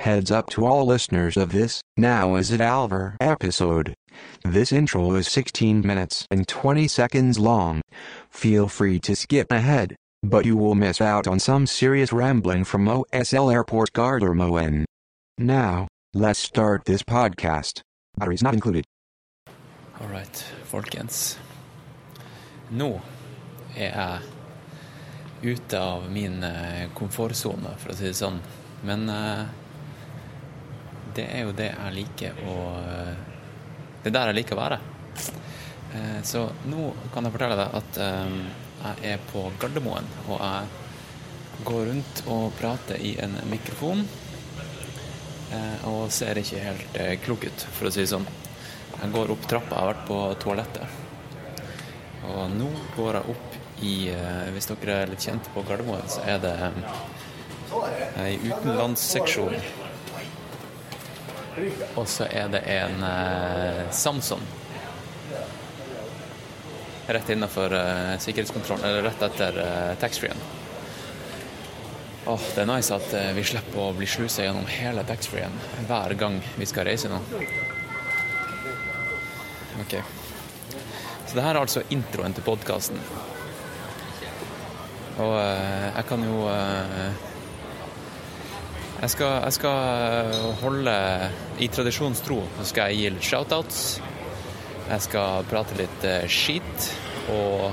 Heads up to all listeners of this, now is it Alvar episode. This intro is 16 minutes and 20 seconds long. Feel free to skip ahead, but you will miss out on some serious rambling from OSL Airport Gardermoen. Now, let's start this podcast. Batteries not included. All right, folkens. Nå er jeg ute av min eh, komfortsone, for å si det. Men eh, det er jo det jeg liker å eh, Det er der jeg liker å være. Eh, Så nå kan jeg fortelle deg at eh, jeg er på Gardermoen, og jeg går rundt og prater i en mikrofon. Og ser ikke helt klok ut, for å si det sånn. Jeg går opp trappa, jeg har vært på toalettet. Og nå går jeg opp i Hvis dere er litt kjente på Gardermoen, så er det ei utenlandsseksjon. Og så er det en eh, Samson. Rett innafor eh, sikkerhetskontrollen, eller rett etter eh, taxfree-en. Åh, det er nice at vi slipper å bli slusa gjennom hele taxfree-en hver gang vi skal reise nå. Ok. Så det her er altså introen til podkasten. Og eh, jeg kan jo eh, jeg, skal, jeg skal holde I tradisjonens tro skal jeg gi litt shoutouts. Jeg skal prate litt eh, skit og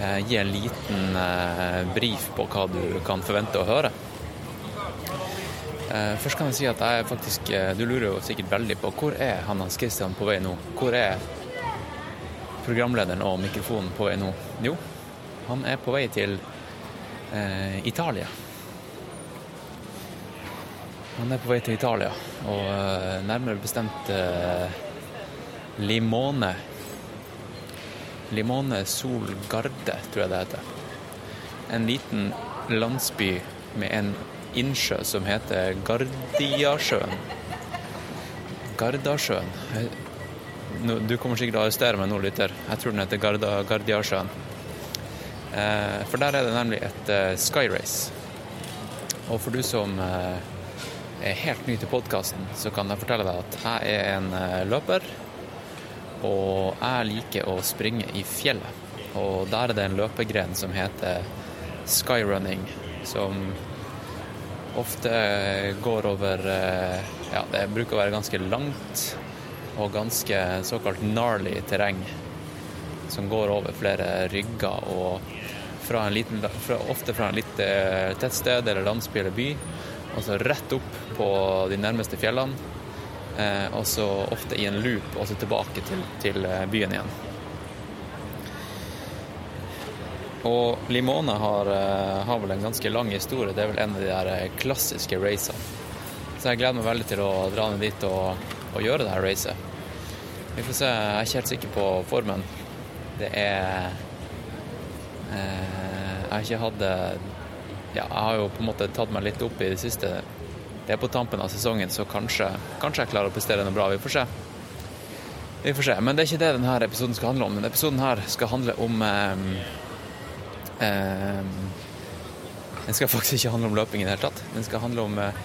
eh, gi en liten eh, brief på hva du kan forvente å høre. Eh, Først kan jeg si at jeg faktisk eh, Du lurer jo sikkert veldig på hvor er han Hans Christian på vei nå? Hvor er programlederen og mikrofonen på vei nå? Jo, han er på vei til eh, Italia. Han er på vei til Italia, og eh, nærmere bestemt eh, Limone. Limone Sol Garde, tror jeg det heter. En liten landsby med en innsjø som heter Gardiasjøen. Gardasjøen. Du kommer sikkert til å arrestere meg nå, lytter. Jeg tror den heter Garda, Gardiasjøen. Eh, for der er det nemlig et Sky skyrace. Og for du som er helt ny til podkasten, så kan jeg fortelle deg at jeg er en eh, løper. Og jeg liker å springe i fjellet. Og der er det en løpegren som heter skyrunning, som ofte går over eh, Ja, det bruker å være ganske langt og ganske såkalt gnarly terreng. Som går over flere rygger og fra en liten, ofte fra en lite tettsted eller landsby eller by. Og så rett opp på de nærmeste fjellene. Eh, og så ofte i en loop og så tilbake til, til eh, byen igjen. Og Limone har, eh, har vel en ganske lang historie. Det er vel en av de der klassiske racene. Så jeg gleder meg veldig til å dra ned dit og, og gjøre det her racet. Vi får se. Jeg er ikke helt sikker på formen. Det er eh, Jeg har ikke hatt eh, Ja, jeg har jo på en måte tatt meg litt opp i det siste. Det er på tampen av sesongen, så kanskje, kanskje jeg klarer å prestere noe bra. Vi får se. Vi får se. Men det er ikke det denne episoden skal handle om. Denne episoden her skal handle om eh, eh, Den skal faktisk ikke handle om løping i det hele tatt. Den skal handle om eh,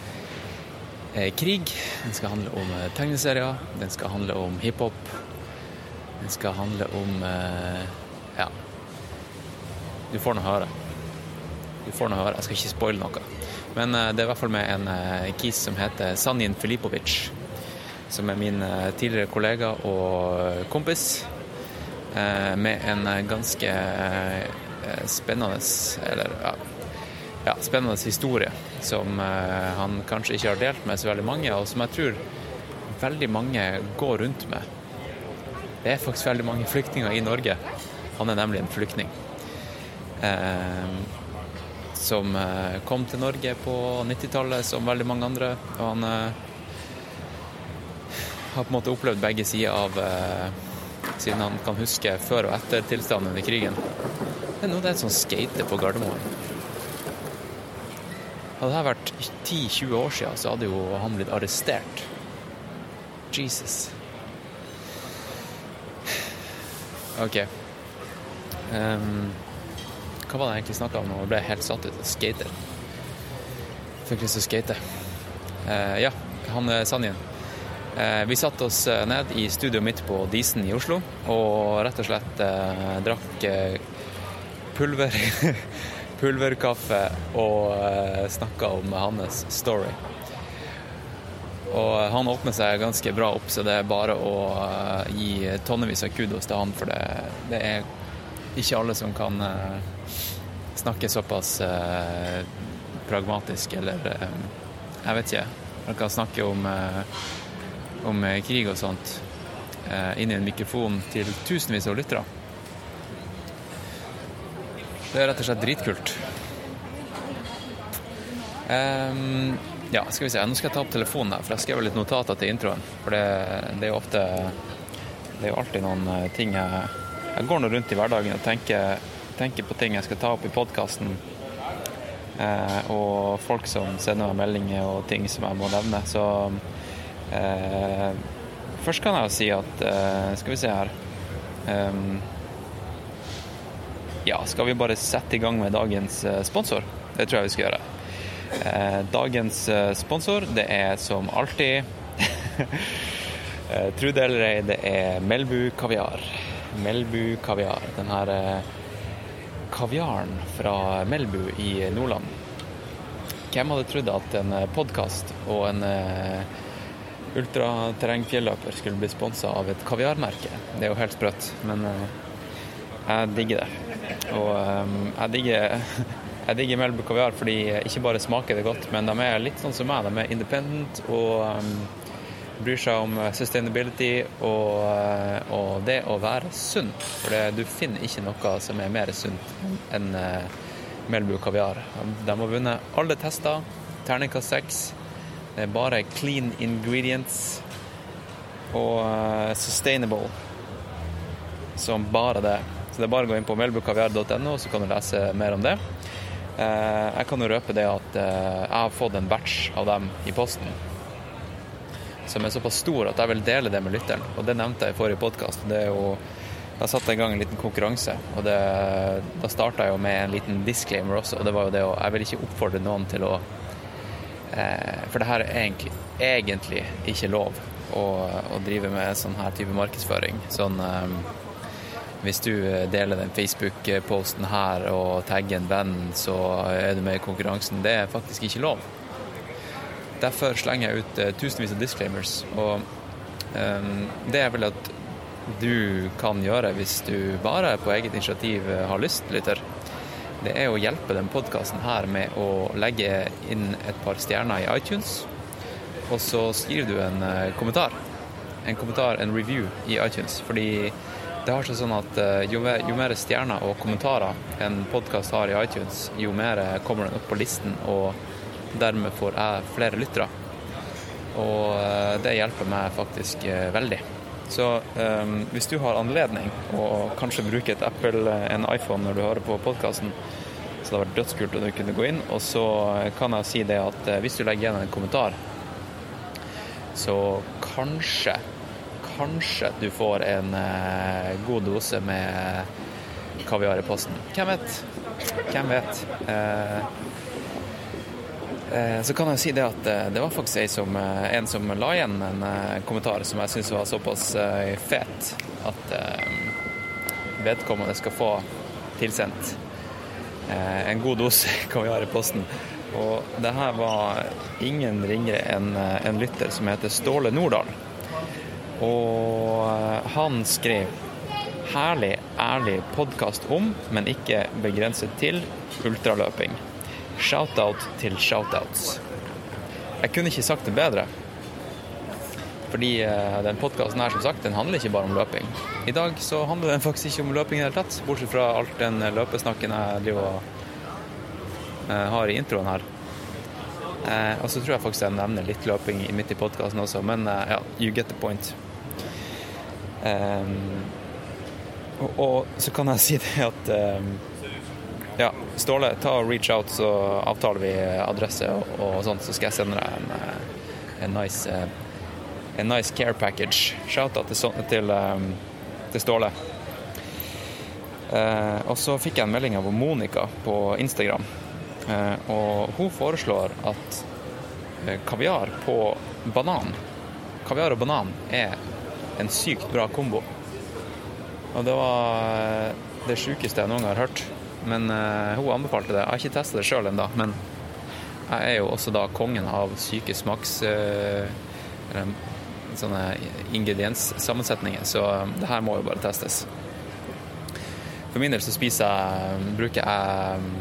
eh, krig. Den skal handle om eh, tegneserier. Den skal handle om hiphop. Den skal handle om eh, Ja. Du får nå høre. Du får nå høre. Jeg skal ikke spoile noe. Men eh, det er i hvert fall med en eh, kis som heter Sanjin Filipovic. Som er min eh, tidligere kollega og kompis. Med en ganske spennende Eller ja, ja, spennende historie som han kanskje ikke har delt med så veldig mange, og som jeg tror veldig mange går rundt med. Det er faktisk veldig mange flyktninger i Norge. Han er nemlig en flyktning. Eh, som eh, kom til Norge på 90-tallet, som veldig mange andre. Og han eh, har på en måte opplevd begge sider av eh, Siden han kan huske før og etter tilstanden under krigen. Er nå det er et sånt skate på Gardermoen. Hadde det vært 10-20 år siden, så hadde jo han blitt arrestert. Jesus. OK. Ehm, hva var det jeg egentlig snakka om? Jeg ble helt satt ut. Skater. Fikk lyst til å. Eh, ja, han er Sanjen. Eh, vi satte oss eh, ned i studioet mitt på Disen i Oslo og rett og slett eh, drakk eh, pulver, pulverkaffe og eh, snakka om hans story. Og han åpner seg ganske bra opp, så det er bare å eh, gi tonnevis av kudos til han, for det, det er ikke alle som kan eh, snakke såpass eh, pragmatisk, eller eh, jeg vet ikke. Man kan snakke om, eh, om eh, krig og sånt eh, inn i en mikrofon til tusenvis av lyttere. Det er rett og slett dritkult. Um, ja, skal vi se. Nå skal jeg ta opp telefonen her, for jeg skrev litt notater til introen. For det, det er jo ofte Det er jo alltid noen eh, ting jeg Jeg går nå rundt i hverdagen og tenker, tenker på ting jeg skal ta opp i podkasten. Eh, og folk som sender meg meldinger og ting som jeg må nevne. Så eh, først kan jeg jo si at eh, Skal vi se her. Ehm, ja, skal vi bare sette i gang med dagens eh, sponsor? Det tror jeg vi skal gjøre. Eh, Dagens eh, sponsor, det er som alltid Trude Tro det er Melbu kaviar. Melbu kaviar. Den her eh, kaviaren fra Melbu i Nordland. Hvem hadde trodd at en podkast og en eh, ultraterrengfjelløper skulle bli sponsa av et kaviarmerke? Det er jo helt sprøtt, men eh, jeg digger det. Og eh, jeg digger jeg digger Melbu kaviar fordi ikke bare smaker det godt, men de er litt sånn som meg. De er independent og bryr seg om sustainability og, uh, og det å være sunn. For du finner ikke noe som er mer sunt enn uh, Melbu kaviar. De har vunnet alle tester. Terningkast seks. Det er bare clean ingredients og sustainable som bare det. Så det er bare å gå inn på melbukaviar.no, så kan du lese mer om det. Eh, Jeg kan jo røpe det at eh, jeg har fått en batch av dem i posten som er såpass stor at jeg vil dele det med lytteren. Og det nevnte jeg i forrige podkast. Da satte jeg i gang en liten konkurranse, og det, da starta jeg jo med en liten disclaimer også. Og det var jo det å Jeg vil ikke oppfordre noen til å eh, For det her er egentlig, egentlig ikke lov å, å drive med sånn her type markedsføring. Sånn eh, hvis du deler den Facebook-posten her og tagger en venn, så er du med i konkurransen. Det er faktisk ikke lov. Derfor slenger jeg ut eh, tusenvis av disclaimers. Og eh, det jeg vil at du kan gjøre hvis du bare på eget initiativ eh, har lyst, lytter, det er å hjelpe den podkasten her med å legge inn et par stjerner i iTunes. Og så skriver du en eh, kommentar. En kommentar, en review i iTunes. Fordi det har seg sånn at jo jo mer stjerner og kommentarer en podkast har i iTunes, jo mer kommer den opp på listen, og dermed får jeg flere lyttere. Og eh, det hjelper meg faktisk eh, veldig. Så um, hvis du har anledning å kanskje bruke et Apple, en iPhone når du hører på podkasten, så det hadde vært dødskult om du kunne gå inn. Og så kan jeg si det at hvis du legger igjen en kommentar, så kanskje kanskje du får en god dose med kaviar i posten. Hvem vet? Hvem vet? Eh, så kan jeg si det at eh, det var faktisk som, eh, en som la igjen en eh, kommentar som jeg syns var såpass eh, fet at eh, vedkommende skal få tilsendt eh, en god dose kaviar i posten. Og det her var ingen ringere enn eh, en lytter som heter Ståle Nordahl. Og eh, han skrev herlig, ærlig podkast om, men ikke begrenset til, ultraløping. Shout-out til shout-outs. Jeg kunne ikke sagt det bedre. Fordi eh, den podkasten her, som sagt, den handler ikke bare om løping. I dag så handler den faktisk ikke om løping i det hele tatt, bortsett fra alt den løpesnakken jeg driver og eh, har i introen her. Eh, og så tror jeg faktisk jeg nevner litt løping midt i podkasten også, men eh, ja, you get the point. Um, og, og så kan jeg si det at ja, Ståle, ta og reach out, så avtaler vi adresse og, og sånt, så skal jeg sende deg en, eh, en nice eh, en nice care package. Shout-out til, til, ehm, til Ståle. Eh, og så fikk jeg en melding av Monica på Instagram. Eh, og hun foreslår at eh, kaviar på banan. Kaviar og banan er en sykt bra kombo. Og det var eh, det sjukeste jeg noen gang har hørt. Men uh, hun anbefalte det. Jeg har ikke testa det sjøl ennå, men jeg er jo også da kongen av syke smaks... Uh, sånne ingredienssammensetninger, så det her må jo bare testes. For min del så jeg, bruker jeg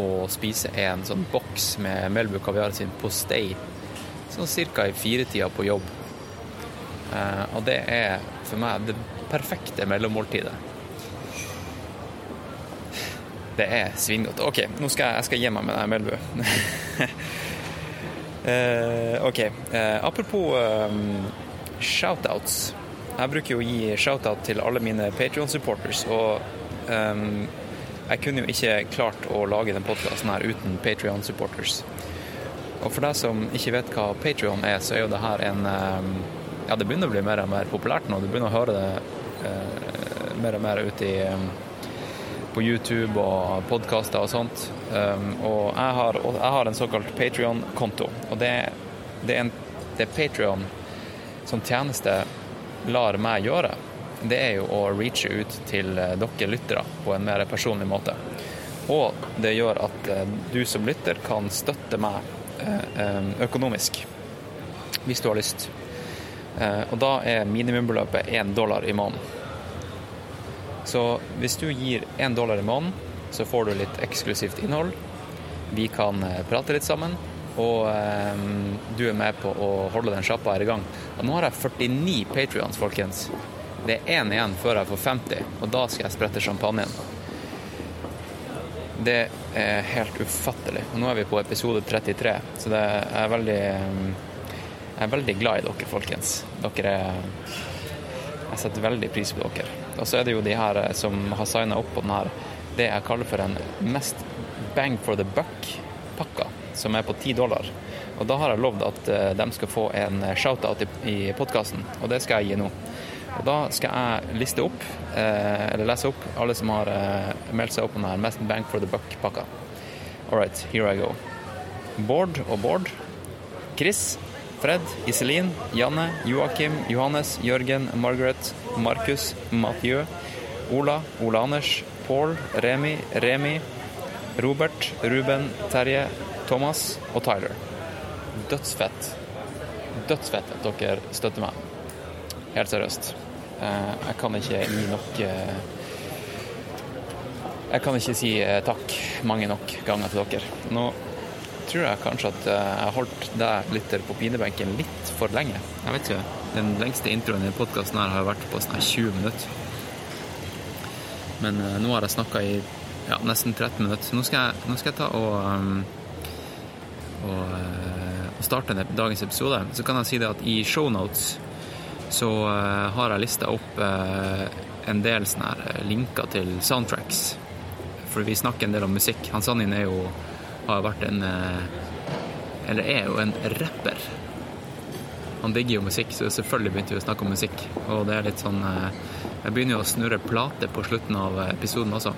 å spise en sånn boks med Melbu kaviar sin postei sånn ca. i firetida på jobb. Og det er for meg det perfekte mellommåltidet. Det er svingodt. OK, nå skal jeg, jeg gi meg med den Melbu. uh, OK. Uh, apropos um, shoutouts. Jeg bruker jo å gi shoutout til alle mine Patrion-supporters, og um, jeg kunne jo ikke klart å lage den podkasten her uten Patrion-supporters. Og for deg som ikke vet hva Patrion er, så er jo det her en um, Ja, det begynner å bli mer og mer populært nå. Du begynner å høre det uh, mer og mer ute i um, på YouTube og podkaster og sånt. Um, og jeg har, jeg har, en såkalt Patrion-konto. Og det, det, er en, Patrion som tjeneste lar meg gjøre, det er jo å reache ut til dere lyttere på en mer personlig måte. Og det gjør at du som lytter kan støtte meg økonomisk, hvis du har lyst. Og da er minimumbeløpet én dollar i måneden. Så hvis du gir én dollar i måneden, så får du litt eksklusivt innhold. Vi kan prate litt sammen, og eh, du er med på å holde den sjappa her i gang. Og nå har jeg 49 Patrions, folkens. Det er én igjen før jeg får 50, og da skal jeg sprette champagnen. Det er helt ufattelig. Og nå er vi på episode 33, så det er veldig Jeg er veldig glad i dere, folkens. Dere er Jeg setter veldig pris på dere. Og så er det jo de her som har signa opp på den her, det jeg kaller for en mest bang for the buck-pakka som er på ti dollar. Og da har jeg lovd at de skal få en shout-out i podkasten, og det skal jeg gi nå. Og da skal jeg liste opp, eller lese opp, alle som har meldt seg opp på denne Mest bang for the Buck-pakka. All right, here I go. Bård og Bård. Chris. Fred. Iselin. Janne. Joakim. Johannes. Jørgen. Margaret. Markus. Mathieu. Ola. Ola Anders. Paul. Remi. Remi. Robert. Ruben. Terje. Thomas og Tyler. Dødsfett. Dødsfett at dere støtter meg. Helt seriøst. Jeg kan ikke gi nok Jeg kan ikke si takk mange nok ganger til dere. Nå tror jeg kanskje at jeg har holdt deg lytter på pinebenken litt for lenge. Jeg vet ikke. Den lengste introen i podkasten her har vært på sånn 20 minutter. Men nå har jeg snakka i ja, nesten 13 minutter. Nå skal jeg, nå skal jeg ta og um, og, starte dagens episode, så kan jeg si det at i shownotes så har jeg lista opp en del sånne her linker til soundtracks. For vi snakker en del om musikk. Hans Annin er jo har vært en uh, Eller er jo en rapper. Han digger jo musikk, så selvfølgelig begynte vi å snakke om musikk. Og det er litt sånn Jeg begynner jo å snurre plate på slutten av episoden også.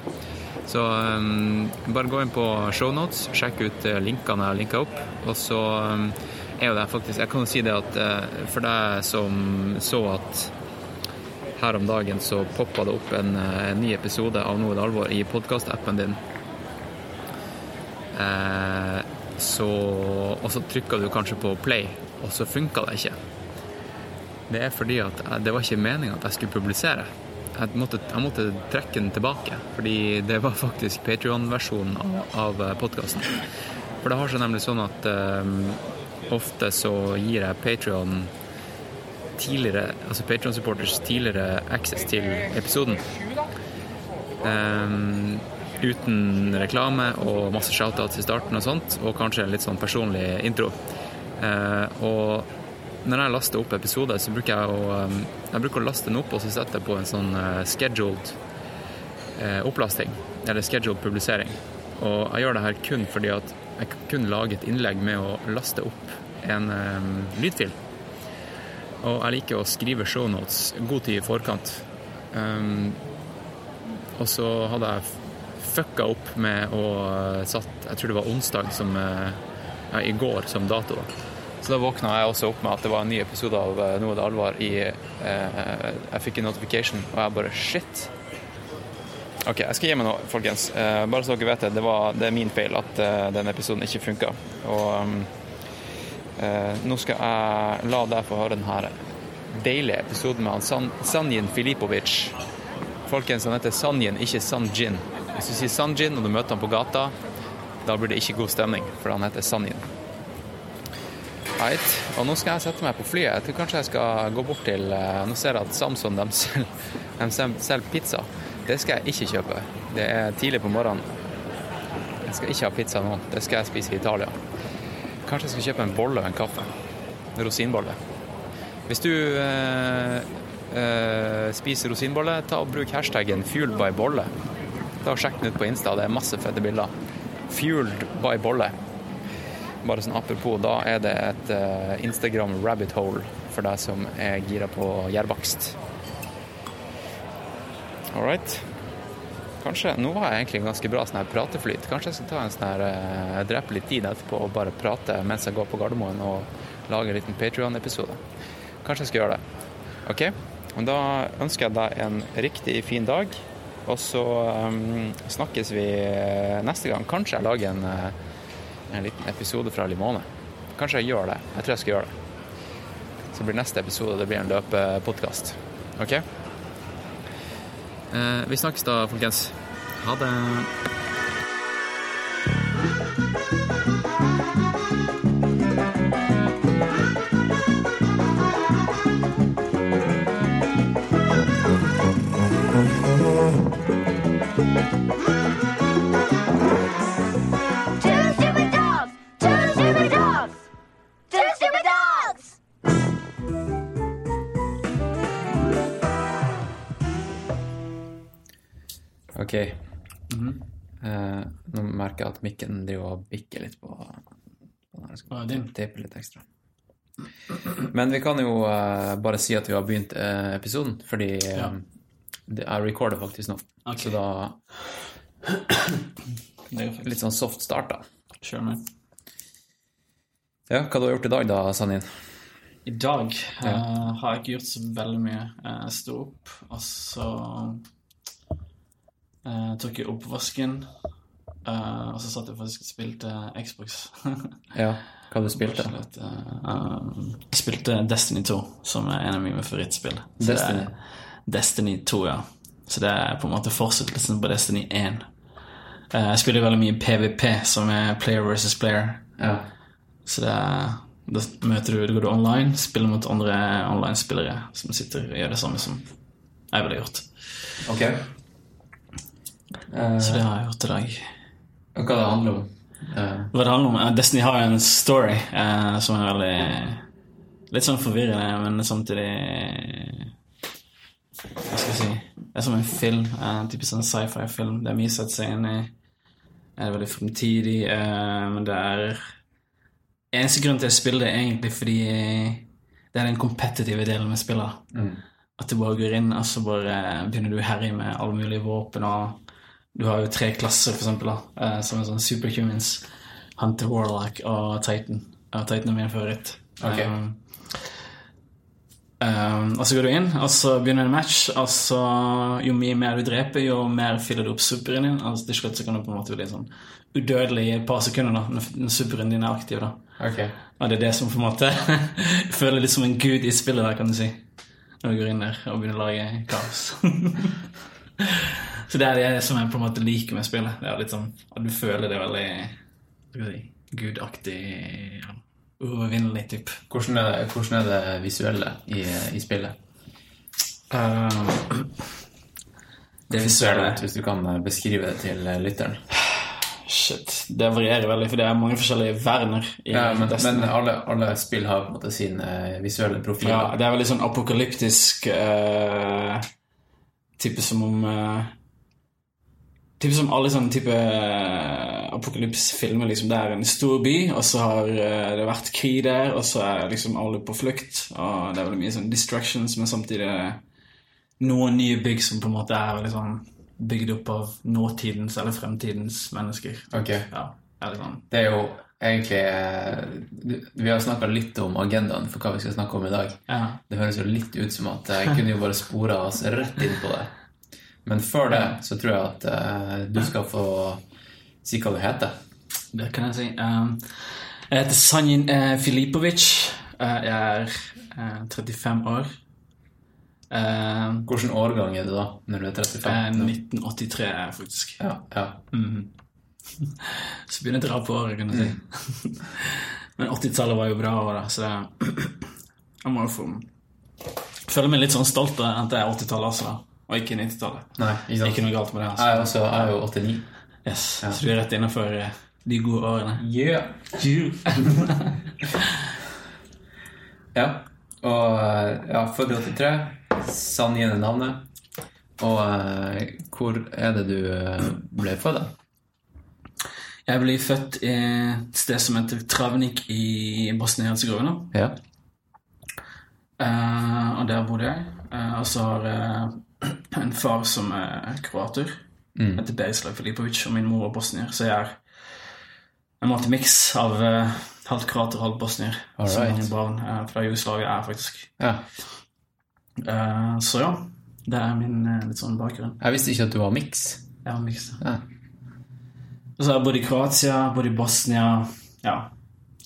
Så um, bare gå inn på shownotes, sjekk ut linkene jeg har linka opp. Og så um, er jo det faktisk Jeg kan jo si det at uh, for deg som så at her om dagen så poppa det opp en, en ny episode av Noe det alvor i podkastappen din. Så Og så trykka du kanskje på play, og så funka det ikke. Det er fordi at det var ikke meninga at jeg skulle publisere jeg måtte, jeg måtte, trekke den tilbake, fordi det var faktisk Patrion-versjonen av, av podkasten. For det har seg nemlig sånn at eh, ofte så gir jeg Patrion tidligere, altså Patrion-supporters tidligere access til episoden. Um, uten reklame og masse shoutouts i starten og sånt, og kanskje en litt sånn personlig intro. Eh, og når jeg laster opp episoder, så bruker jeg å, jeg bruker å laste den opp og så setter jeg på en sånn scheduled opplasting, eller scheduled publisering. Og jeg gjør det her kun fordi at jeg kun lager et innlegg med å laste opp en eh, lydfil. Og jeg liker å skrive shownotes god tid i forkant. Um, og så hadde jeg fucka opp med å satt Jeg tror det var onsdag som ja, i går som dato. Så da våkna jeg også opp med at det var en ny episode av eh, Noe det alvor i eh, Jeg fikk en notification, og jeg bare Shit. OK, jeg skal gi meg nå, folkens. Eh, bare så dere vet det, det, var, det er min feil at eh, den episoden ikke funka. Og eh, nå skal jeg la deg få høre denne deilige episoden med han San, Sanjin Filipovic. Folkens, han heter Sanjin, ikke Sanjin. Hvis du sier Sanjin og du møter han på gata, da blir det ikke god stemning, for han heter Sanjin. Right. Og nå skal jeg sette meg på flyet. Jeg tror kanskje jeg skal gå bort til eh, Nå ser jeg at Samson de selger, de pizza. Det skal jeg ikke kjøpe. Det er tidlig på morgenen. Jeg skal ikke ha pizza nå. Det skal jeg spise i Italia. Kanskje jeg skal kjøpe en bolle og en kaffe. Rosinbolle. Hvis du eh, eh, spiser rosinbolle, ta og bruk hashtaggen 'fueled by bolle'. Ta og Sjekk den ut på Insta. Det er masse fette bilder. 'Fueled by bolle'. Bare sånn apropos, da er det et uh, Instagram rabbit hole for deg som er gira på gjærbakst. All right. Kanskje, Nå var jeg egentlig ganske bra sånn her prateflyt. Kanskje jeg skal ta en sånn her uh, drepe litt tid etterpå og bare prate mens jeg går på Gardermoen og lager en liten Patrion-episode. Kanskje jeg skal gjøre det. OK? Og da ønsker jeg deg en riktig fin dag. Og så um, snakkes vi neste gang. Kanskje jeg lager en uh, en liten episode fra Limone. Kanskje jeg gjør det. Jeg tror jeg skal gjøre det. Så blir neste episode det blir en løpepodkast. OK? Eh, vi snakkes da, folkens. Ha det. OK. eh, nå merker jeg at mikken driver og bikker litt på, på den Jeg Skal ah, tape litt ekstra. Men vi kan jo eh, bare si at vi har begynt eh, episoden, fordi eh, Ja. det, jeg recorder faktisk nå. Ok. Så da Det er jo litt sånn soft start, da. Kjør med. Ja, hva du har gjort i dag da, Sanin? I dag eh, har jeg ikke gjort så veldig mye. Eh, Jeg sto opp, og så eh, tok jeg oppvasken. Uh, og så satt jeg faktisk og spilte Xbox. Ja, hva du spilte? Slett, eh, um, jeg spilte Destiny 2, som er en av mine favorittspill. Så Destiny? Destiny 2, ja. Så det er på en måte fortsettelsen på Destiny 1. Uh, jeg spiller veldig mye PVP, som er player versus player. Ja. Så det er, da møter du, da går du online, spiller mot andre online-spillere som sitter og gjør det samme som jeg ville gjort. Ok. Eh, Så det har jeg gjort i dag. Og hva det handler om? Eh, Hva det handler om? eh, Destiny har jo en story som er veldig Litt sånn forvirrende, men samtidig Hva skal jeg si Det er som en film. En typisk sånn sci-fi-film. Det er mye å sette seg inn i. Det er veldig fremtidig, men det er Eneste grunn til å spille det er egentlig fordi det er den kompetitive delen med spillet. At du bare går inn og så bare begynner du å herje med alle mulige våpen. og Du har jo tre klasser, for eksempel, da, eh, som er sånn superhumans. Hunter Warlock og Titan. Og Titan er min favoritt. Ok. Um, um, og så går du inn, og så begynner en match. Og så jo mye mer du dreper, jo mer fyller du opp superen din. Altså Til slutt så kan du på en måte bli sånn udødelig i et par sekunder da, når superen din er aktiv. da. ok. Og det er det som på en måte føler litt som en gud i spillet der, kan du si. Når du går inn der og begynner å lage kaos. Så det er det som jeg på en måte liker med spillet. Det er litt sånn at du føler det veldig skal si, gudaktig, ja, uovervinnelig type. Hvordan er det, hvordan er det visuelle i, i spillet? Uh, Det visuelle, hvis du kan eh, beskrive det til eh, lytteren. shit. Det varierer veldig, for det er mange forskjellige verner. i Ja, men, men alle, alle spill har på en måte sin visuelle profil. Ja, det er veldig sånn apokalyptisk uh, Type som om uh, Type som alle sånne type uh, apokalypsfilmer. Liksom. Det er en stor by, og så har eh, det vært krig der, og så er liksom alle på flukt. Og det er veldig mye sånn distractions, men samtidig noen nye bygg som på en måte er sånn bygd opp av nåtidens eller fremtidens mennesker. Ok. Ja, er det sånn. Det er jo egentlig eh, Vi har snakka litt om agendaen for hva vi skal snakke om i dag. Ja. Det høres jo litt ut som at jeg kunne jo bare spora oss rett inn på det. Men før det så tror jeg at eh, du skal få si hva du heter. Det kan jeg si. Um, jeg heter Sanjin uh, Filipovic. Uh, jeg er uh, 35 år. Uh, Hvilken årgang er du da, når du er 35? uh, 1983 er jeg faktisk. Ja, ja. Mm. Så begynner jeg å dra på året, kan du si. Men 80-tallet var jo bra år, da, så det Jeg må jo få Føler meg litt sånn stolt av at det er 80-tallet, også. da, Og ikke 90-tallet. Nei, ikke? Ikke noe galt med det. Jeg altså. er, også, jeg er jo 89. Yes. Så du er rett innenfor eh, de gode årene. Yeah. ja. Og eh, ja, født i 83. Sann er navnet. Og uh, hvor er det du ble født? da? Jeg ble født i et sted som heter Travnik i Bosnia-Hercegovina. Ja. Uh, og der bodde jeg. Uh, og så har jeg en far som er kroater. Mm. Heter Berislav Filipovic, og min mor er bosnier. Så jeg er en måte miks av uh, halvt kroater og halvt bosnier. All Så right. mange barn uh, fra Jugoslavia er faktisk. ja. Uh, så ja, det er min litt sånn bakgrunn. Jeg visste ikke at du var miks. Jeg var miks. Ja. Og så har jeg bodd i Kroatia, bodd i Bosnia. Ja,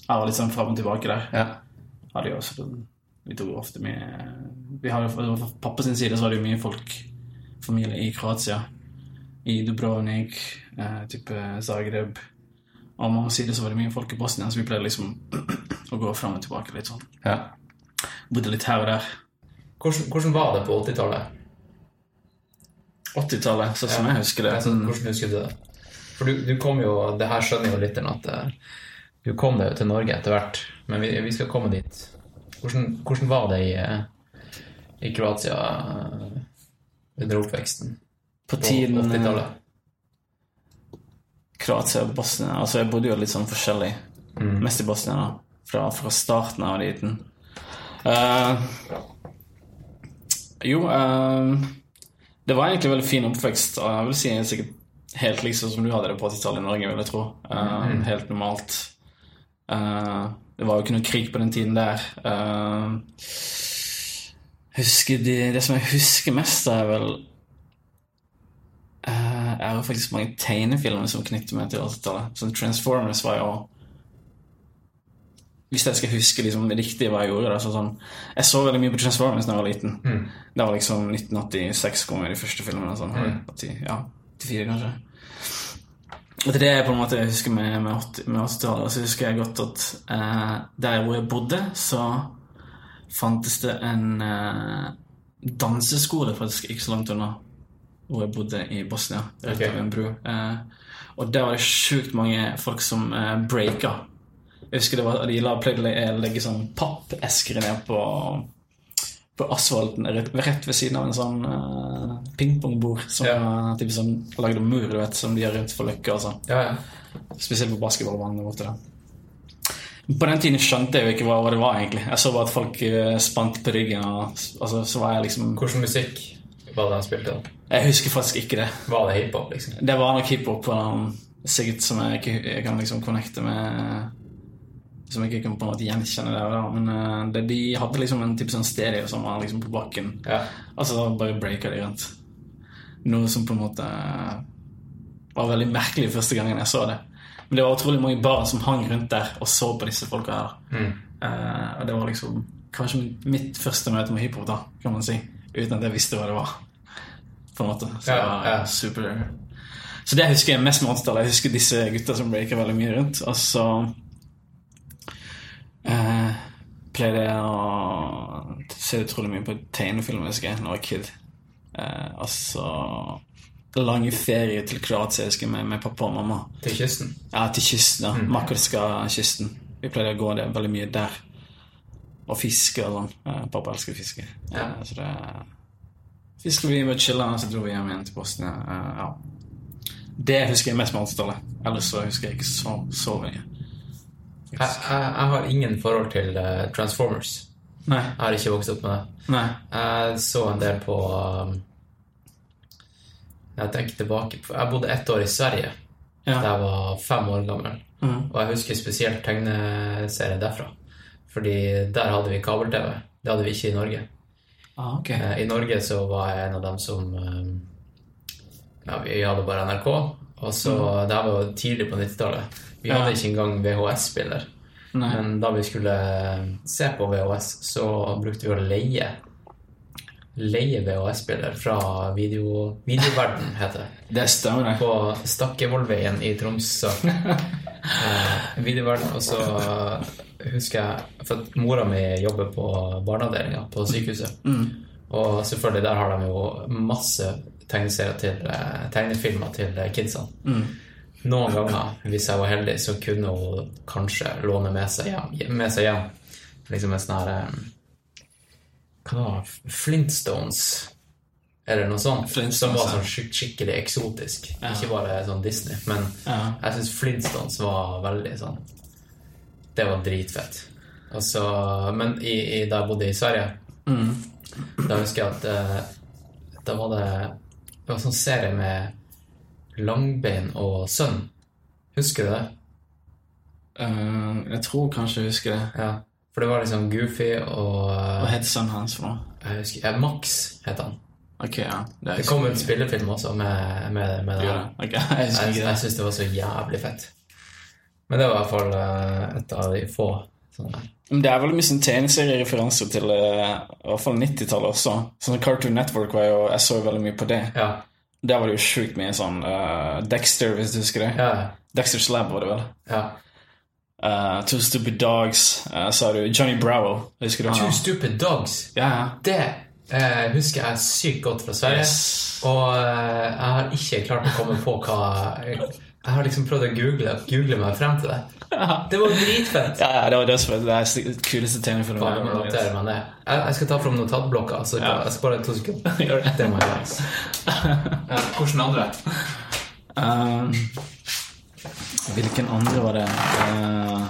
jeg var litt sånn fram og tilbake der. Ja. hadde jo også Vi dro ofte mye vi hadde, Fra pappa sin side så var det jo mye folk, familie i Kroatia. I Dubrovnik, eh, type Zagreb. Og mammas side så var det mye folk i Bosnia, så vi pleide liksom å gå fram og tilbake litt sånn. ja. Bodde litt her og der. Hvordan, hvordan var det på 80-tallet? 80-tallet, sånn som jeg husker det. Sånn, hvordan husker du det? For du, du kom jo Det her skjønner jo lytteren at eh, du kom deg jo til Norge etter hvert, men vi, vi skal komme dit. Hvordan, hvordan var det i, eh, i Kroatia eh, under oppveksten På på tiden 80-tallet? Kroatia og Bosnia Altså, jeg bodde jo litt sånn forskjellig. Mest i Bosnia, da. Fra, fra starten av liten. Uh, jo, uh, det var egentlig veldig fin oppvekst. og Jeg vil si sikkert helt liksom som du hadde det på 80-tallet i Norge, vil jeg tro. Eh, Helt normalt. Eh, det var jo ikke noe krig på den tiden der. Uh, de, det som jeg husker mest, er vel uh, er jo faktisk mange tegnefilmer som knytter meg til 80-tallet. Så Transformers var jo Hvis jeg skal huske liksom riktig hva jeg gjorde da, så sånn, Jeg så veldig mye på Transformers da jeg var liten. Det var liksom 1986 kom de første filmene. Sånn, 80, ja, 84 kanskje. Det er det jeg på en måte husker med, med 80 med 80-tallet. Og så husker jeg godt at eh, der hvor jeg bodde, så fantes det en eh, danseskole faktisk ikke så langt unna hvor jeg bodde i Bosnia, rett okay. over en bro. Eh, og der var det sjukt mange folk som eh, breaka. Jeg husker det var, de la, pleide å legge sånn pappesker ned på, på asfalten rett, rett ved siden av en sånn uh, pingpongbord som Ja. er typ sånn, lagd av mur, du vet, som de har rundt for Løkka og sånn. Ja, ja. Spesielt på basketballbanen der borte. På den tiden skjønte jeg jo ikke hva, hva det var, egentlig. Jeg så bare at folk uh, spant på ryggen, og altså, så var jeg liksom Hvordan musikk var det han spilte? da? Jeg husker faktisk ikke det. Var det hiphop, liksom? Det var nok hiphop um, sikkert som jeg jeg kan liksom connecte med Som jeg ikke kan på en måte gjenkjenne der. Da. Men eh, det, de hadde liksom en type sånn stereo som var liksom på bakken. Ja. Altså da bare breaka de rundt. Noe som på en måte var veldig merkelig første gangen jeg så det. Men det var utrolig mange barn som hang rundt der og så på disse folka her. Eh, og det var liksom kanskje mitt første møte med hiphop, da, kan man si. Uten at jeg visste hva det var. På en måte. Så Ja, ja. super Så det husker jeg mest med 80-tallet. Jeg husker disse gutta som breaker veldig mye rundt. Og så eh, pleide å se utrolig mye på tegnefilm husker jeg, var kid. Eh, altså lange ferier til Kroatia husker jeg, med, med pappa og mamma. Til kysten? Ja, til kysten. ja. Makarska-kysten. Vi pleide å gå det veldig mye der. Og fiske og sånn. Eh, Pappa elsker fiske. Ja. Eh, Så det Fisker vi med chilla, så dro vi hjem igjen til Bosnia. Eh, Ja. Det husker jeg mest med 80-tallet. Ellers så husker jeg ikke så, så mye. Jeg, jeg, jeg har ingen forhold til eh, Transformers. Nei. Jeg har ikke vokst opp med det. Nei. Jeg så en del på um, Jeg tenker tilbake på Jeg bodde ett år i Sverige. Ja. da jeg var fem år gammel. Mm. Og jeg husker spesielt tegneserier derfra. Fordi der hadde vi kabel-TV. Det hadde vi ikke i Norge. Ah, okay. Eh, I Norge så var jeg en av dem som eh, Ja, vi hadde bare NRK. Og så Det var tidlig på 90-tallet. Vi hadde ikke engang VHS-spiller. Men da vi skulle se på VHS, så brukte vi å leie Leie VHS-spiller fra video, Videoverden, heter det. Det stemmer. På Stakkevollveien i Tromsø. eh, Videoverden. Og så husker jeg For at mora mi jobber på barneavdelinga på sykehuset. Og selvfølgelig, der har de jo masse tegneserier til eh, tegnefilmer til kidsene. Noen ganger, hvis jeg var heldig, så kunne hun kanskje låne med seg hjem. Med seg hjem. Liksom en sånn her Hva da? Flintstones, eller noe sånt. Flintstones, som var sånn skik skikkelig eksotisk. Ikke bare sånn Disney, men Ja. jeg syns Flintstones var veldig sånn Det var dritfett. Og så, men i, i, da jeg bodde i Sverige, da husker jeg at uh, da var det Det var sånn serie med Langbein og Sønn. Husker du det? Uh, jeg tror kanskje jeg husker det. Ja. For det var liksom Goofy og Hva het sønnen hans for noe? jeg husker, ja, Max het han. Ok, ja. Det, Det kom en spillefilm også med, med, med det Ja, her. ok, jeg husker Jeg, jeg det. syns det var så jævlig fett. Men det var i hvert fall uh, et av de få sånne det er veldig mye sånn tegneseriereferanser til uh, i hvert fall 90-tallet også. Sånn Cartoon Network var jo Jeg så veldig mye på det. Ja. Der var det jo sjukt mye sånn uh, Dexter, hvis du husker det. Ja. Dexter's Lab var det vel. ja. Uh, Two Stupid Dogs. uh, sa du Johnny Bravo. Husker du han? Two da? Stupid Dogs. Ja, ja. Det uh, husker jeg sykt godt fra Sverige. Yes. Og jeg har ikke klart å komme på hva Jeg har liksom prøvd å google, google meg frem til det. Det var dritfett. Ja, ja, det var dødsfett. Det er den kuleste. Faen, jeg notere det. Jeg, jeg skal ta fram notatblokka. Så Ja. jeg skal bare to sekunder. Gjør det. Det må jeg. Ja, hvordan andre? Um, hvilken andre var det? Uh,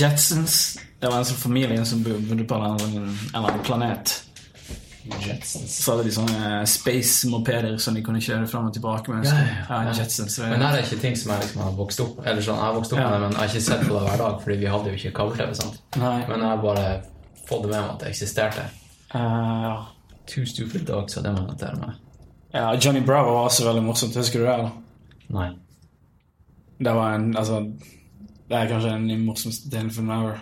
Jetsons. Det var en sånn familie som bo- bodde på en eller annen planet. Jetsons. Så hadde de sånne space-mopeder som de kunne kjøre fram og tilbake med. Ja, ja, ja. Jetsons. Men her er ikke ting som jeg liksom har vokst opp Eller sånn, jeg har vokst opp Ja. med det, men jeg har ikke sett på det hver dag, fordi vi hadde jo ikke kabel-TV. Men jeg har bare fått det med meg at det eksisterte. Uh, ja. Two Stupid Dogs, så det må jeg notere meg. ja, Johnny Bravo var også veldig morsomt. Husker du det? eller? Nei. Det var en Altså, det er kanskje den morsomste tegnefilmen ever.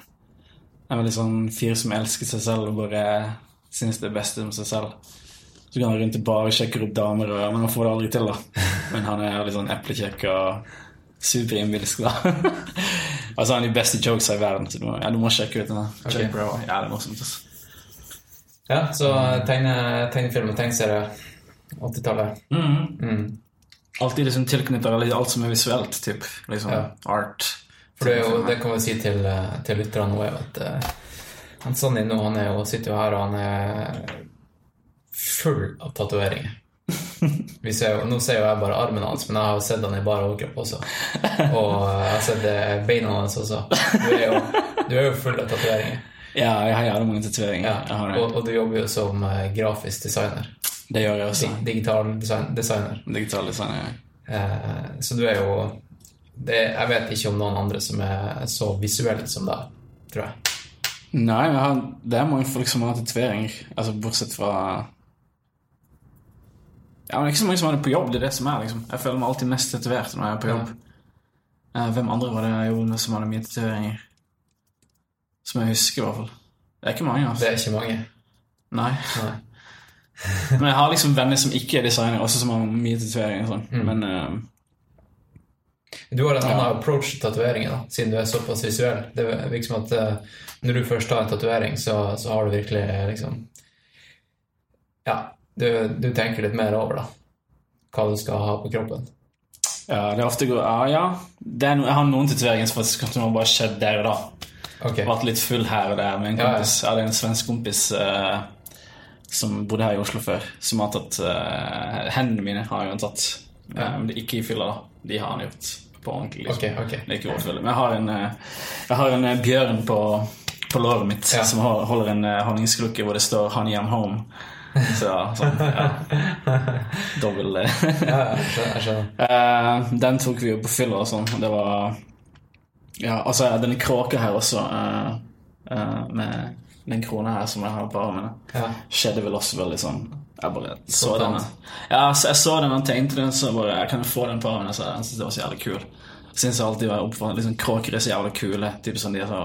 En veldig sånn fyr som elsker seg selv og bare syns det er beste om seg selv. Så kan han rundt og bare sjekke opp damer, og, men han får det aldri til, da. Men han er litt sånn eplekjekk og superinnbilsk, da. altså, han har de beste jokesa i verden, så du må, ja, du må sjekke ut den. Okay. Ja, det er morsomt, altså. Ja, så tegne, tegnefilm og tegneserie 80-tallet. Mm. Alltid liksom tilknyttet eller alt som er visuelt, typ. Liksom Ja. art. For det, er jo, det kan vi si til, eh, til lytterne er jo at eh, han Sonny nå, han er jo, sitter jo her, og han er full av tatoveringer. Vi ser jo, nå ser jo jeg bare armen hans, men jeg har jo sett han i bare overkropp også. Og jeg har sett eh, beina hans også. Du er jo, du er jo full av tatoveringer. Ja, jeg har jævlig mange tatoveringer. Ja, og, og du jobber jo som eh, grafisk designer. det gjør jeg også. Digital design, designer. Digital designer, Ja. Eh, så du er jo det, Jeg vet ikke om noen andre som er så visuelle som deg, tror jeg. Nei, har, det er mange folk som har tatoveringer. Altså, bortsett fra Ja, men det er ikke så mange som har det på jobb. Det er det som er, liksom. Jeg føler meg alltid mest tatovert når jeg er på jobb. Ja. hvem andre var det jeg jobbet med som hadde mye tatoveringer? Som jeg husker, i hvert fall. Det er ikke mange, altså. Det er ikke mange. Nei. Nei. Men jeg har liksom venner som ikke er designere, også som har mye tatoveringer. Sånn. Mm. Men eh, Du har en annen approach til tatoveringer, siden du er såpass visuell. Det virker som at uh, når du først har en tatovering, så, så har du virkelig eh, liksom Ja, du, du tenker litt mer over, da. Hva du skal ha på kroppen. ja, det er ofte går, ja, ja. Det er no, jeg har noen tatoveringer som faktisk kanskje bare skjedd der og da. Okay. Vært litt full her og der med en Ja, ja. kompis. Jeg hadde en svensk kompis uh, som bodde her i Oslo før, som har tatt uh, Hendene mine har jo han tatt. ja. Men det er ikke i fylla, da. De har han gjort på ordentlig. Liksom. Okay, okay. Det er ikke vår fylle. Men jeg har en, eh, jeg har en eh, bjørn på, på låret mitt Ja. som holder en eh, honningskrukke hvor det står 'Honey, I'm home'. Så sånn, ja. Dobbel Ja, Den tok vi jo på fylla og sånn. Det var Ja, altså, denne kråka her også, med den krona her som jeg har på armene, Ja. skjedde vel også veldig sånn Jeg bare så Spontant. den. Ja, så jeg så den og tenkte den, så bare Jeg kan få den på meg. Så jeg syntes det var så jævlig kul. Jeg syns alltid var oppfattet liksom, kråker er så jævlig kule. Typ sånn, de er så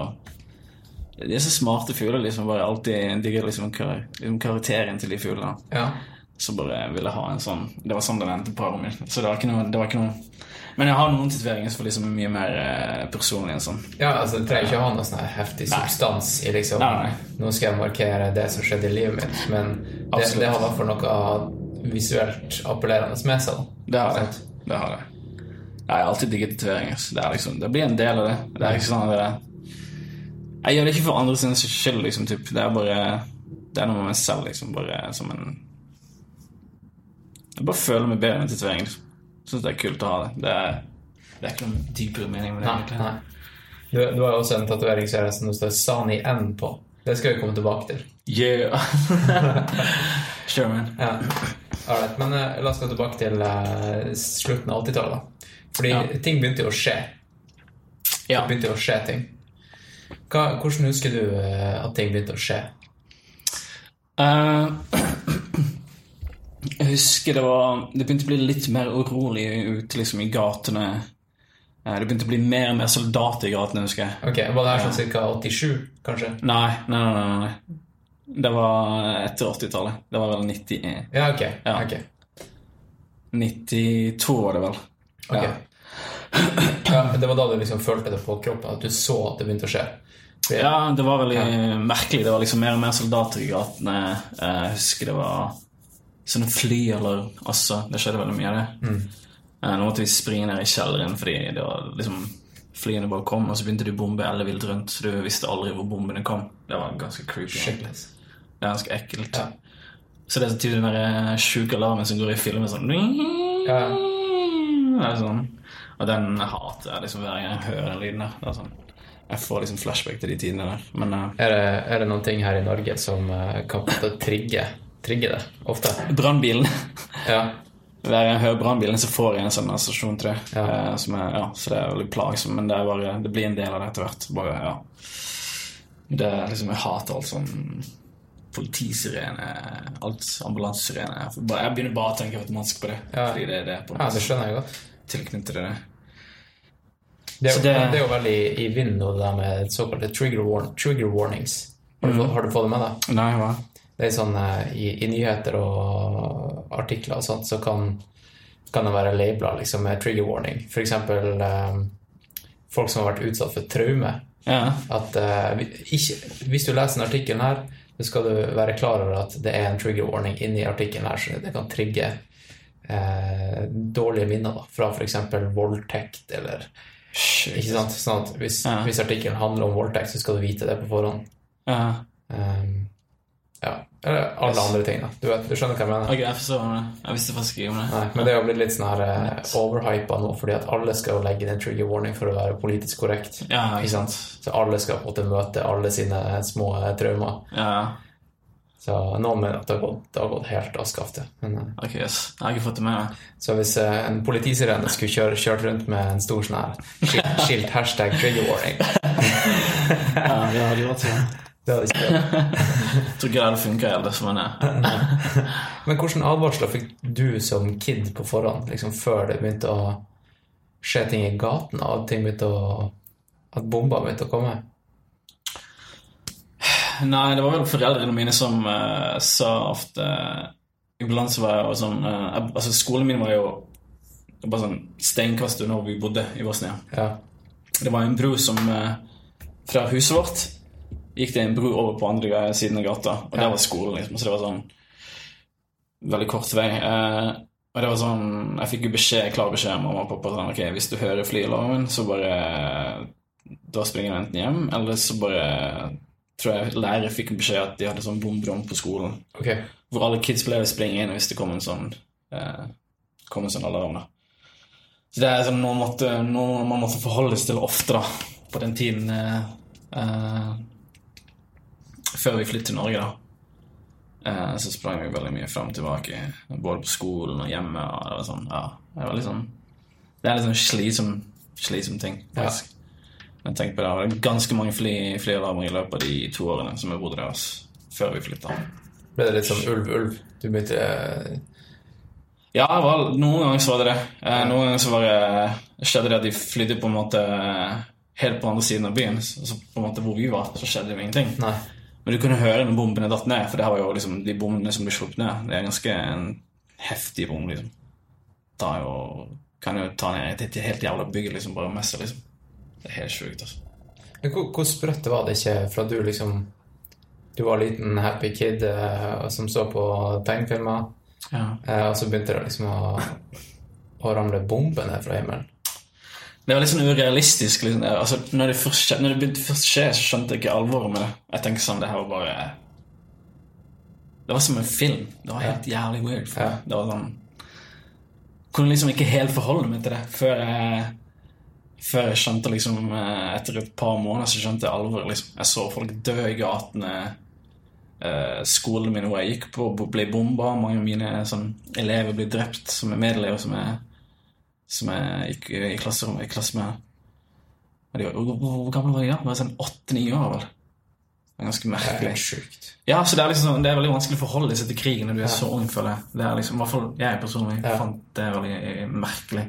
de er så smarte fugler. liksom Bare alltid digger liksom, kar liksom karakteren til de fuglene. ja. Så bare ville jeg ha en sånn Det var sånn den endte på armen min. Så det var ikke noe, det var ikke noe Men jeg har noen tatoveringer som liksom er mye mer eh, personlige sånn. Ja, altså, det trenger ikke å ha noe sånn heftig Nei. substans i liksom Nei, nei. Nå skal jeg markere det som skjedde i livet mitt, men det, det har i hvert fall noe visuelt appellerende med seg. da. Det har det. Det har jeg. Jeg har alltid digget tatoveringer. Det, er liksom, det blir en del av det. Det er ikke sånn at det Jeg gjør det ikke for andre sin skyld, liksom. Typ. Det er bare Det er noe med meg selv, liksom. Bare som en Jeg bare føler meg bedre med tatovering. Liksom. Syns det er kult å ha det. Det er, det er ikke noen dypere mening med det. Egentlig. nei. Du, du har jo også en tatovering som det står Sani N på. Det skal vi komme tilbake til. Yeah! sure, man. Ja. Alright, men uh, la oss gå tilbake til uh, slutten av 80-tallet. Fordi Ja. ting begynte jo å skje. Ja. Det begynte jo å skje ting. Hva, hvordan husker du uh, at ting begynte å skje? Eh, jeg husker det var Det begynte å bli litt mer urolig ute liksom, i gatene. Eh, det begynte å bli mer og mer soldater i gatene, husker jeg. Ok, Var det her sånn ca. 87, kanskje? Nei, nei, nei. nei. Det var etter 80-tallet. Det var vel 91. Ja, ok. Ja. ok. 92 var det vel. Ok. Ja. Ja, det var da du liksom følte det på kroppen, at du så at det begynte å skje? Ja, det var veldig merkelig. Det var liksom mer og mer soldater i gatene. Eh, Jeg husker det var sånne fly eller også. Det skjedde veldig mye av det. Eh, Nå måtte vi springe ned i kjelleren fordi det var liksom flyene bare kom, og så begynte de å bombe ellevilt rundt, så du visste aldri hvor bombene kom. Det var ganske creepy. Det er ganske ekkelt. Ja. Så det er så den der eh, sjuke alarmen som går i filmen sånn Ja. Det er sånn. Og den hater jeg liksom hver gang jeg hører den lyden der. Er sånn. Jeg får liksom flashback til de tidene der. Men uh, Er det, er det noen ting her i Norge som uh, kan trigge, trigge det ofte? brannbilen Ja. Hver jeg hører brannbilen, så får jeg en sånn assosiasjon til det. Ja. Eh, som er, ja, så det er veldig plagsomt, men det, bare, det blir en del av det etter hvert. Bare, ja. Det er liksom, Jeg hater alt sånn politisirene, alt ambulansesirene. Jeg begynner bare å tenke automatisk på det. Ja. Fordi det er det på ja, det skjønner jeg godt. tilknyttet til det. Det er, jo, det... det- er jo veldig i, vinden nå, det der med såkalte trigger, warn, trigger warnings. Har du, fått- har du fått det med deg? Nei, hva? Det er sånn eh, i, i nyheter og artikler og sånt, så kan, kan det være labla liksom, med trigger warning. Eksempel eh, folk som har vært utsatt for traume. Ja. At eh, ikke, hvis du leser denne artikkelen her, så skal du være klar over at det er en trigger warning inni artikkelen her, så det kan trigge eh, dårlige minner da, fra f.eks. voldtekt eller Shit. Ikke sant? Sånn at hvis, Ja. hvis artikkelen handler om voldtekt, så skal du vite det på forhånd. Ja. Um, ja. Eller alle Yes. andre ting, da. Du, vet, du skjønner hva jeg mener? Okay, jeg forstår det. Jeg visste faktisk ikke om det. Nei, men det har blitt litt sånn her uh, overhypa nå, fordi at alle skal jo legge inn en trigger warning for å være politisk korrekt. Ja, Ikke sant? Så alle skal på en måte møte alle sine små eh, traumer. Ja, Så noen mener at det har gått, det har gått helt av skaftet. Men, eh, ok, yes. Jeg har ikke fått det med meg. så hvis eh, en politisirene skulle kjøre, kjørt rundt med en stor sånn her skilt, skilt hashtag trigger warning Ja, det hadde gjort det. Det hadde ikke tror ikke det hadde funket helt, men eh, Men hvilke advarsler fikk du som kid på forhånd, liksom før det begynte å skje ting i gaten, og ting begynte å At bomba begynte å komme? Nei, det var vel foreldrene mine som uh, sa ofte Iblant så var jeg jo sånn uh, Altså, skolen min var jo bare sånn steinkast unna hvor vi bodde i Bosnia. Ja. Det var en bro som uh, Fra huset vårt gikk det en bro over på andre siden av gata, og Ja. der var skolen, liksom. Så det var sånn veldig kort vei. Eh, og det var sånn Jeg fikk jo beskjed, klar beskjed av mamma og pappa sånn Ok, hvis du hører flyalarmen, så bare Da springer du enten hjem, eller så bare Tror jeg lærere fikk beskjed at de hadde sånn bomberom på skolen. Ok. Hvor alle kids ble å springe inn hvis det kom en sånn eh, kom en sånn alarm. da. Så det er sånn noe, måtte, noe man måtte forholde seg til ofte da, på den tiden eh, eh, før vi flyttet til Norge. da. Eh, så sprang vi veldig mye frem og tilbake, både på skolen og hjemme. Og det var sånn, ja, det var litt sånn Det er litt sånn slitsom, slitsom ting, faktisk. Men tenk på det, det var ganske mange fly, flyalarmer i løpet av de to årene som jeg bodde der, altså, før vi flytta. Ble det litt sånn ulv-ulv? Du begynte eh, Ja, vel, noen ganger så var det det. Eh, noen ganger så var det, skjedde det at de flydde på en måte helt på andre siden av byen. Så på en måte hvor vi var, så skjedde det ingenting. Nei. Men du kunne høre når bombene datt ned, for det var jo liksom de bombene som ble sluppet ned. Det er ganske en heftig bom, liksom. Er jo, kan jo ta ned et, helt jævla bygg liksom, bare messe, liksom. Det er helt sjukt, altså. Men hvor, hvor sprøtt var det ikke fra du liksom Du var liten happy kid eh, som så på tegnefilmer, Ja. eh, og så begynte det liksom å, å ramle bomber ned fra himmelen? Det var litt sånn urealistisk. Liksom. Altså, når, det først, når det begynte først skje, så skjønte jeg ikke alvoret med det. Jeg tenkte sånn, det her var bare Det var som en film. Det var helt jævlig weird. Ja. Det var sånn Kunne liksom ikke helt forholde meg til det før jeg Før jeg skjønte liksom eh, Etter et par måneder så skjønte jeg alvoret. Liksom. Jeg så folk dø i gatene. Eh, skolen min hvor jeg gikk på, ble bomba. Mange av mine sånn, elever ble drept, som er medelever som er som jeg gikk i klasserommet i klasse med. Hvor, gammel var de da? Sånn åtte-ni år, vel? Det er ganske er merkelig. sjukt. Ja, så det er, liksom, sånn- det er veldig vanskelig å forholde seg til krigen når du er så ung, føler jeg. Det er liksom, i hvert fall jeg personlig Ja. fant det veldig eh, merkelig.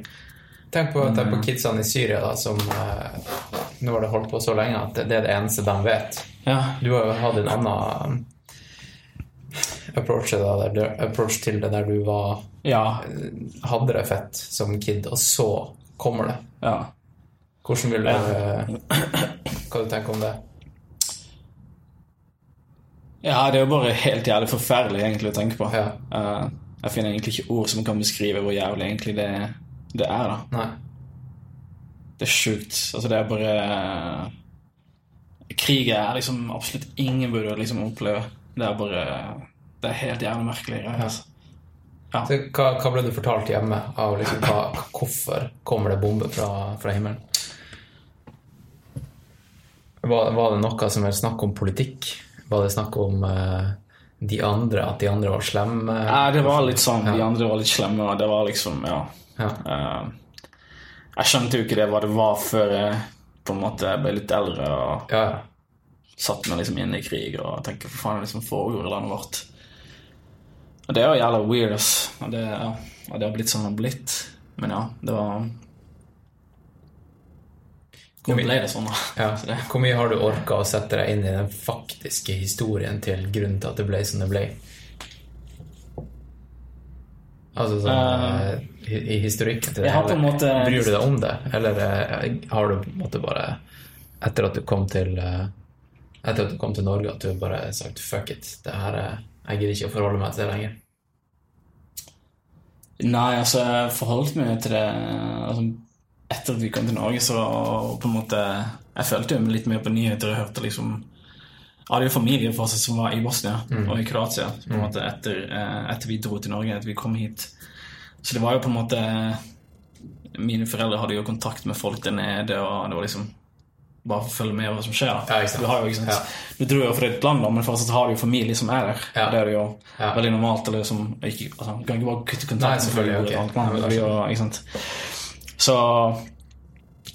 Tenk på, tenk på kidsene i Syria da, som eh, Nå har det holdt på så lenge at det, er det eneste de vet. Ja, Du har jo hatt en annen approach til det der, approach til det der du var ja, hadde det fett som kid, og så kommer det. ja. Hvordan vil du eh, Hva du tenker om det? Ja, det er jo bare helt jævlig forferdelig egentlig å tenke på. Ja. Eh, jeg finner egentlig ikke ord som kan beskrive hvor jævlig egentlig det, det er, da. Nei. Det er sjukt. Altså, det er bare Krig er liksom absolutt ingen burde liksom oppleve. Det er bare Det er helt jævlig merkelig. greier, Altså. Så hva, hva ble du fortalt hjemme av liksom, hva, hvorfor kommer det bomber fra, fra himmelen? Var, var det noe som er snakk om politikk? Var det snakk om uh, de andre, at de andre var slemme? Nei, det var litt sånn. De andre var litt slemme, og det var liksom Ja. Ja. Uh, jeg skjønte jo ikke det hva det var før jeg på en måte ble litt eldre og Ja, ja. satt meg liksom inne i krig og tenkte hva faen er det som foregår i landet vårt? Og det er jo jævla weird, ass. Og det, ja, og det har blitt sånn det har blitt. Men ja, det var ble det sånn, da. Ja. Så det, Hvor mye har du orka å sette deg inn i den faktiske historien til grunnen til at det ble som det ble? Altså sånn uh, i, historikk til det en måte- Bryr du deg om det, eller eh, har du på en måte bare Etter at du kom til eh, Etter at du kom til Norge, at du bare sagt 'fuck it', det her er, jeg gidder ikke å forholde meg til det lenger? Nei, altså, jeg forholdt meg til det altså, Etter at vi kom til Norge, så på en måte Jeg følte jo litt mer på nyheter og hørte liksom Jeg hadde jo familie for seg som var i Bosnia og i Kroatia på en måte etter, eh, etter vi dro til Norge, etter vi kom hit. Så det var jo på en måte Mine foreldre hadde jo kontakt med folk der nede, og det var liksom bare følge med hva som skjer. Ja. Du, har jo? Ja. du dro jo fra et land, men fortsatt har du jo familie som er der. Ja. Det er jo veldig normalt. Eller liksom, ikke, altså, du kan ikke bare kutte Nei, kontakt selvfølgelig, folk i ok. et annet land. Men jo- sant? Så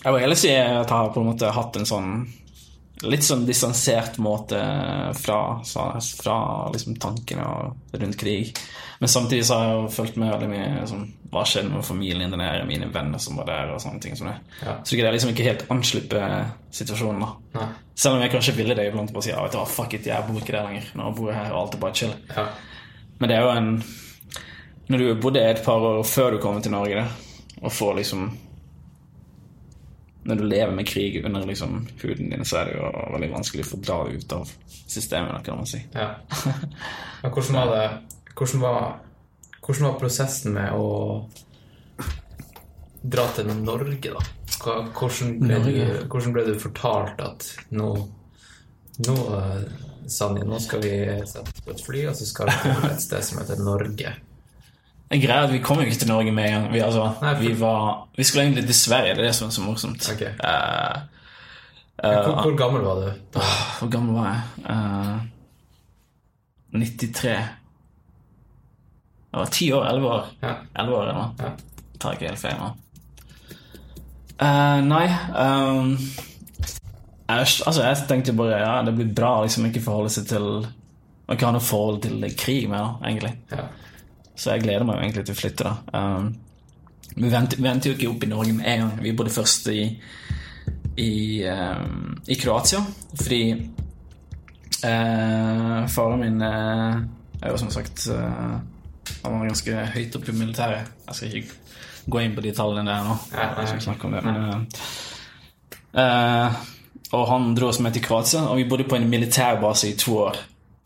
jeg vil heller si at jeg har på en måte hatt en sånn litt sånn distansert måte fra, fra, liksom tankene rundt krig. Men samtidig så har jeg jo fulgt med veldig mye liksom, hva skjedde med familien din her, mine venner som var der, og sånne ting som det. Ja. Så det er liksom ikke helt anslippe situasjonen, da. Nei. Selv om jeg kanskje ville det iblant, bare si ja, vet du hva, fuck it, jeg bor ikke der lenger. Nå bor jeg her, og alt er bare chill. Ja. Men det er jo en Når du bodde et par år før du kom til Norge, da, og får liksom Når du lever med krig under liksom huden din, så er det jo veldig vanskelig å få dra ut av systemet, kan man si. Ja. Men hvordan var det hvordan var, hvordan var prosessen med å dra til Norge, da? Hvordan ble, du, hvordan ble du fortalt at nå Nå, eh, Sanja, nå skal vi sette på et fly, og så skal vi til et sted som heter Norge. Er at Vi kom jo ikke til Norge med en gang. Vi, altså, Nei, for- vi, var, vi skulle egentlig til Sverige. Det er det som er så morsomt. Okay. Uh, uh, Hvor, hvor gammel var du? da? hvor gammel var jeg? Uh, 93. Jeg var ti år, elleve år. Ja. Elleve år eller noe. Ja. Tar ikke helt feil nå. Eh, nei um, jeg, Altså, jeg tenkte bare ja, det blir bra liksom ikke forholde seg til Man ikke ha noe forhold til krig mer, da, egentlig. Ja. Så jeg gleder meg jo egentlig til å flytte, da. Um, vi venter, vi vendte jo ikke opp i Norge med en gang. Vi bodde først i, i, um, i Kroatia, fordi uh, faren min uh, er jo som sagt uh, Han var ganske høyt oppe i militæret. Jeg skal ikke gå inn på de tallene der nå. Jeg skal ikke snakke om det, men Uh, Og han dro oss med til Kroatia, og vi bodde på en militærbase i to år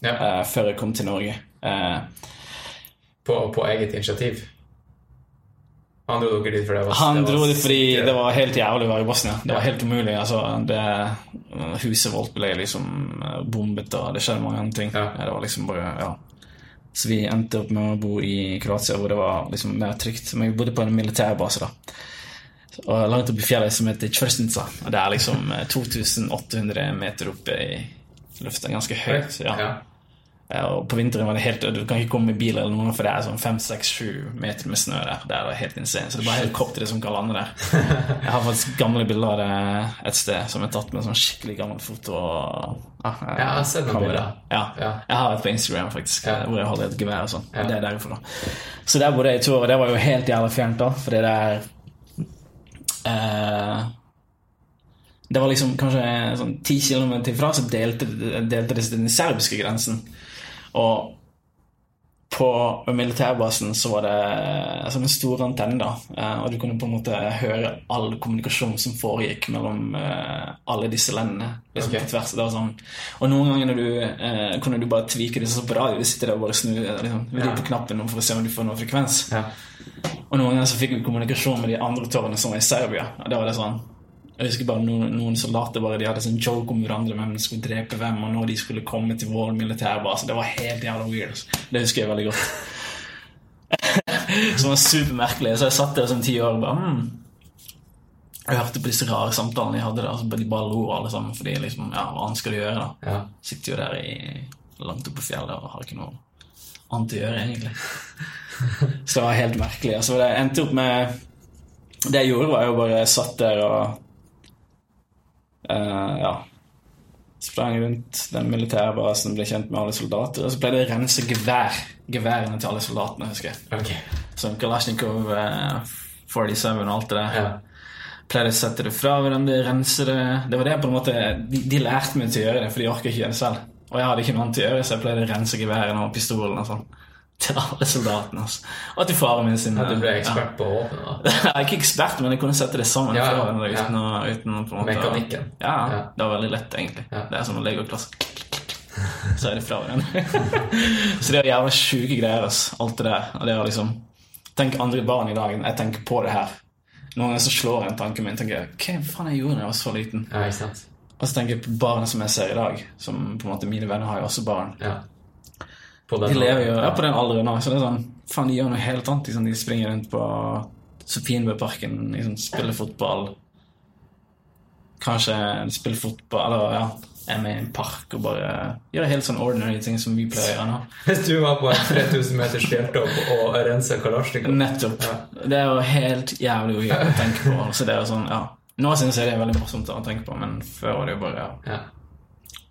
Ja. uh, før jeg kom til Norge. Eh, På, på eget initiativ. Han dro dere dit fordi det var Han dro dit fordi det var helt jævlig å være i Bosnia. Det var helt umulig. altså det, Huset vårt ble liksom eh, bombet, og det skjedde mange andre ting. Ja. Det var liksom bare, ja Så vi endte opp med å bo i Kroatia, hvor det var liksom mer trygt. Men vi bodde på en militærbase, da. Og langt oppe i fjellet som heter Tjørsnica. Og det er liksom eh, 2800 meter oppe i lufta. Ganske høyt. ja. Og på vinteren var det helt Du kan ikke komme med bil eller noe, for det er sånn 5-6-7 meter med snø der. Det er helt insane. Så det er bare helikopteret som kan lande der. Jeg har faktisk gamle bilder av det et sted som er tatt med sånn skikkelig gammelt foto. Og, ja, jeg har bilder. Ja. Ja. Jeg har et på Instagram, faktisk, Ja. hvor jeg holder et gevær og sånn. Det er derfra. Så der bodde jeg i to år, og det var jo helt jævla fjernt, da, fordi det er eh, det var liksom kanskje sånn 10 kilometer ifra så delte, delte det den serbiske grensen. Og på militærbasen så var det en stor antenne da, eh, og du kunne på en måte høre all kommunikasjon som foregikk mellom eh, alle disse landene. Liksom, okay. på tvers. Det var sånn. Og noen ganger når du, eh, kunne du bare tvike det sånn på radio. Du sitter der og bare snur liksom, vrir Ja. på knappen for å se om du får noen frekvens. Ja. Og noen ganger så fikk vi kommunikasjon med de andre tårnene som var i Serbia. Og da var det sånn Jeg husker bare noen, noen soldater bare, de hadde sånn joke om hverandre hvem som skulle drepe hvem, og når de skulle komme til vår militærbase. Det var helt jævla weird. altså. Det husker jeg veldig godt. Som var supermerkelig. Så jeg satt der som ti år og bare hmm. Jeg hørte på disse rare samtalene de hadde der. Altså, de bare lo alle sammen. Fordi liksom, ja, hva annet skal du gjøre, da? Ja. Sitter jo der i, langt oppe på fjellet og har ikke noe annet å gjøre, egentlig. Så det var helt merkelig. Altså, det endte opp med Det jeg gjorde, var jo bare satt der og Ja. Sprang rundt den militære basen, ble kjent med alle soldater. Og så ble det å rense gevær. Geværene til alle soldatene, husker jeg. Okay. Som Kalasjnikov eh, 47 og alt det der. Ja. Pleide å sette det fra hverandre, rense det. Det var det på en måte De, de lærte meg til å gjøre det, for de orker ikke det selv. Og jeg hadde ikke noe annet til å gjøre, så jeg pleide å rense geværene og pistolen og sånn. Til alle soldatene. Altså. Og til faren min sin Ja, du ble ja. ekspert på våpen. Jeg er ikke ekspert, men jeg kunne sette det sammen Ja, fra ja, ja. uten, å, uten å på en måte Mekanikken. Ja, Ja. det var veldig lett, egentlig. Ja. Det er som å legge klasse. Så er det fra hverandre. så det er jævla sjuke greier, altså. Alt det der. Og det er liksom Tenk andre barn i dag. Jeg tenker på det her. Noen ganger så slår en tanken min. tenker jeg, Hva faen jeg gjorde da jeg var så liten? Ja, ikke sant? Og så tenker jeg på barna som jeg ser i dag. Som på en måte Mine venner har jo også barn. Ja. På den De lever jo ja, på den alderen nå. Så det er sånn Faen, de gjør noe helt annet. Liksom. De springer rundt på Sofienbergparken, liksom, spiller fotball. Kanskje spiller fotball, eller ja, er med i en park og bare gjør helt sånn ordinary ting som vi pleier å gjøre nå. Hvis du var på en 3000 meters fjelltopp og rensa Kalasjnikov Nettopp. Det er jo helt jævlig å tenke på. Så det er jo sånn, ja. Nå syns jeg det er veldig morsomt å tenke på, men før var det jo bare ja, Ja.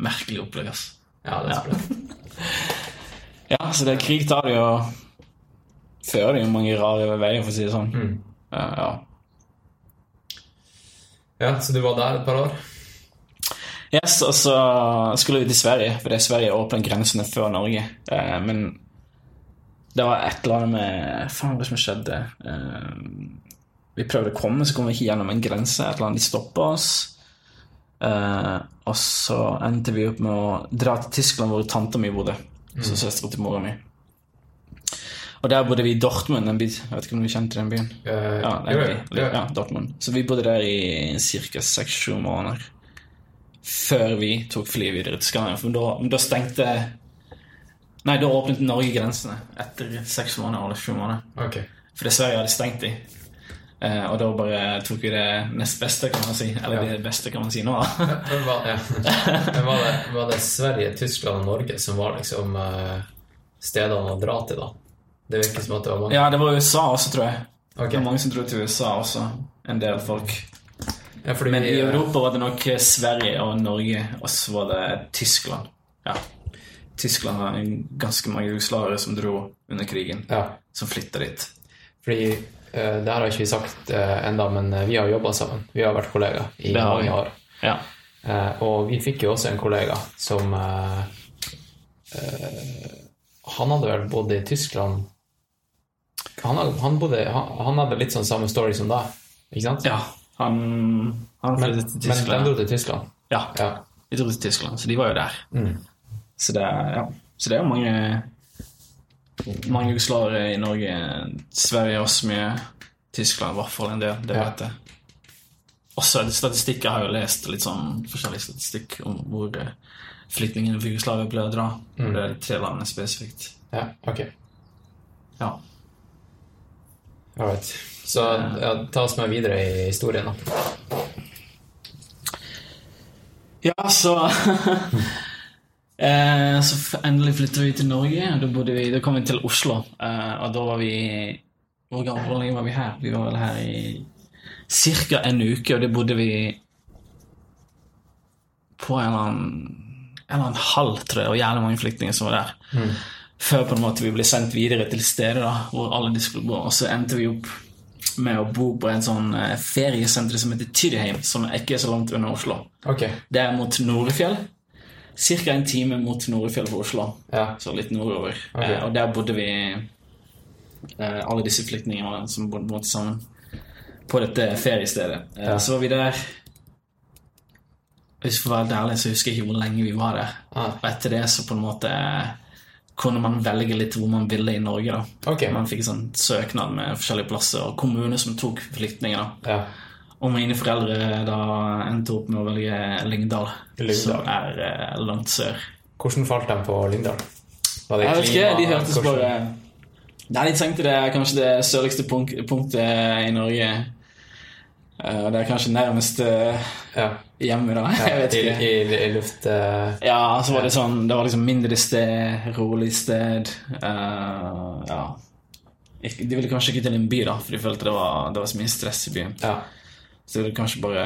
merkelig opplegg. ja, det er Ja. sprøtt. Ja, så det er krig tar det jo Fører jo mange rare veier, for å si det sånn. Mm. Ja, ja. Ja, så du var der et par år? Yes, og så skulle vi til Sverige, for det er Sverige åpner grensene før Norge. Eh, men det var et eller annet med Faen, hva som skjedde? Eh, vi prøvde å komme, så kom vi ikke gjennom en grense. Et eller annet, De stoppa oss. Eh, og så endte vi opp med å dra til Tyskland, hvor tanta mi bodde. Så søstera til mora mi. Og der bodde vi i Dortmund, en by. Jeg vet ikke om du kjente den byen? Uh, Ja, det jo, by. ja, Dortmund. Så vi bodde der i ca. seks-sju måneder. Før vi tok flyet videre til Skandinavia. For da, da stengte Nei, da åpnet Norge grensene etter seks måneder eller sju måneder. Okay. For Sverige hadde stengt de. Eh, og da bare tok vi det nest beste, kan man si. Eller Ja. det beste, kan man si nå. Men var, ja. Men var, det, var det Sverige, Tyskland og Norge som var liksom uh, stedene å dra til, da? Det virker som at det var mange. ja, det var USA også, tror jeg. Okay. Det var mange som dro til USA også. En del folk. Ja, Men i Europa var det nok Sverige og Norge, og så var det Tyskland. Ja. Tyskland har ganske mange jugoslavere som dro under krigen, Ja, som flytta dit. fordi det har ikke vi sagt uh, enda, men eh, vi har jobba sammen. Vi har vært kollegaer i mange år. Ja. Eh, og vi fikk jo også en kollega som eh, eh, Han hadde vel bodd i Tyskland Han, han, bodde, han, han hadde litt sånn samme story som deg, ikke sant? ja. Han, han Men, til men de Tyskland. dro til Tyskland? ja, Ja. de dro til Tyskland, så de var jo der. Mm. Så det, ja. så det er jo mange mange jugoslavere i Norge. Sverige også mye. Tyskland i hvert fall en del. Det vet jeg. Også statistikker har jeg lest litt sånn forskjellig statistikk om hvor eh, flyktningene fra Jugoslavia å dra. Mm. det er tre landene spesifikt. ja, ok. Ja. Alright. Så ja, ta oss med videre i historien, da. Ja, så eh, Så endelig flyttet vi til Norge. Da, bodde vi, da kom vi til Oslo. Eh, og da var vi Hvor lenge var vi her? Vi var vel her i ca. en uke, og det bodde vi på en eller annen en eller annen halv, tror jeg. Og jævlig mange flyktninger som var der. Før på en måte vi ble sendt videre til stedet da, hvor alle de skulle bo. Og så endte vi opp med å bo på en sånn eh, feriesenter som heter Tyrheim, som ikke er så langt unna Oslo. Okay. Det er mot Norefjell. Cirka en time mot Norefjell for Oslo. Ja. Så litt nordover. Okay. Eh, og der bodde vi eh, Alle disse flyktningene som bodde på sammen på dette feriestedet. Eh, Ja. Så var vi der Hvis jeg får være ærlig, så husker jeg ikke hvor lenge vi var der. Ah. Og etter det så på en måte eh, kunne man velge litt hvor man ville i Norge. da. Okay. Man fikk sånn søknad med forskjellige plasser, og kommuner som tok flyktninger. da. Ja. Og mine foreldre da endte opp med å velge Lyngdal, Lyngdal. som er eh, langt sør. Hvordan falt de på Lyngdal? Var det Jeg vet ikke, klima- de hørtes hvordan- bare Nei, de tenkte det er kanskje det sørligste punk punktet i Norge. Eh, Og det er kanskje nærmest Ja. hjemme, da. Jeg vet I, ikke. i, i luft uh, Ja, så var det sånn Det var liksom mindre sted, rolig sted. Uh, ja. De ville kanskje ikke til en by, da, for de følte det var, det var så mye stress i byen. Ja. Så det er kanskje bare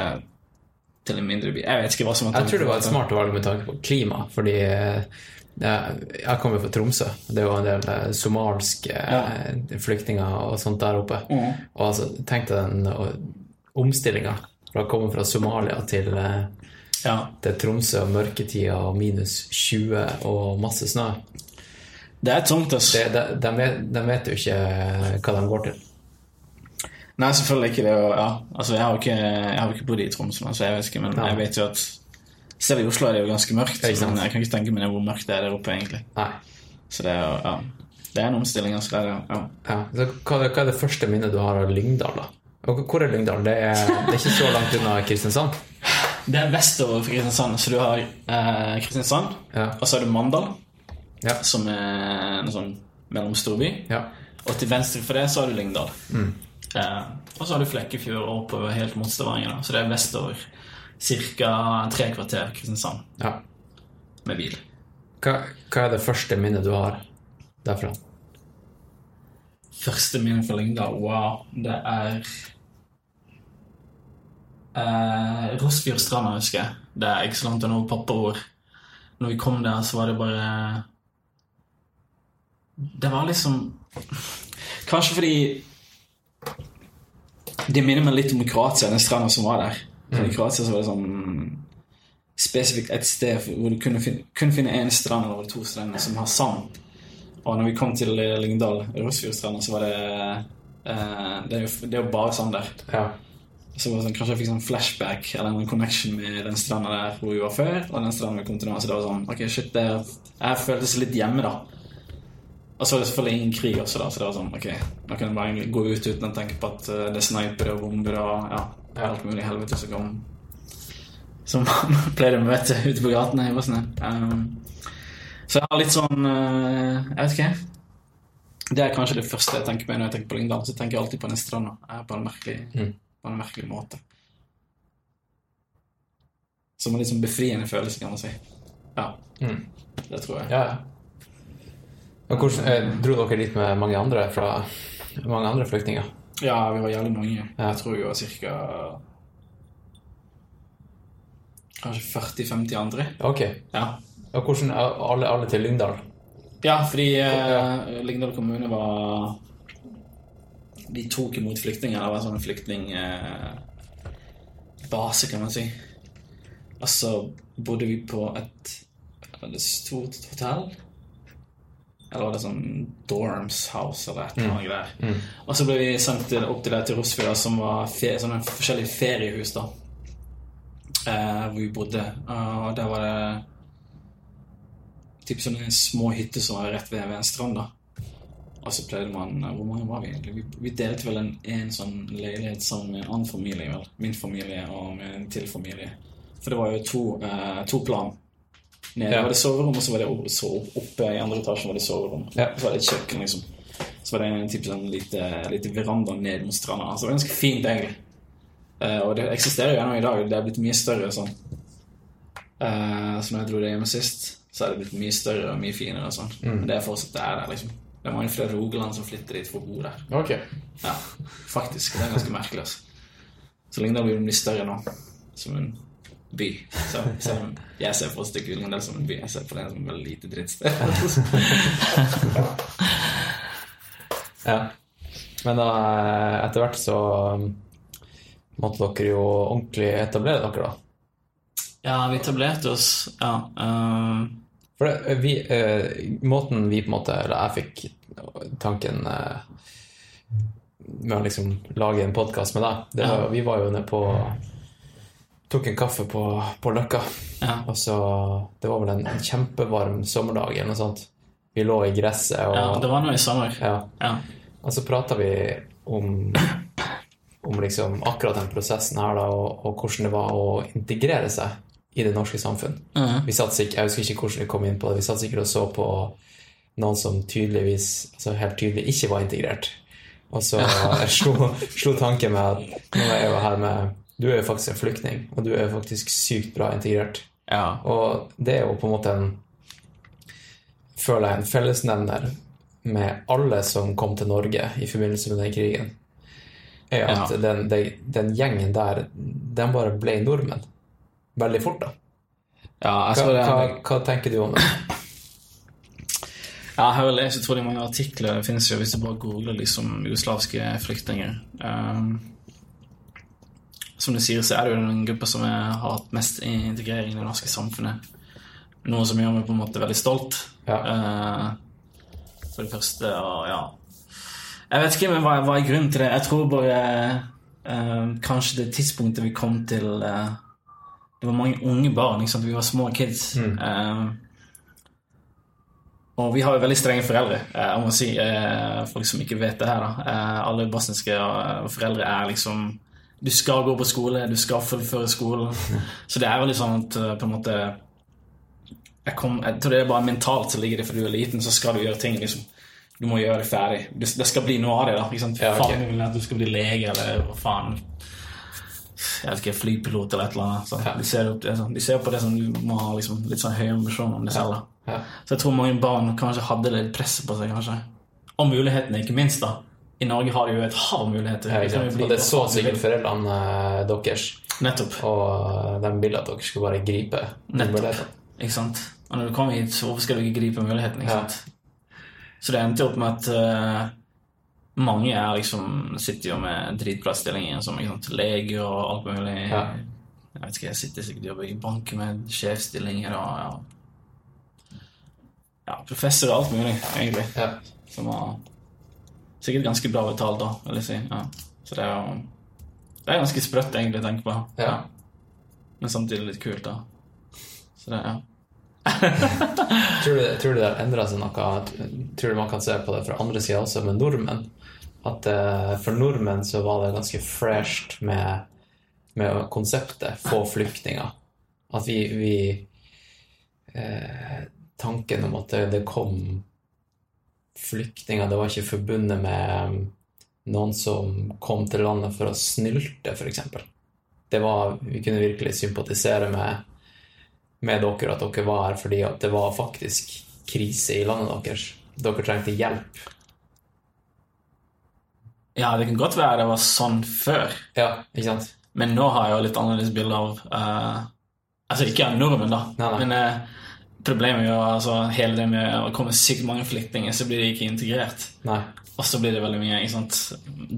til en mindre by. Jeg vet ikke hva som var Jeg tror det var et smart valg med tanke på klima, fordi eh, jeg, kommer fra Tromsø. Det er jo en del eh, somalske ja. flyktninger og sånt der oppe. Mm. Og altså, tenk deg den omstillinga fra å komme fra Somalia til, eh, Ja. til Tromsø og mørketida og minus 20 og masse snø. Det er tungt, ass. Det, de, de, vet, de vet jo ikke eh, hva de går til. Nei, selvfølgelig ikke det. Og, ja. altså, jeg har ikke, jeg har ikke bodd i Tromsø, så jeg vet ikke, men jeg vet jo at selv i Oslo er det jo ganske mørkt. Men jeg kan ikke tenke meg hvor mørkt det er der oppe, egentlig. Nei. Så det er jo, ja. Det er en omstilling, altså. Det er, ja. Ja. Så hva, hva er det første minnet du har av Lyngdal, da? Og hvor er Lyngdal? Det er, det er ikke så langt unna Kristiansand? Det er vestover for Kristiansand, så du har eh, Kristiansand, Ja. og så har du Mandal, Ja. som er en sånn mellomstorby. ja. Og til venstre for det så har du Lyngdal. Mm. Eh, og så har du Flekkefjord oppover helt mot Stavanger. da. Så det er vestover. Cirka tre kvarter Kristiansand ja. med bil. Hva, hva er det første minnet du har derfra? Første minne fra Lyngdal, wow, det er eh, Rossfjordstranda, husker jeg. Det er ikke så langt unna hvor pappa. Når vi kom der, så var det bare Det var liksom Kanskje fordi Det minner meg litt om Kroatia, den stranda som var der. Mm. I Kroatia så var det sånn spesifikt et sted hvor du kunne finne, kun finne én strand eller to strender som har sand. Og når vi kom til eh, Lyngdal, Rosfjordstranda, så var det eh, det, er jo, det er jo bare sand der. Ja. Så var sånn, Kanskje jeg fikk sånn flashback eller en connection med den stranda der hvor vi var før. Og den stranda vi kom til nå. Så det var sånn Ok, shit, det, jeg føltes litt hjemme, da. Og så var det selvfølgelig ingen krig også, da, så det var sånn Ok, nå kan jeg bare egentlig gå ut uten å tenke på at eh, det er snipere og bomber og ja, alt mulig helvete som kom Som man pleide å møte ute på gatene i Bosnia. Um, så jeg har litt sånn eh, Jeg vet ikke. Det er kanskje det første jeg tenker på når jeg tenker på Lyngdal. Så tenker jeg alltid på den stranda på en merkelig, Mm. på en merkelig måte. Som en litt sånn befriende følelse, kan man si. Ja, Mm. det tror jeg. Ja, ja. Men hvordan, eh, dro dere dit med mange andre fra mange andre flyktninger? Ja, vi var jævlig mange. Jeg tror vi var ca. Kanskje 40-50 andre. Ok. Ja, Og hvordan, alle, alle til Lyngdal? ja fordi eh, Lyngdal kommune var De tok imot flyktninger. Det var en sånn flyktningbase, kan man si. Og så bodde vi på et et stort hotell. Eller var det sånn Dorms House eller et eller annet greier. Og så ble vi sendt opp til det til Rosfjord, som var fe, sånne forskjellige feriehus, da. Eh, hvor vi bodde. Og der var det typ sånne små hytter som var rett ved, ved en strand, da. Og så pleide man Hvor mange var vi egentlig? Vi, vi delte vel en, en sånn leilighet sammen med en annen familie, vel. Min familie og min til familie. For det var jo to, eh, to plan. Nede Ja. var det soverom, og så var det opp- oppe i andre etasjen var det soverom. Ja. Og så var det et kjøkken, liksom. Så var det en type sånn lite, lite veranda ned mot stranda. Altså, det var ganske fint, egentlig. Uh, og det eksisterer jo ennå i dag. Det er blitt mye større og sånn. Uh, så når jeg dro det hjemme sist, så er det blitt mye større og mye finere og sånn. Men det er fortsatt det er der, liksom. Det er mange flere Rogaland som flytter dit for å bo der. Ok. Ja, faktisk. Det er ganske merkelig, altså. Så Lyngdal vil bli større nå, som en by. Så selv om jeg ser ikke Lyngdal som en by, jeg ser på det som et veldig lite drittsted. Ja. Men da, eh, etter hvert så um, måtte dere jo ordentlig etablere dere, da. ja, vi etablerte oss, ja. Uh... For det, vi, uh, måten vi på en måte Eller jeg fikk tanken uh, med å liksom lage en podkast med deg det var, Vi var jo nede på Tok en kaffe på, på Løkka. ja. Og så Det var vel en, en kjempevarm sommerdag eller noe sånt. Vi lå i gresset og ja, det var nå i sommer. ja. Ja. Og så prata vi om, om liksom akkurat den prosessen her, da, og, og hvordan det var å integrere seg i det norske samfunn. Mhm. Vi satt sikkert, Jeg husker ikke hvordan vi kom inn på det. Vi satt sikkert og så på noen som tydeligvis altså helt tydelig ikke var integrert. Og så slo, slo tanken med at nå er jeg jo her med Du er jo faktisk en flyktning, og du er faktisk sykt bra integrert. ja. Og det er jo på en måte en Føler jeg en fellesnevner med alle som kom til Norge i forbindelse med den krigen, er at Ja. den, den, den gjengen der, den bare ble nordmenn. Veldig fort, da. ja, Hva, tror hva, er hva tenker du om det? Ja, jeg har det lest utrolig mange artikler. Det finnes jo hvis du bare googler liksom jugoslaviske flyktninger. Um, som du sier, så er det jo den gruppa som har hatt mest integrering i det norske samfunnet. Noe som gjør meg på en måte veldig stolt. Ja. Uh, for det første, og ja Jeg vet ikke men hva, hva er grunnen til det. Jeg tror bare uh, kanskje det tidspunktet vi kom til uh, Det var mange unge barn. Ikke sant? Vi var små kids. Uh, og vi har jo veldig strenge foreldre, jeg må si, folk som ikke vet det her. da. Alle bosniske foreldre er liksom Du skal gå på skole, du skal fullføre skolen. Så det er veldig sånn at eh, på en måte jeg, kom, jeg tror det er bare mentalt som ligger det for du er liten, så skal du gjøre ting. liksom Du må gjøre det ferdig. Det, skal bli noe av det. da, ikke sant? Ja, okay. Faen vil at du skal bli lege, eller hva faen jeg vet ikke, flypilot eller et eller annet. Så Ja. de, ser opp, det, sånn, de ser på det som du må ha liksom, litt sånn høye ambisjoner om deg selv. da. Ja. Så jeg tror mange barn kanskje hadde litt press på seg, kanskje. Og mulighetene, ikke minst, da. I Norge har de jo et hav av muligheter. Ja, bli Og det er så sikkert foreldrene eh, deres, Nettopp. og eh, de ville at dere skulle bare gripe mulighetene. Ikke sant? Og når du kommer hit, så hvorfor skal du ikke gripe muligheten? ikke Ja. sant? Så det endte jo opp med at uh, mange er liksom, sitter jo med dritbra stillinger som ikke sant, lege og alt mulig. Ja. Jeg vet ikke, jeg sitter sikkert og jobber i bank med sjefsstillinger og ja. ja, professor og alt mulig, egentlig. Ja. Som var sikkert ganske bra betalt, da, vil jeg si. Ja. Så det er jo Det er ganske sprøtt, egentlig, å tenke på. Ja. Men samtidig litt kult, da. Så det, ja. Tror du, tror du det har endra seg noe? Tror du man kan se på det fra andre sida også, med nordmenn? At uh, for nordmenn så var det ganske fresht med, med konseptet 'få flyktninger'. At vi, vi eh, Tanken om at det, det kom flyktninger, det var ikke forbundet med um, noen som kom til landet for å snylte, f.eks. Det var Vi kunne virkelig sympatisere med, med dere, at dere var her fordi det var faktisk krise i landet deres. Dere trengte hjelp. Ja, det kan godt være det var sånn før, Ja, ikke sant? men nå har jeg jo litt annerledes bilde av uh, Altså ikke av nordmenn, da, Nei, nei. men eh, problemet er jo altså hele det med å komme sykt mange flyktninger, så blir de ikke integrert. Nei. Og så blir det veldig mye ikke sant?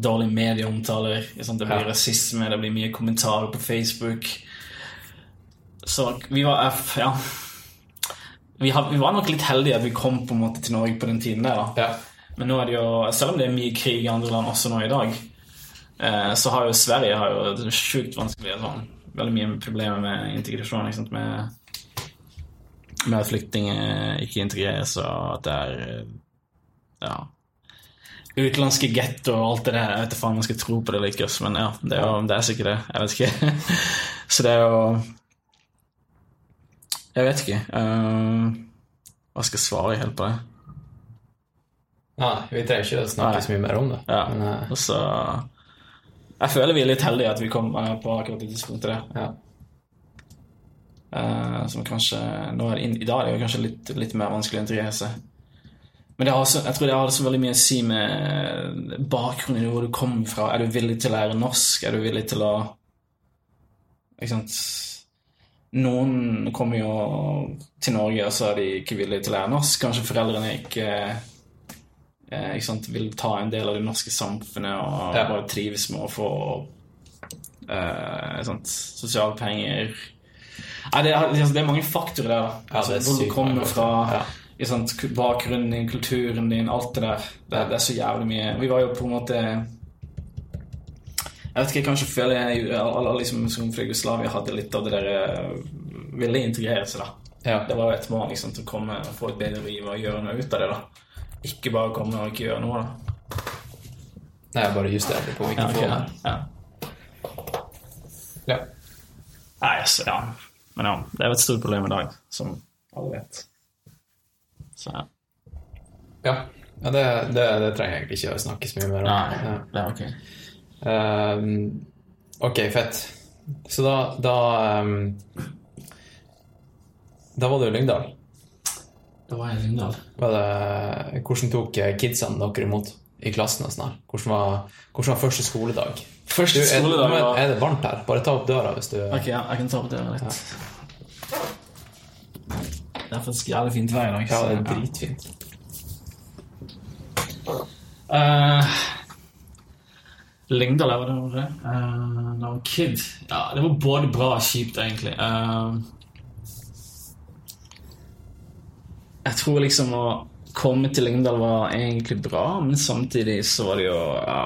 dårlige medieomtaler. Det blir Ja. rasisme, det blir mye kommentarer på Facebook. Så vi var F, ja. Vi, har, vi var nok litt heldige at vi kom på en måte til Norge på den tiden der. da. Ja. Men nå er det jo, selv om det er mye krig i andre land også nå i dag, eh, så har jo Sverige har jo det sjukt vanskelig. Sånn. Veldig mye problemer med integrasjon. Ikke sant? Med, med at flyktninger ikke integreres, og at det er eh, ja, utenlandske getto og alt det der. Jeg vet ikke om jeg skal tro på det eller ikke, men ja, det er, jo, det er sikkert det. Jeg vet ikke. Så det er jo Jeg vet ikke. eh, hva skal jeg svare helt på det? Nei, vi trenger ikke å snakke Nei. så mye mer om det. Ja, Men, uh... og så Jeg føler vi er litt heldige at vi kom eh, på akkurat det tidspunktet ja. Eh, som kanskje er det I dag er det kanskje litt, litt mer vanskelig å integrere seg. Men det har også, jeg tror det har så veldig mye å si med bakgrunnen, hvor du kommer fra. Er du villig til å lære norsk? Er du villig til å Ikke sant Noen kommer jo til Norge, og så er de ikke villige til å lære norsk. Kanskje foreldrene ikke eh, ikke sant, vil ta en del av det norske samfunnet og Ja. bare trives med å få eh, sant, sosiale penger. Nei, det, er, liksom, det er mange faktorer der. da. Ja, altså, hvor du kommer fra, ja. sant, bakgrunnen din, kulturen din, alt det der. Det, det er så jævlig mye. Vi var jo på en måte Jeg vet ikke, jeg kanskje føler jeg alle liksom, som fra Jugoslavia hadde litt av det der eh, Ville integrere seg, da. ja. Det var jo et mål liksom, til å komme og få et bedre liv og gjøre noe ut av det. da. Ikke bare komme og ikke gjøre noe. da. Nei, jeg bare justerer det på Ja, mikrofonen. ja. ja. Ja. Nei, altså, ja. Men ja, det er jo et stort problem i dag, som alle vet. Så ja. Ja, ja det, det, det trenger jeg egentlig ikke å snakke så mye mer om. Nei, det er ok. Um, ok, fett. Så da Da, um, da var du i Lyngdal. Da var jeg i Lyngdal. Var det, hvordan tok kidsene dere imot i klassen? og sånn her? Hvordan var, hvordan var første skoledag? Er, skoledag var er det varmt her? Bare ta opp døra hvis du Ok, ja, jeg kan ta opp døra litt. Det er faktisk jævlig fint vær i dag. Ja, det er dritfint. Uh, Lyngdal, hva det var det? Uh, da var kid. Ja, det var både bra og kjipt, egentlig. Uh, jeg tror liksom å komme til Lyngdal var egentlig bra, men samtidig så var det jo ja,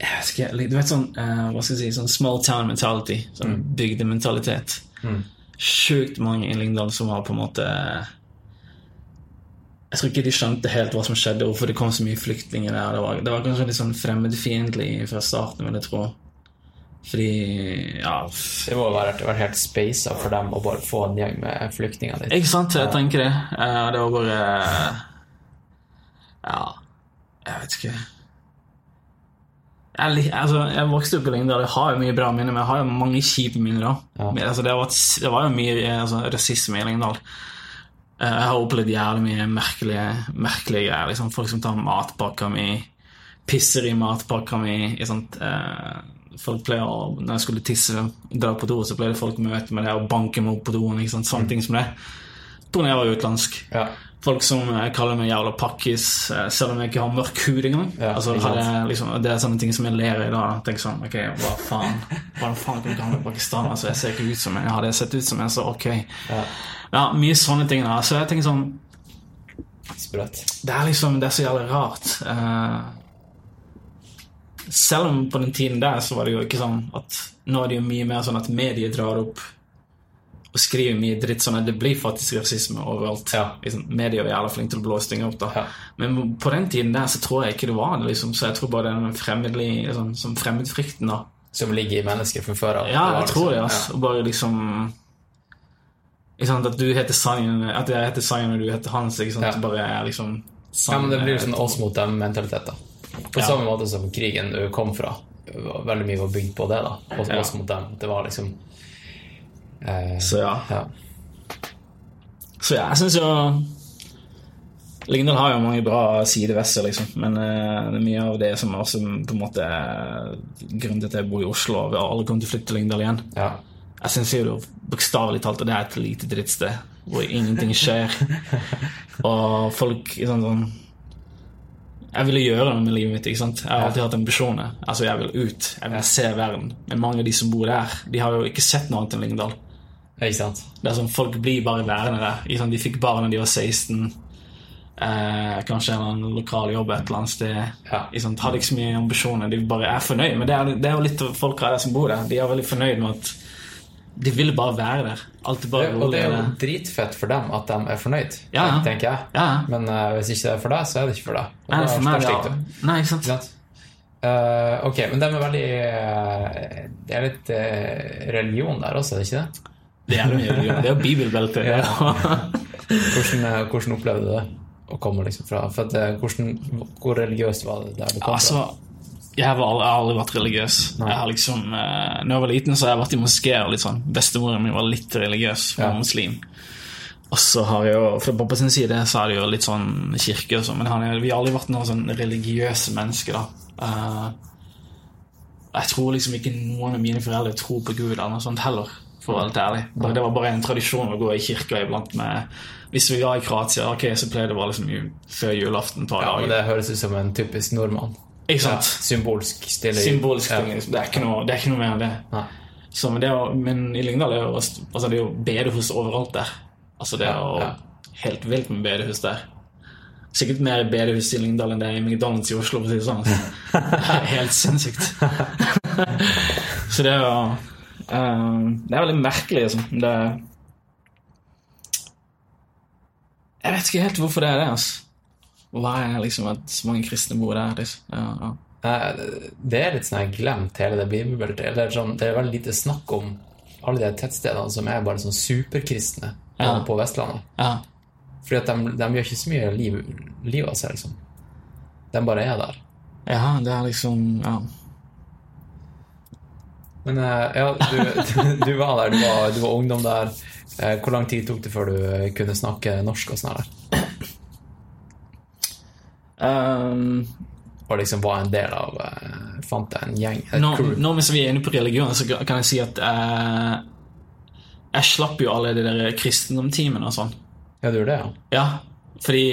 Jeg Du vet sånn uh, Hva skal jeg si Sånn small town mentality. Sånn bygdementalitet. Sjukt mange i Lyngdal som var på en måte jeg tror ikke de skjønte helt hva som skjedde, hvorfor det kom så mye flyktninger der. Det var, det var kanskje litt sånn fremmedfiendtlig fra starten, vil jeg tro. Fordi Ja, Det må ha vært, vært helt space for dem å bare få en gjeng med flyktninger dit. ikke sant? Jeg tenker det. Eh, det var bare Ja, jeg vet ikke. Jeg, altså, jeg vokste opp i Lyngdal, jeg har jo mye bra minner, men jeg har jo mange kjipe minner. da. Ja. Altså, det, det var jo mye altså, rasisme i Lyngdal. Eh, Jeg har opplevd jævlig mye merkelige, merkelige greier. Liksom, folk som tar matpakka mi, pisser i matpakka mi. Eh, folk pleier å, Når jeg skulle tisse dra på do, så pleide folk å møte meg der og banke meg opp på doen. Sånne mm. Ting som det. På når jeg var utenlandsk. Ja. Folk som eh, kaller meg jævla pakkis, eh, selv om jeg ikke har mørk hud engang. Ja, altså, liksom, det er sånne ting som jeg ler i da. Tenker sånn, ok, hva faen? Hva faen kan du kalle meg pakistaner? Altså, jeg ser ikke ut som en. Hadde jeg sett ut som en, så ok. Ja. Ja, mye sånne ting. da Så jeg tenker sånn Sprøtt. Det er liksom Det er så jævlig rart. Eh, selv om på den tiden der så var det jo ikke sånn at Nå er det jo mye mer sånn at medier drar opp og skriver mye dritt sånn at det blir faktisk rasisme overalt. Ja. Liksom, medier er jævla flinke til å blåse ting opp. da Ja. Men på den tiden der så tror jeg ikke det var det. liksom Så jeg tror bare den fremmedlig, sånn, som fremmedfrykten da Som ligger i mennesket fra før av. Ja, Det jeg tror det. liksom- altså Og bare liksom Ikke sant? At du heter Sangen, at jeg heter Sangen og du heter Hans. Ikke sant? Ja. Det bare er liksom Ja, men det blir sånn oss mot dem-mentalitet, da. På Ja. samme måte som krigen du kom fra. Veldig mye var bygd på det, da. Oss, Ja. oss mot dem. Det var liksom Så ja. ja. Så ja, jeg syns jo Lyngdal har jo mange bra sider ved seg, liksom. Men uh, det er mye av det som også på en måte er grunnen til at jeg bor i Oslo og vi alle kommer til å flytte til Lyngdal igjen. ja. Jeg syns jo bokstavelig talt at det er et lite drittsted hvor ingenting skjer. og folk sånn, sånn Jeg ville gjøre noe med livet mitt. ikke sant? Jeg har alltid hatt ambisjoner. Altså, Jeg vil ut. Jeg vil se verden. Men mange av de som bor der, de har jo ikke sett noe annet enn Lyngdal. Ikke sant? Det er sånn, Folk blir bare værende der. Ikke sant? De fikk barn da de var 16. Eh, kanskje en lokal jobb et eller annet sted. Ja. Ikke sant? Hadde ikke så mye ambisjoner. De bare er fornøyd. Men det er, det er jo litt av folk her som bor der. De er veldig fornøyd med at de vil bare være der. Er bare Det, og det er jo dritfett for dem at de er fornøyd, Ja, ja. tenker jeg. Ja. Men uh, hvis ikke det er for deg, så er det ikke for deg. Og Nei, for meg, ja. Nei, ikke sant? Sant? Eh, ok, men de er veldig uh, Det er litt religion der også, er det ikke det? Det er, mye religion. det er jo bibelbelte. er Hvordan, eh, hvordan opplevde du det å komme liksom fra at, eh, hvordan, Hvor religiøst var det der du kom Altså, jeg har aldri, jeg har aldri vært religiøs. Jeg har liksom, eh, når jeg var liten, så har jeg vært i moskeer sånn. Bestemoren min var litt religiøs, hun var Ja. muslim. Og så har jeg jo, Fra pappa sin side så er det jo litt sånn kirke og sånn, men han vi har aldri vært noen sånn religiøse mennesker, da. Uh, jeg tror liksom ikke noen av mine foreldre tror på Gud eller noe sånt heller, for å være helt ærlig. Det var bare en tradisjon å gå i kirka iblant med Hvis vi var i Kroatia, ok, så pleide det å være liksom før julaften et par fra? Ja, men. Det høres ut som en typisk nordmann. Ikke Ja, symbolsk stille Symbolisk ja. liksom. Det er ikke noe, det er ikke noe mer enn det. Nei. Så, men, det er, men i Lyngdal er jo, altså, det er jo bedehus overalt der. Altså Det er jo Ja, helt vilt med bedehus der. Sikkert mer bedehus i Lyngdal enn det er i McDonald's i Oslo, for å si det sånn. Helt sinnssykt. Så det er jo Det er veldig merkelig, liksom. Det Jeg vet ikke helt hvorfor det er det. altså. Hva er liksom at så mange kristne bor der? Liksom. Ja, ja. Det er litt sånn her glemt, hele det bibelbeltet. Eller sånn, det er veldig lite snakk om alle de tettstedene som er bare sånn superkristne Ja. på Vestlandet. ja. Fordi at de, de gjør ikke så mye liv, liv av seg, liksom. De bare er der. Ja, det er liksom Ja. Men eh, ja, du, du var der, du var, du var ungdom der. Eh, Hvor lang tid tok det før du eh, kunne snakke norsk og sånn her? Um, Og liksom var en del av Fant deg en gjeng, nå, mens vi er inne på religion, så kan jeg si at uh, jeg slapp jo alle de der kristendomtimene og sånn. Ja, du gjorde det, ja? Ja, fordi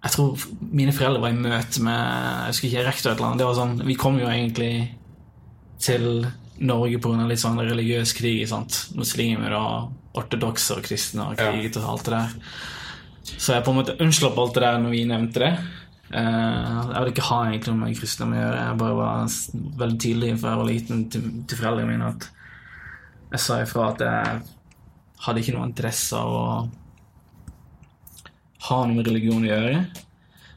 jeg tror mine foreldre var i møte med Jeg husker ikke rektor et eller annet. Det var sånn, Vi kom jo egentlig til Norge pga. litt sånn religiøs krig. sant? Muslimer og ortodokse og kristne og kriget og alt det der. Så jeg på en måte unnslapp alt det der når vi nevnte det. Eh, jeg ville ikke ha egentlig noe med kristne å gjøre. Jeg bare var veldig tydelig fra jeg var liten til, til foreldrene mine at jeg sa ifra at jeg hadde ikke noe interesse av å ha noe med religion å gjøre.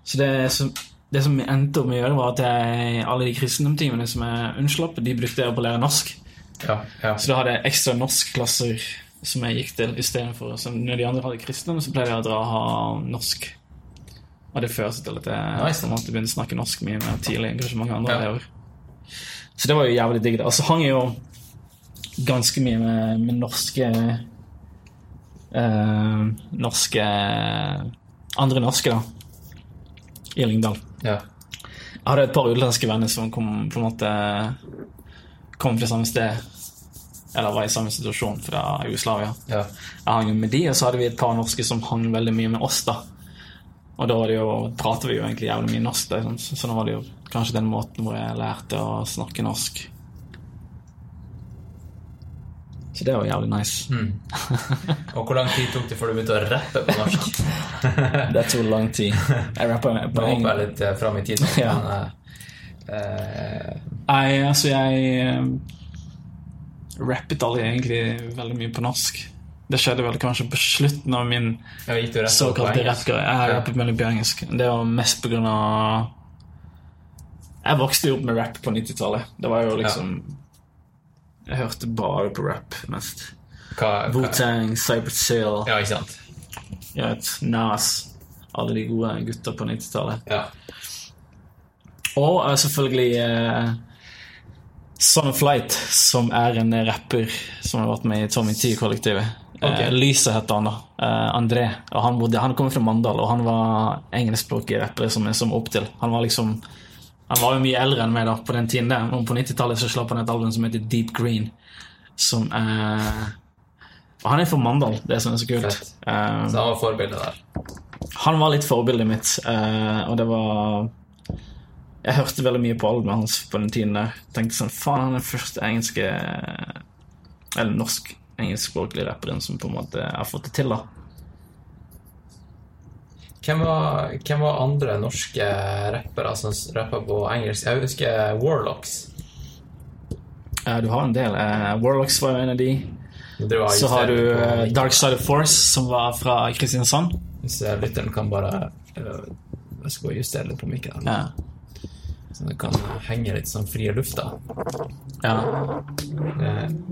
Så det som, det som jeg endte opp med å gjøre, var at jeg, alle de kristendomstimene som jeg unnslapp, de brukte jeg på å lære norsk. Ja, ja. Så da hadde jeg ekstra norskklasser som jeg gikk til istedenfor. Når de andre hadde kristendom, så pleide jeg å dra og ha norsk. Og det førte til at jeg Nice. måtte begynne å snakke norsk mye mer tidlig enn kanskje mange andre Ja. elever. Så det var jo jævlig digg. Og så hang jeg jo ganske mye med, med norske eh, Norske Andre norske, da. I Lyngdal. Ja. Jeg hadde et par utenlandske venner som kom på en måte Kom fra samme sted. Eller var i samme situasjon fra Jugoslavia. ja. Jeg hang jo med de, og så hadde vi et par norske som hang veldig mye med oss. da Og da var det jo, prater vi jo egentlig jævlig mye norsk. Da, så, så, så nå var det jo kanskje den måten hvor jeg lærte å snakke norsk. Så det var jævlig nice. Og hvor lang tid tok det før du begynte å rappe på norsk? Det tok lang tid. Jeg rappa på Nå hopper engelsk. jeg litt eh, fram i tid, Ja. eh, eh, Nei, altså jeg rappet aldri egentlig veldig mye på norsk. Det skjedde vel kanskje på slutten av min ja, såkalte rappgreie. Jeg har rappet veldig på engelsk. Det var mest på grunn av Jeg vokste jo opp med rap på 90-tallet. Det var jo liksom Jeg hørte bare på rap mest. Wu-Tang, Cyber Chill, Ja, ikke sant? ja, et Nas. Alle de gode gutta på 90-tallet. Ja. Og uh, selvfølgelig uh, Son of Light, som er en rapper som har vært med i Tommy T-kollektivet. Okay. Uh, Lyset heter han, da. Uh, André. Og han, bodde, han kom fra Mandal, og han var engelskspråklig rapper som jeg så opp til. Han var liksom Han var jo mye eldre enn meg da på den tiden. der Men på 90-tallet så slapp han et album som heter Deep Green, som er og Han er fra Mandal, det som er så kult. Eh, Så han var forbildet der. han var litt forbildet mitt, uh, og det var Jeg hørte veldig mye på albumet hans på den tiden der. Tenkte sånn Faen, han er den første engelske Eller norsk-engelskspråklige rapperen som på en måte har fått det til, da. Hvem var, hvem var andre norske rappere som rappa på engelsk? Jeg husker Warlocks. Uh, du har en del. Uh, Warlocks var jo en av de. Så har du mikken. Dark Side of Force, som var fra Kristiansand. Hvis lytteren kan bare Jeg skal bare justere litt på mikken, Ja. så det kan henge litt sånn fri i lufta. ja.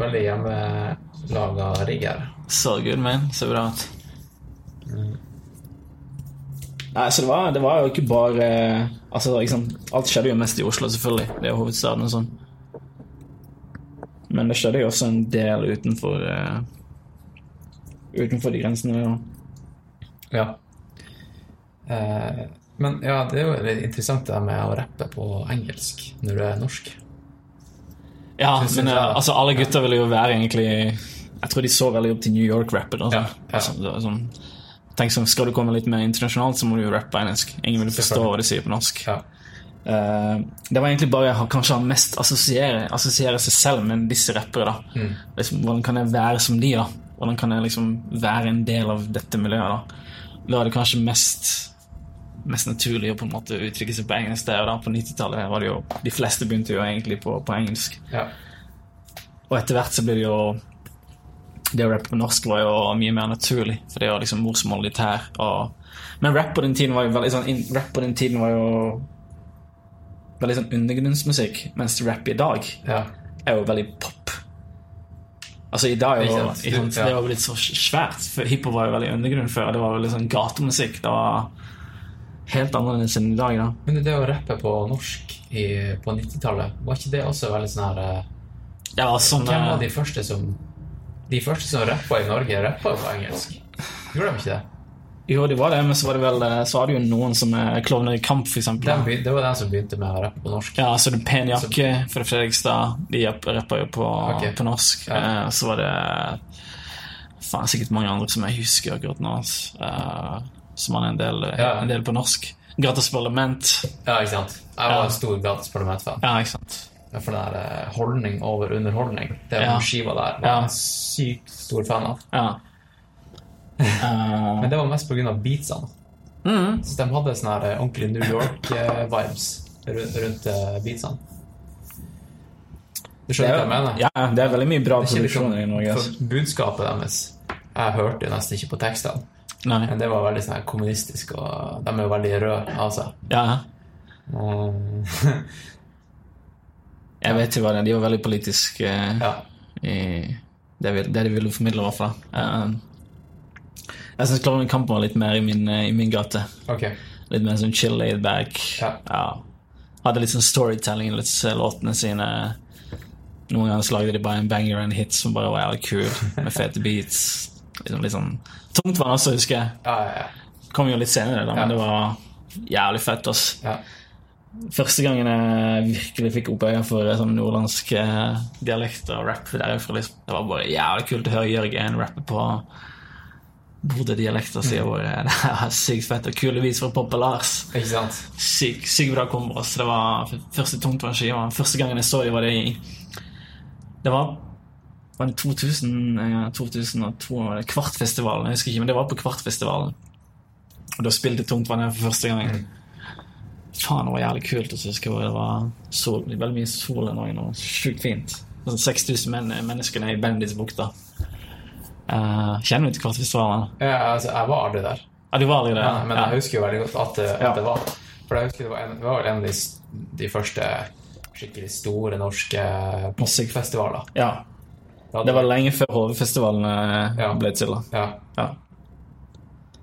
Veldig hjemmelaga rigg her. Så good, man. Så bra ut. Nei, så det var, det var jo ikke bare Altså, liksom, Alt skjedde jo mest i Oslo, selvfølgelig. Det er jo hovedstaden og sånn. Men det skjedde jo også en del utenfor uh, Utenfor de grensene. Ja. Ja. Eh, men ja, det er jo litt interessant det med å rappe på engelsk når du er norsk. Ja, men eh, altså, alle gutter ville jo være egentlig Jeg tror de så veldig opp til New York-rapper. Altså. Ja, ja. Altså, tenk sånn, Skal du komme litt mer internasjonalt, så må du jo rappe på engelsk. Ingen vil forstå hva de sier på norsk. Ja. Uh, det var egentlig bare jeg kanskje han mest assosiere, assosiere seg selv med disse rappere. da. Mm. Liksom, hvordan kan jeg være som de? da? Hvordan kan jeg liksom være en del av dette miljøet? Da Da er det kanskje mest mest naturlig å på en måte uttrykke seg på engelsk der. da På 90-tallet var det jo De fleste begynte jo egentlig på, på engelsk. ja. Og etter hvert så ble det jo Det å rappe på norsk var jo mye mer naturlig, for det var liksom morsmålet ditt her. Og, men rap på den tiden var jo veldig sånn in, Rap på den tiden var jo veldig sånn undergrunnsmusikk, mens rap i dag ja. er jo veldig pop. Altså i dag jo, sant? Ja. Det var jo blitt så svært. For hiphop var jo veldig undergrunn før. Det var veldig sånn gatemusikk. Det var helt annerledes enn i dag. da Men det å rappe på norsk i, på 90-tallet, var ikke det også veldig sånn her eh, Ja, sånn Hvem var eh, de første som De første som rappa i Norge, rappa jo på engelsk? Gjorde de ikke det? Jo, det var det, men så var det vel eh, Så var det jo noen som er klovner i kamp. De, det var den som begynte med å rappe på norsk. Ja, så det Pen jakke fra Fredrikstad. De rappa jo på, okay. på norsk. Ja. Eh, så var det faen, sikkert mange andre som jeg husker akkurat nå. Eh, som han er en del, Ja. en del på norsk. Gratis parlament. Ja, ikke sant? Jeg var en stor Gratis Parlament-fan. Ja, ikke sant. For den der eh, holdning over underholdning, den Ja. skiva der, var Ja. jeg en sykt stor fan av. Ja. Uh... Men det var mest pga. beatsene. mm, Så de hadde sånne her, eh, ordentlig New York-vibes rundt, rundt beatsene. Du skjønner er, hva jeg mener? ja, det er veldig mye bra Det liksom, produksjoner i Norge. altså. budskapet deres Jeg hørte jo nesten ikke på tekstene, Nei. men det var veldig sånn kommunistisk, og de er jo veldig røde av seg. Ja, Eh, jeg vet jo hva det er. De var veldig politisk eh, ja. i det, det de ville formidle, i hvert fall. Eh, jeg syns Klovnen kampen var litt mer i min, eh, i min gate. Okay. Litt mer sånn chill laid back. Ja. Hadde litt sånn storytelling litt eh, låtene sine. Noen ganger så lagde de bare en banger and hit som bare var jævlig kul, med fete beats. Liksom, litt sånn Tungtvann også, husker jeg. Ja, ja, ja. Kom jo litt senere, da, men Ja. det var jævlig fett. ass. Første gangen jeg virkelig fikk opp øya for sånn nordlandsk eh, dialekt og rap derfra, liksom. Det var bare jævlig kult å høre Jørgen rappe på Bodø-dialekter, si. vår. Det er sykt fett. Og kule vis fra Poppe Lars. Ikke sant? Sykt syk bra kombo. Det var første tungtvannskiva. Første gangen jeg så dem, var det i Det var var det 2000, eh, 2002, var det Kvartfestivalen. Jeg husker ikke, men det var på Kvartfestivalen. Og da spilte Tungtvann her for første gang. Faen, det var jævlig kult. Og så husker jeg det var sol, veldig mye sol den dagen. og Sjukt fint. Sånn 6000 men mennesker i Bendisbukta. Uh, kjenner du til Kvartfestivalen? Ja, altså, jeg var aldri der. Ja, du var aldri der? Ja, men ja. jeg husker jo veldig godt at det, at Ja. det var For jeg husker det var, en, det var vel en av de, de første skikkelig store norske musikkfestivaler. Ja. Ja, Det var lenge før HV-festivalen eh, Ja. ble til. da. Ja. Ja.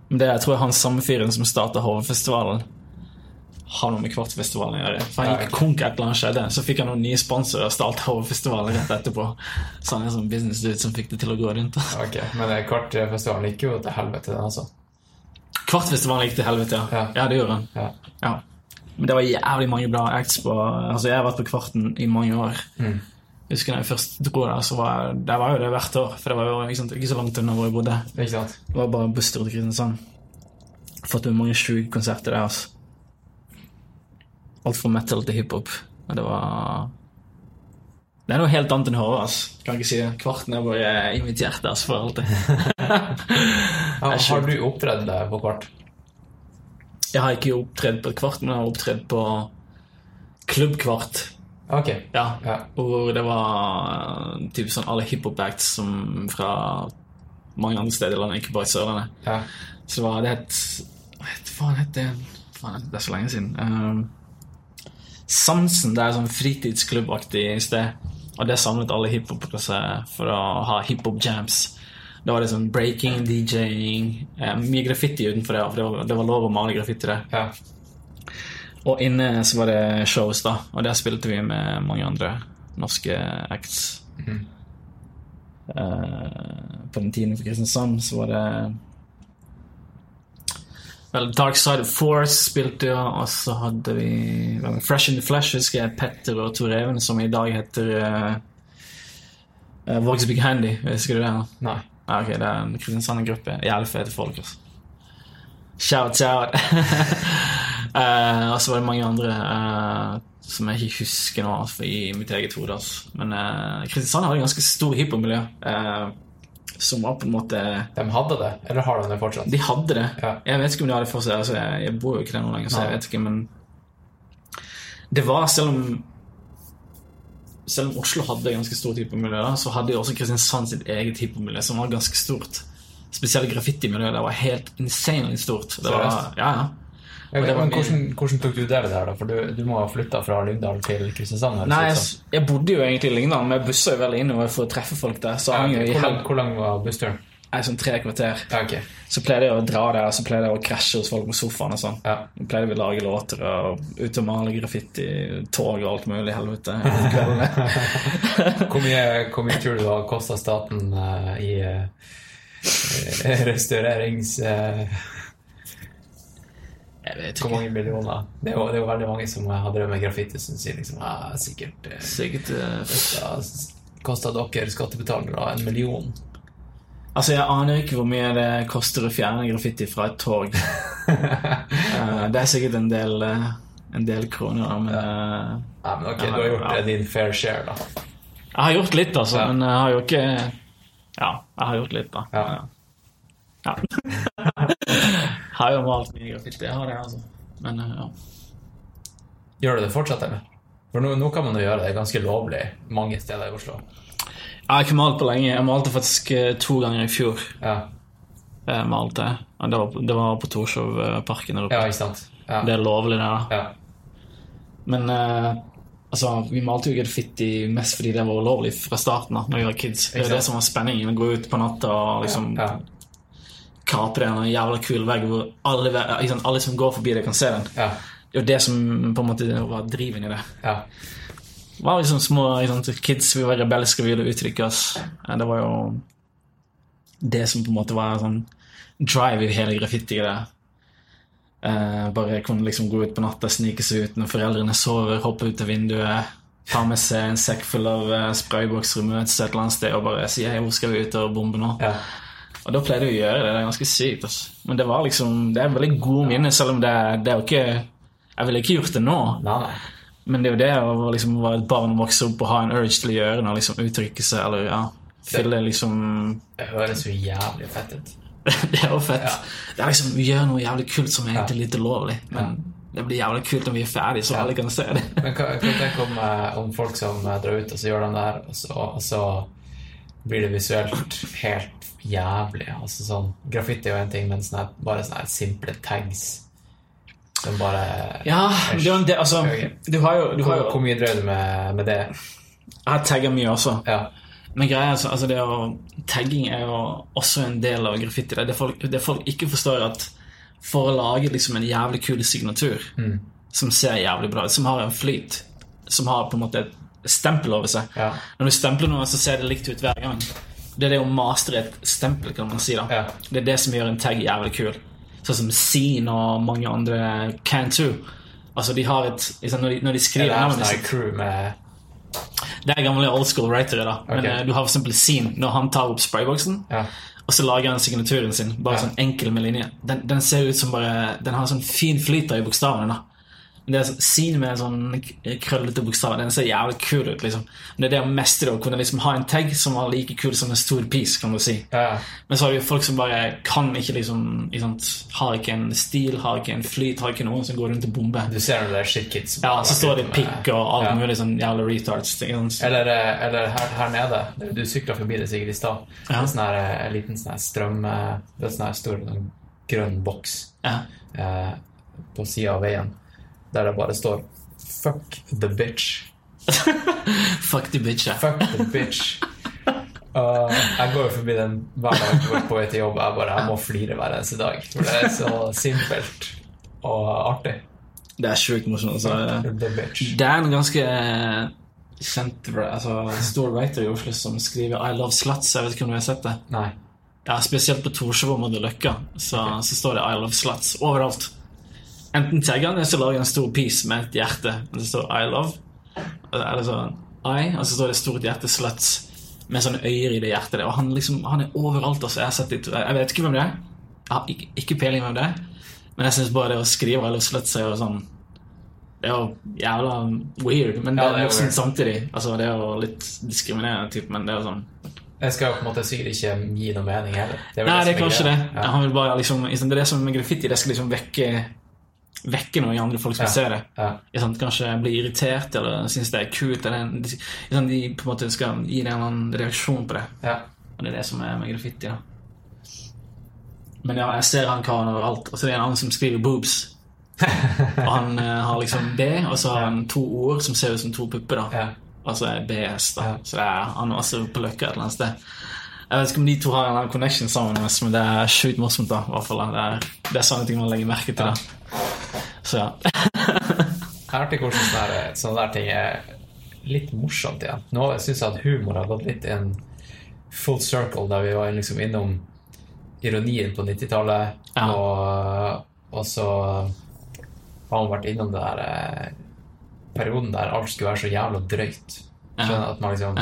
Men det er, jeg tror jeg han samme fyren som starta HV-festivalen, har noe med Kvartfestivalen å gjøre. For han gikk konk et eller annet skjedde, så fikk han noen nye sponsorer og starta HV-festivalen rett etterpå. Så han er sånn business dude som fikk det til å gå rundt. Ok, Men eh, Kvartfestivalen gikk jo til helvete, den altså. Kvartfestivalen gikk til helvete, ja. Ja. Ja, det gjorde han. Ja. Ja. Men det var jævlig mange bra acts på Altså, jeg har vært på Kvarten i mange år. Mm. Jeg husker da jeg først dro der, så var jeg, der var jo det hvert år. For det var jo ikke, sant, ikke så langt unna hvor jeg bodde. Det var bare busstur til Kristiansand. Fått mange sjuke konserter der, altså. Alt fra metal til hiphop. Og det var Det er noe helt annet enn HV, altså. Kan ikke si det. Kvarten er bare i mitt hjerte altså, for alltid. Har du opptredd deg på Kvart? Jeg har ikke opptredd på Kvart, men jeg har opptredd på Klubb Kvart. Ok. Ja. Ja. Hvor det var uh, typ sånn alle hiphop-acts som fra mange andre steder i landet, ikke bare i Sørlandet. Ja. Så var det et Hva faen het det? Faen, det er så lenge siden. Um, Sansen, det er sånn fritidsklubbaktig sted. Og det samlet alle hiphopere seg for å ha hiphop-jams. Da var det sånn breaking, DJ-ing eh, Mye graffiti utenfor det, for det var, det var lov å male graffiti der. ja. Og inne så var det shows, da. Og der spilte vi med mange andre norske acts. Eh, på den tiden for Kristiansand så var det Vel, Dark Side of Force spilte jo, og så hadde vi Fresh in the Flesh, husker jeg, Petter og Tor Even, som i dag heter uh, Vox Big Handy. Husker du det? Nei. Ja, ok, det er en Kristiansand-gruppe. Jævlig fete folk, altså. Shout, shout. uh, og så var det mange andre uh, som jeg ikke husker nå altså, i mitt eget hode. Altså. Men uh, Kristiansand hadde et ganske stor hiphop-miljø. eh, som var på en måte De hadde det, eller har de det fortsatt? De hadde det. Ja. Jeg vet ikke om de hadde det for seg. Altså, jeg, jeg bor jo ikke der nå lenger, så jeg vet ikke, men Det var, selv om selv om Oslo hadde ganske stort hiphop-miljø, så hadde jo også Kristiansand sitt eget hiphop-miljø, som var ganske stort. Spesielt graffitimiljøet der Det var helt insanely stort. Det var, ja, ja. Ja, men hvordan, hvordan tok du del i det her, da? For du, du må ha flytta fra Lyngdal til Kristiansand? Nei, jeg, jeg bodde jo egentlig i Lyngdal, men jeg bussa jo veldig innover for å treffe folk der. Så Ja, okay. hvor, lang, hvor lang var bussturen? Nei, sånn tre kvarter. Ja, okay. Så pleide jeg å dra der, så pleide jeg å krasje hos folk med sofaen og sånn. Ja. Pleide vi å lage låter og ut og male graffiti, tog og alt mulig helvete. Hvor mye, hvor mye tror du det har kosta staten uh, i uh, restaurerings... eh, Jeg vet hvor mange millioner? Det er, jo, det er jo veldig mange som har drevet med graffiti, som sier liksom ja, sikkert eh, Sikkert eh, kosta, kosta dere skattebetalere en million. Altså, jeg aner ikke hvor mye det koster å fjerne graffiti fra et tog. Eh, det er sikkert en del, eh, en del kroner, da, men eh, Ja, men ok, Ja, du har gjort ja. din fair share, da. Jeg har gjort litt, altså, Ja. men jeg har jo ikke Ja, jeg har gjort litt, da. Ja. Ja. Har jo malt mye graffiti, jeg har det, altså. Men eh, ja. Gjør du det fortsatt, eller? For nå, nå kan man jo gjøre det ganske lovlig mange steder i Oslo. Jeg har ikke malt på lenge. Jeg malte faktisk eh, to ganger i fjor. Ja, Jeg malte. Det var, det var på Torshov-parken der oppe. ja ikke sant? Ja. Det er lovlig, det, da. ja. Men eh, altså, vi malte jo graffiti mest fordi det var ulovlig fra starten av, når vi var kids. Det er det som var spenningen. Å gå ut på natta og liksom ja. Kape en jævla kul vegg hvor alle, liksom, alle som går forbi det, kan se den. ja. Det var det som på en måte var driven i det. ja. Det var liksom små liksom, kids, vi var rebelske, vi ville uttrykke oss. Eh, Det var jo det som på en måte var sånn drive i hele graffiti. Det. Eh, bare kunne liksom gå ut på natta, snike seg ut når foreldrene sover, hoppe ut av vinduet, ta med seg en sekk full av spraybokser og et eller annet sted og bare si hei, hvor skal vi ut og bombe nå? ja. Og da pleide vi å gjøre det. Det er ganske sykt. Altså. Men det var liksom Det er veldig gode minner, selv om det, det er jo ikke Jeg ville ikke gjort det nå. Nei, nei. Men det er jo det å liksom være et barn og vokse opp og ha en urge til å gjøre noe, liksom uttrykke seg, eller ja, fylle liksom Det høres jo jævlig fett ut. Det er jo fett. Ja. Det er liksom, Vi gjør noe jævlig kult som er egentlig litt ulovlig, men det blir jævlig kult når vi er ferdige, så Ja. alle kan se det. Men hva, hva tenker du om, eh, om folk som eh, drar ut og så gjør de der, og så, og så blir det visuelt helt jævlig? Altså sånn, Graffiti er jo en ting, men sånne, bare sånne simple tags som bare Ja, det, det, altså, du har jo, du har jo hvor mye drev du med, med det? Jeg har tagga mye også. Ja. Men greia altså, altså det å, tagging er jo også en del av graffiti. Det, folk, det folk ikke forstår, at for å lage liksom en jævlig kul signatur som ser jævlig bra ut, som har en flyt, som har på en måte et stempel over seg Ja. Når du stempler noe, så ser det likt ut hver gang. Det er det å mastre et stempel, kan man si. da Ja. Det er det som gjør en tag jævlig kul. Sånn som Scene og mange andre can too. Altså, de har et liksom, når, de, når de skriver Eller er navnet sånn crew med Det er gamle old school writere, da. Men Ok. eh, du har for eksempel Scene. Når han tar opp sprayboksen, Ja. og så lager han signaturen sin, bare Ja. sånn enkel med linje. Den, den ser ut som bare Den har sånn fin flyt i bokstavene. da det er sånn, Scene med sånn krøllete bokstaver. Den ser jævlig kul ut. liksom Men det er det å mestre å kunne liksom ha en tag som var like kul som en stor piece, kan du si. Ja. Men så har du folk som bare kan ikke liksom sant, Har ikke en stil, har ikke en flyt, har ikke noen som går rundt og bomber. Du ser det der shitkids som Ja, så står det pikk og alt Ja. mulig sånn jævla retards. Eller, eh, eller her, her nede. Du sykla forbi det sikkert i stad. Ja. En sånn her, eh, en liten sånn her strøm eh, Det er sånn her stor sånn grønn boks Ja. eh, på sida av veien der det bare står 'fuck the bitch'. Fuck the bitch. ja. Fuck the bitch. Og jeg går jo forbi den hver dag på- på vei til jobb. Jeg bare, jeg må flire hver eneste dag. For det er så simpelt og artig. Det er sjukt morsomt. Altså. The bitch. Det er en ganske eh, kjent altså, stor writer i Oslo som skriver 'I love sluts'. Jeg vet ikke om du har sett det? Nei. Ja, Spesielt på Torshov og Løkka så, så står det 'I love sluts' overalt. Enten tagger han så lager han en stor piece med et hjerte. Og det står 'I love'. Eller så I, og så står det stort hjerte 'sluts' med sånne øyer i det hjertet. Og han, liksom, han er overalt. Altså. Jeg, har sett litt jeg vet ikke hvem det er. Jeg har ikke, ikke peiling hvem det er. Men jeg syns bare det å skrive eller love sluts' er jo sånn Det er jo jævla weird, men det Ja, det er morsomt samtidig. Altså, det er jo litt diskriminerende, typ, men det er jo sånn Jeg skal jo på en måte sikkert ikke gi noe mening heller. Det Nei, det er kanskje det. Ja. Bare liksom, liksom, det er det som med graffiti. Det skal liksom vekke Vekke noe i andre folk som Ja. ser det. Ja. Sant? Kanskje bli irritert eller synes det er kult. Eller, sant? de på en måte skal gi deg en eller annen reaksjon på det. Ja. Og det er det som er med graffiti. da Men ja, jeg ser han karen overalt. Og så er det en annen som skriver 'boobs'. og han uh, har liksom B, og så har han to ord som ser ut som to pupper. da Ja. Og så er BS, da. Så det er, han er også på Løkka et eller annet sted. Jeg vet ikke om de to har en annen connection sammen, men det er sjukt morsomt. da hvert fall. Det er, det er sånne ting man legger merke til. da Så ja. Jeg har alltid hvordan sånne, sånne der ting er litt morsomt igjen. Nå syns jeg at humor har gått litt i en full circle, der vi var liksom innom ironien på 90-tallet, Ja. og, og så har man vært innom den der eh, perioden der alt skulle være så jævla drøyt. Skjønner at man liksom.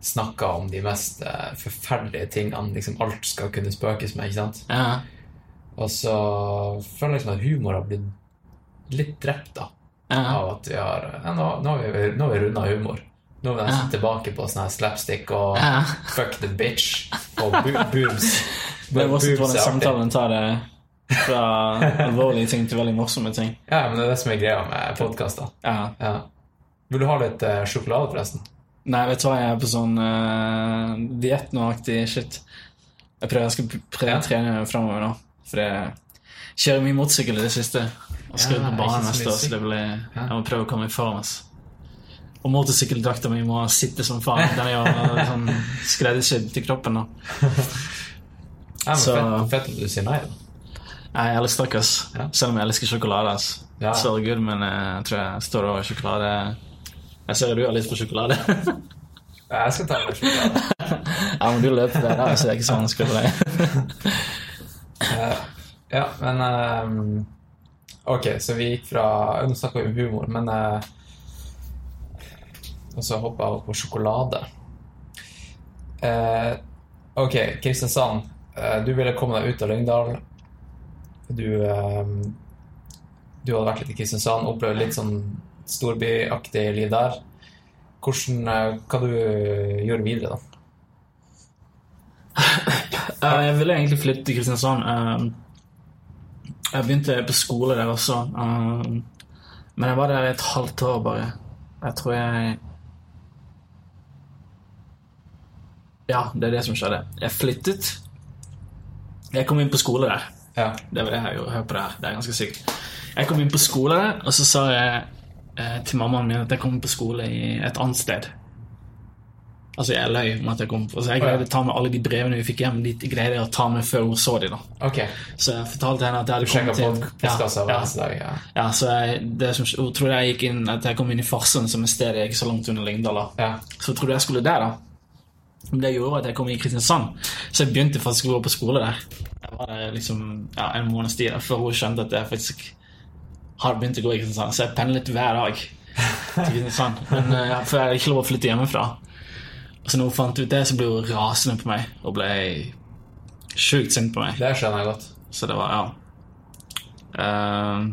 Snakker om de mest eh, forferdelige tingene. Liksom alt skal kunne spøkes med, ikke sant? ja. Og så føler jeg liksom at humor har blitt litt drept, da ja. av at vi har ja, Nå, nå har vi, nå har vi runda humor. Nå er vi nesten tilbake på sånn her slapstick og fuck the bitch og bo boobs. Det er også hvordan samtalen tar det fra alvorlige ting til veldig morsomme ting. Ja, men det er det som er greia med podkaster. Ja. Ja. Vil du ha litt eh, sjokolade, forresten? Nei, vet du hva, jeg er på sånn uh, diett nå-aktig shit. Jeg prøver jeg skal prøve å trene fremover nå. For jeg kjører mye motorsykkel i det siste. Og skal Ja, på banen neste år, så det blir, jeg må prøve å komme i form. ass. Og motorsykkeldrakta mi må sitte som faen. Den er jo sånn skreddersydd til kroppen nå. Ja, men Så- fett, fett at du sier nei. da. Jeg er litt stakkars, Ja. selv om jeg elsker sjokolade. ass. Ja. Så good, men eh, jeg tror jeg står over sjokolade. Jeg ser du har lyst på sjokolade. Jeg skal ta litt sjokolade. ja, men du løper der, så det er ikke så vanskelig for deg. Ja, men ehm, Ok, så vi gikk fra Nå snakka vi om humor, men uh, Og så hoppa jeg over på sjokolade. Ok, Kristiansand. du ville komme deg ut av Lyngdal. Du Du hadde vært litt i Kristiansand, opplevd litt sånn storbyaktig liv der. Hvordan, eh, hva du gjør videre, da? Eh, jeg ville egentlig flytte til Kristiansand. Eh, jeg begynte på skole der også. men jeg var der et halvt år bare. Jeg tror jeg Ja, det er det som skjedde. Jeg flyttet. Jeg kom inn på skole der. Ja. Det var det jeg gjorde. Hør på det her. Det er ganske sykt. Jeg kom inn på skole og så sa jeg til mammaen min at jeg kom på skole i et annet sted. Altså, jeg løy om at jeg kom altså, Jeg greide å ta med alle de brevene vi fikk hjem. De greide jeg å ta med før hun så de da. Ok. Så jeg fortalte henne at jeg hadde kommet til ja, dag. Ja. ja, så jeg, det som, hun trodde jeg gikk inn At jeg kom inn i Farsund, som er stedet ikke så langt under Lyngdal. Ja. Så trodde jeg skulle der, da. Men det gjorde at jeg kom i Kristiansand. Så jeg begynte faktisk å gå på skole der. Jeg var der liksom ja, en måneds tid før hun skjønte at jeg faktisk har begynt å gå i Kristiansand. Så jeg pendlet hver dag til Kristiansand. Men uh, For jeg hadde ikke lov å flytte hjemmefra. Så når hun fant ut det, så ble hun rasende på meg og ble sjukt sint på meg. Det skjønner jeg godt. Så det var, ja Uh,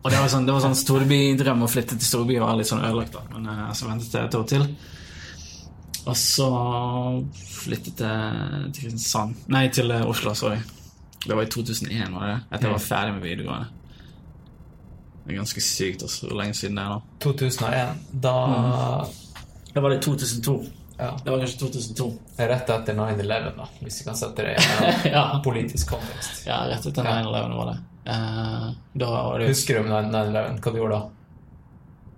Og det var sånn, det var sånn storbydrøm å flytte til storby var litt sånn ødelagt, da. Men uh, så ventet jeg et år til. Og så flyttet jeg til Kristiansand Nei, til Oslo, sorry. Det var i 2001, var det det? Etter jeg var ferdig med videregående. Det er ganske sykt, altså. Hvor lenge siden det er nå. 2001, da Det var det 2002. ja, Det var kanskje 2002. det er rett etter 9-11, da, hvis vi kan sette det i en Ja, politisk kontekst. ja rett etter 9-11 var det. Uh, da var det Husker du om 9-11? Hva du gjorde da?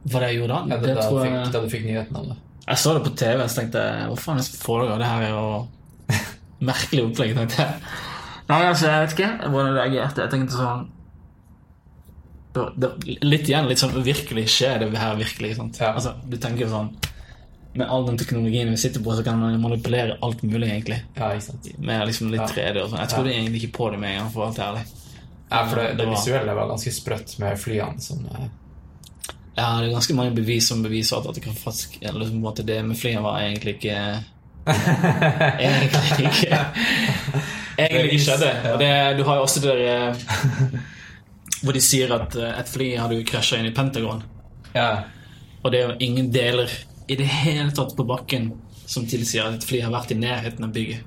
Hva det jeg gjorde da? Ja, Det da, tror da, jeg fikk, da du fikk nyheten om det? Jeg så det på TV, så tenkte Hva faen er det som foregår? Det her er jo merkelig opplegg, tenkte jeg. Nei, altså, jeg vet ikke hvordan jeg reagerte. Jeg tenkte sånn det, det, Litt igjen, litt sånn Virkelig skjer det her virkelig? Ja. Altså, du tenker sånn Med all den teknologien vi sitter på, så kan man manipulere alt mulig, egentlig. Ja? Med liksom litt 3D og sånn. Jeg trodde egentlig ikke på det med en gang, for å være ærlig. Ja, for det, det Det var- visuelle var ganske sprøtt med flyene som eh, Ja, det er ganske mange bevis som beviser at, at det kan faktisk eller liksom, det med flyene var egentlig ikke Egentlig ikke Egentlig ikke skjedde. Og det, du har jo også det der eh, hvor de sier at eh, et fly hadde jo krasja inn i Pentagon. Ja. Og det er jo ingen deler i det hele tatt på bakken som tilsier at et fly har vært i nærheten av bygget.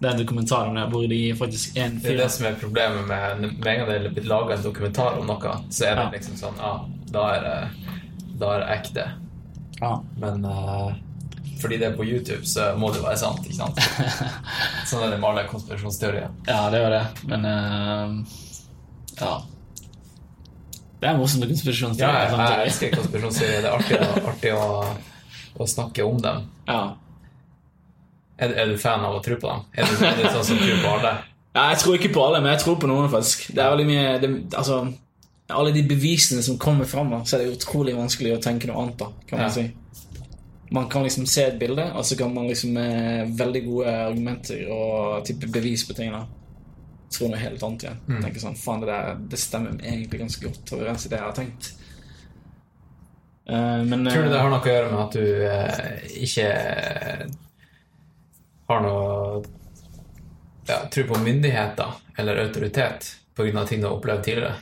Det er en dokumentar om det hvor de faktisk en Det er det som er problemet med med en gang det er blitt laga en dokumentar om noe, så er det Ja. liksom sånn Ja, da er det, da er det ekte. ja. Men uh, fordi det er på YouTube, så må det være sant, ikke sant? Sånn er det med alle konspirasjonsteorier. ja, det var det. Men eh, ja. Det er morsomt med Ja, konspirasjonsteorier. jeg, jeg samtidig. elsker konspirasjonsteorier. Det er artig, å, artig å, å snakke om dem. Ja. Er, er du fan av å tro på dem? Er du, er du sånn som tror på alle? Ja, jeg tror ikke på alle, men jeg tror på noen, faktisk. Det er veldig mye det, Altså, alle de bevisene som kommer fram, så er det utrolig vanskelig å tenke noe annet, da, kan man Ja. si. Man kan liksom se et bilde, og så kan man liksom med veldig gode argumenter og type bevis på ting da, tro noe helt annet igjen. Mm. Tenke sånn, faen, det der det stemmer egentlig ganske godt overens i det jeg har tenkt. Uh, men Tror du det eh, har noe å gjøre med at du uh, ikke har noe ja, Tror på myndigheter eller autoritet pga. ting du har opplevd tidligere?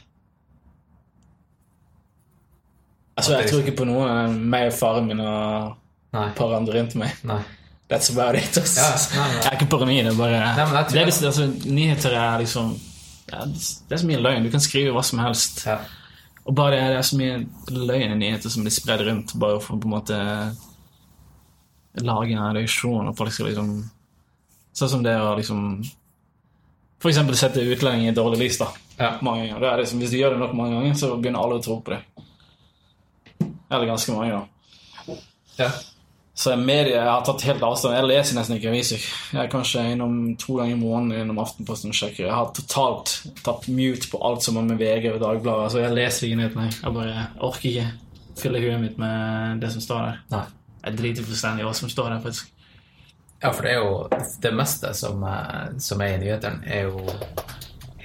altså, jeg tror ikke på noe meg og faren min og Nei. par andre rundt meg. Nei. That's about it. ass. Ja, nei, nei. Jeg er ikke paranoid. Det er bare Nei, det er, liksom- altså, Nyheter er liksom ja, Det er så mye løgn. Du kan skrive hva som helst. Ja. Og bare det, det er så mye løgn i nyheter som blir spredd rundt bare for å på en måte lage en reaksjon, og folk skal liksom Sånn som det å liksom For eksempel sette utlendinger i dårlig lys, da. Ja. Mange ganger. Det er liksom, hvis du gjør det nok mange ganger, så begynner alle å tro på det. Eller ganske mange, da. Ja. Så media jeg har tatt helt avstand. Jeg leser nesten ikke aviser. Jeg er kanskje innom to ganger i måneden innom Aftenposten sjekker. Jeg har totalt tatt mute på alt som har med VG og Dagbladet Altså, jeg leser ikke nyhetene. Jeg bare orker ikke fylle huet mitt med det som står der. Nei. Jeg driter fullstendig i hva som står der, faktisk. Ja, for det er jo det meste som, eh, som er i nyhetene, er jo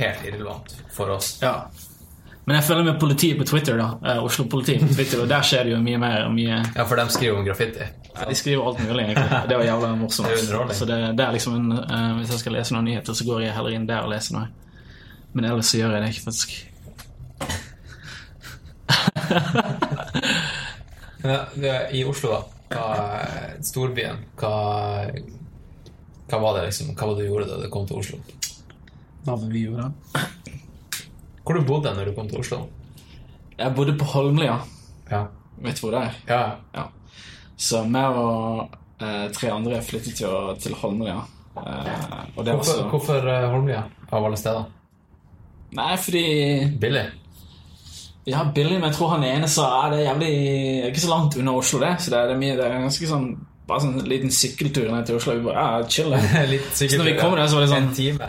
helt irrelevant for oss. Ja. Men jeg følger med politiet på Twitter, da. Eh, Oslo-politiet på Twitter, og der skjer det jo mye mer. mye... Ja, for de skriver om graffiti. Ja, de skriver alt mulig, egentlig. Det var jævla morsomt. Det er. Så det, det er liksom en, eh, Hvis jeg skal lese noen nyheter, så går jeg heller inn der og leser noe. Men ellers så gjør jeg det ikke, faktisk. Ja, I Oslo, da. Hva, storbyen. Hva, hva var det liksom, hva var det du gjorde da du kom til Oslo? Hva var det vi gjorde? Hvor du bodde når du kom til Oslo? Jeg bodde på Holmlia. Ja. Vet du hvor det er? Ja. Ja. Så meg og eh, tre andre flyttet jo til Holmlia. Eh, Hvorfor, så hvorfor eh, Holmlia, av alle steder? Nei, fordi Billig? Ja, billig, men jeg tror han ene sa ja, det er jævlig det er ikke så langt unna Oslo, det. Så det er, det mye, det er ganske sånn Bare sånn liten sykkeltur ned til Oslo. Vi bare, ja, chill litt sykkeltur, Så når vi kom der, så var det sånn En time.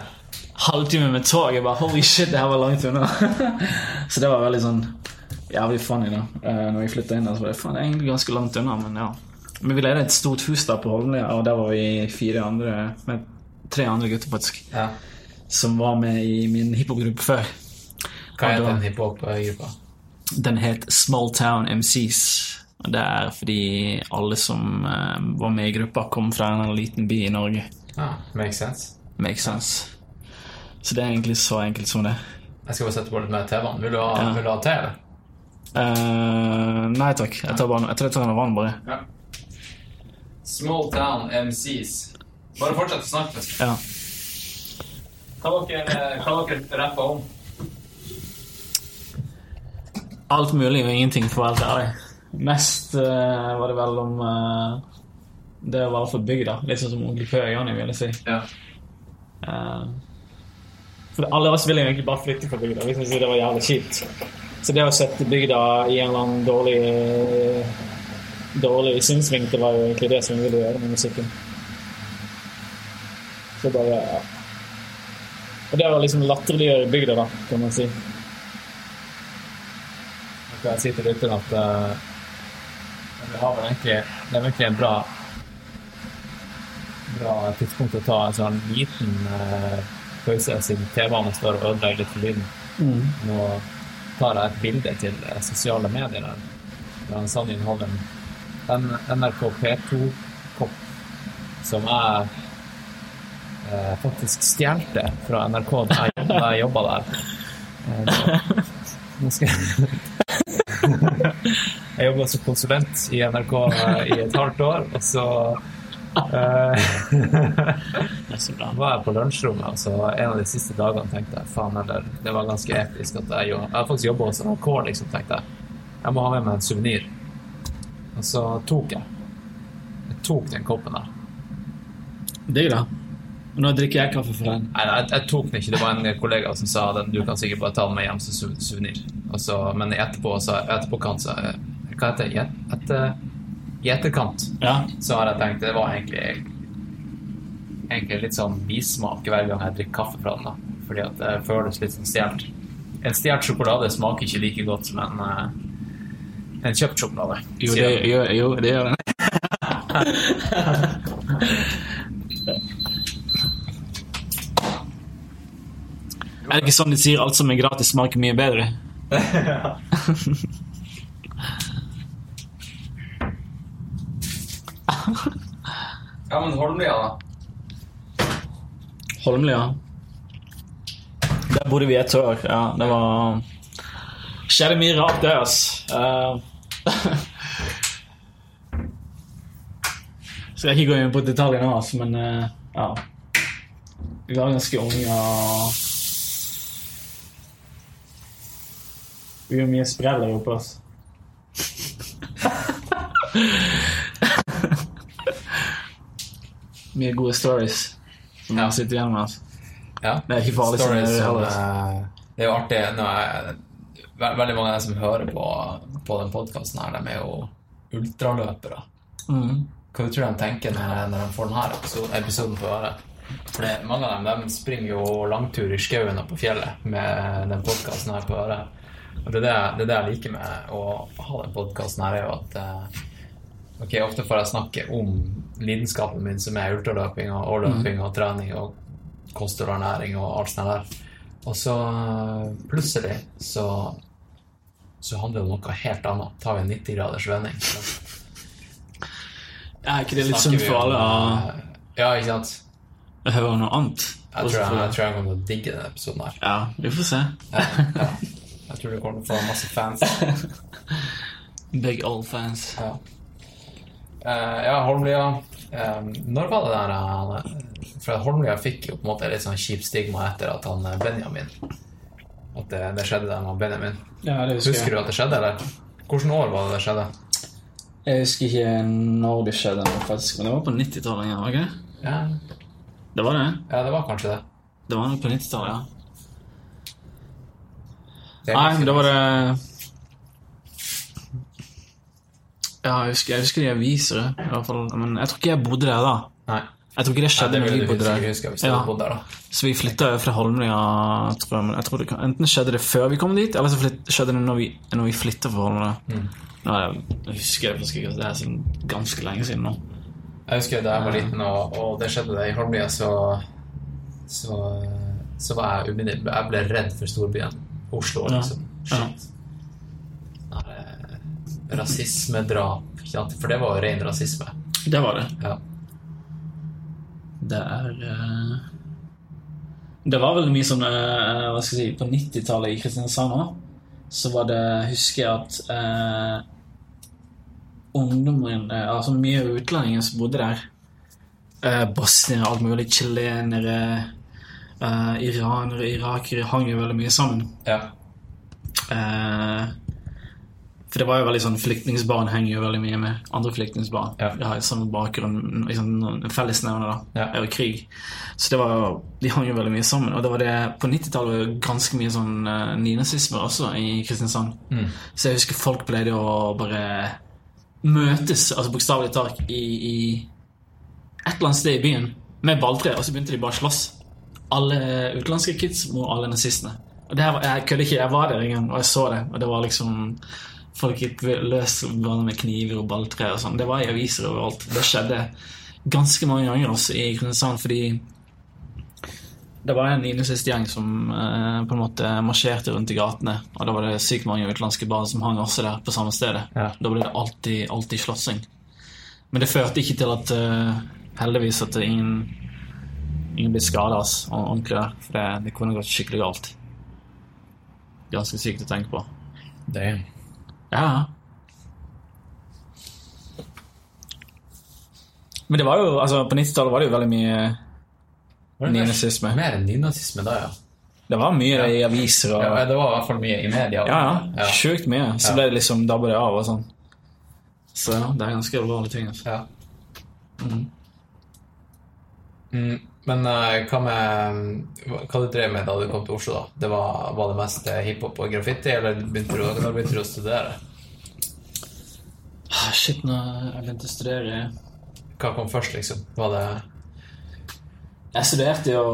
Halvtime med tog. Jeg bare holy shit, det her var langt unna. så det var veldig sånn jævlig funny, da. Eh, når vi flytta inn der, så var det faen egentlig ganske langt unna, men ja. Men vi leide et stort hus da på Holmlia, og der var vi fire andre med tre andre gutter, faktisk, Ja. som var med i min hiphop-gruppe før. Hva het den hiphop-gruppa? Den het Small Town MCs. Og Det er fordi alle som eh, var med i gruppa, kom fra en liten by i Norge. Ja, makes sense. Makes sense. Så det er egentlig så enkelt som det. Jeg skal bare sette på litt mer TV-vann. Vil, du ha- Ja. vil du ha te, eller? Uh, nei takk. Jeg tar, bare, jeg tror jeg tar en vann, bare. Ja. Small Town MCs. Bare fortsett å snakke. Ja. Hva dere, hva dere rapper om? Alt mulig og ingenting, for å være helt ærlig. Mest uh, var det vel om uh, det å være for bygda. Litt sånn som Onkel Pø og Johnny, ville si. Ja. Eh, for alle oss ville egentlig bare flytte fra bygda. Vi syntes det var jævlig kjipt. Så det å sette bygda i en eller annen dårlig dårlig synsvinkel var jo egentlig det som vi ville gjøre med musikken. Så bare ja. Og det var liksom latterliggjøre bygda, da, kan man si. Jeg kan si til lytteren at uh, det, har vel egentlig, det er egentlig en bra bra tidspunkt å ta en sånn liten uh, pause, siden TV-ene står og ødelegger litt for lyden. Nå tar jeg et bilde til eh, sosiale medier der. Der han Sannin hadde en, en NRK P2-kopp som jeg eh, faktisk stjelte fra NRK da jeg, da jeg jobba der. Eh, nå- skal jeg Jeg jobba som konsulent i NRK eh, i et halvt år, og så Det er så bra. var jeg på lunsjrommet, så en av de siste dagene tenkte jeg faen heller, det var ganske episk at jeg, jo, jeg har faktisk jobba hos NRK, liksom, tenkte jeg. Jeg må ha med meg en suvenir. Og så tok jeg. Jeg tok den koppen der. Digg, da. Nå drikker jeg kaffe for den. Nei, jeg, jeg tok den ikke. Det var en kollega som sa den, du kan sikkert bare ta den med hjem som su- suvenir. Men etterpå, så, etterpåkant så Hva heter det? Etter, I etterkant Ja. så har jeg tenkt det var egentlig egentlig litt sånn bismak hver gang jeg drikker kaffe fra den. da Fordi at det føles litt sånn stjålet. En stjålet sjokolade smaker ikke like godt som en, eh, en kjøpt sjokolade. Jo, det, jo, jo, det gjør den. Er det ikke sånn de sier alt som er gratis, smaker mye bedre? Ja, men Holmlia, da? Holmlia. Der bodde vi et år. Ja, det var Skjedde mye rart der, ass. Uh... Skal jeg ikke gå inn på detaljene, ass, men uh, ja. Vi var ganske unge og Vi gjorde mye sprell der oppe, ass. mye gode stories som Ja. sitter igjen med. ass. Ja. Det er ikke farlig som det som, eh, Det er jo artig jeg, ve- Veldig mange av dem som hører på, på den podkasten de er jo ultraløpere. Mm. Hva du tror de tenker når, når de får denne episoden, episoden på øret? For det, mange av dem de springer jo langtur i skauen og på fjellet med den podkasten her på øret. Og det er det, det er det jeg liker med å ha den podkasten her, er jo at eh, Ok, ofte får jeg snakke om lidenskapen min, som er ultraløping og, Overløping løping og trening og kosthold og ernæring og alt sånt der. Og så eh, plutselig så så handler det om noe helt annet. Tar vi en 90 graders vending, Er ikke det litt for alle å Ja, ikke sant? høre noe annet? Jeg tror jeg, jeg, tror jeg kommer til å digge denne episoden her. Ja, vi får se. Ja, ja. Jeg tror du kommer til å få masse fans. Big old fans. Ja, ja Holmlia. Eh, når var det der eh, For Holmlia fikk jo på en måte litt sånn kjipt stigma etter at han eh, Benjamin At det, det skjedde der med Benjamin. Ja, det Husker du at det skjedde, eller? Hvilket år var det det skjedde? Jeg husker ikke når det skjedde, faktisk, men det var på 90-tallet. Ja, det? Ja, det var det. ja, det var kanskje det. Det var nok på 90-tallet, ja. Nei, men da var det Ja, jeg husker, jeg husker de aviser, i hvert fall. Men jeg tror ikke jeg bodde der da. Nei. Jeg tror ikke det Nei, skjedde det når vi bodde der. Ja. der, da. Så vi flytta fra Holmlia, tror jeg. Men jeg tror det kan, enten skjedde det før vi kom dit, eller så flytt, skjedde det når vi, når vi flytta fra Holmlia. Mm. Nå, er jeg husker det faktisk ikke, det er sånn ganske lenge siden nå. Jeg husker da jeg var liten, og, og det skjedde det i Holmlia, så, så, så var jeg umiddelbart Jeg ble redd for storbyen. Oslo, liksom. Ja. Shit. Ikke sant? For det var jo ren rasisme. Det var det. Ja. Det er eh, Det var veldig mye sånn Hva skal jeg si På 90-tallet i Kristiansand òg, så var det Husker jeg at eh, ungdommen eh, Altså mye utlendinger som bodde der. Eh, bosniere, alt mulig. Chilenere, eh, iranere, irakere hang jo veldig mye sammen. ja. Eh, for det var jo veldig sånn Flyktningsbarn henger jo veldig mye med andre flyktningsbarn. Ja. De har samme bakgrunn, liksom, en fellesnevner, da. Ja. Er jo krig. Så det var jo De hang jo veldig mye sammen. Og det var det på 90-tallet var jo ganske mye sånn uh, nynazisme også i Kristiansand. Mm. Så jeg husker folk pleide å bare møtes, altså bokstavelig talt, i, i et eller annet sted i byen med balltre, og så begynte de bare å slåss. Alle utenlandske kids mot alle nazistene. Og det her, jeg kødder ikke, jeg var der en gang, og jeg så det. Og det var liksom Folk gikk løs med kniver og balltre og sånn. Det var i aviser overalt. Det skjedde ganske mange ganger også i Kristiansand, fordi det var en nynazistgjeng som eh, på en måte marsjerte rundt i gatene. Og da var det sykt mange utenlandske barn som hang også der på samme stedet. Ja. Da ble det alltid, alltid slåssing. Men det førte ikke til at uh, Heldigvis at ingen Ingen ble skada ordentlig der. For det, det kunne gått skikkelig galt. Ganske sykt å tenke på. Damn. Ja. Men det var jo, altså på 90-tallet var det jo veldig mye Nynazisme. Mer enn nynazisme da, ja. Det var mye i aviser og ja. Det var i hvert fall mye i media. Ja, ja. Sjukt mye. Så Ja. ble det liksom dabba det av og sånn. Så ja, det er ganske alvorlige ting. Altså. Ja. Mm, men uh, hva med Hva du drev med da du kom til Oslo? da? Det var, var det mest eh, hiphop og graffiti, eller begynte du, når begynte du å studere? Ah, Shit, når jeg begynte å studere Hva kom først, liksom? Var det Jeg studerte jo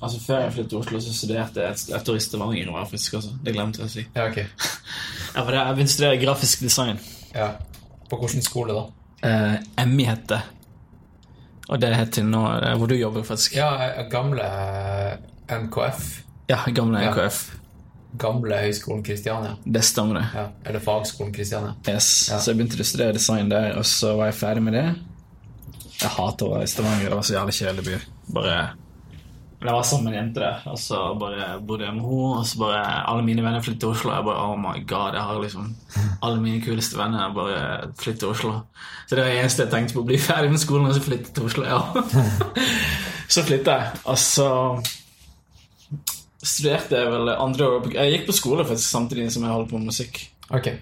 Altså Før jeg flyttet til Oslo, så studerte jeg et, år i Stavanger. faktisk, altså. Det glemte jeg å si. Ja, ok. Ja, for det, Jeg begynte å studere grafisk design. Ja. På hvilken skole, da? Eh, MI het det. Og det heter nå eh, hvor du jobber, faktisk. Ja, eh, gamle eh, NKF. Ja, gamle Ja. NKF. Gamle Høgskolen Kristiania. Det stemmer, det. Ja. Eller Fagskolen Kristiania. Yes. Ja. Så jeg begynte å studere design der, og så var jeg ferdig med det. Jeg hater å være i Stavanger. Det var så jævlig kjedelig by. Bare Men jeg var sammen med en jente der, og så bare bodde jeg med henne. Og så bare alle mine venner flyttet til Oslo. Og jeg bare oh my god, jeg har liksom alle mine kuleste venner bare flyttet til Oslo. Så det var det eneste jeg tenkte på. Å bli ferdig med skolen og så flytte til Oslo. Ja. så flytta jeg, og så studerte jeg vel andre år Jeg gikk på skole faktisk samtidig som jeg holdt på med musikk. Ok.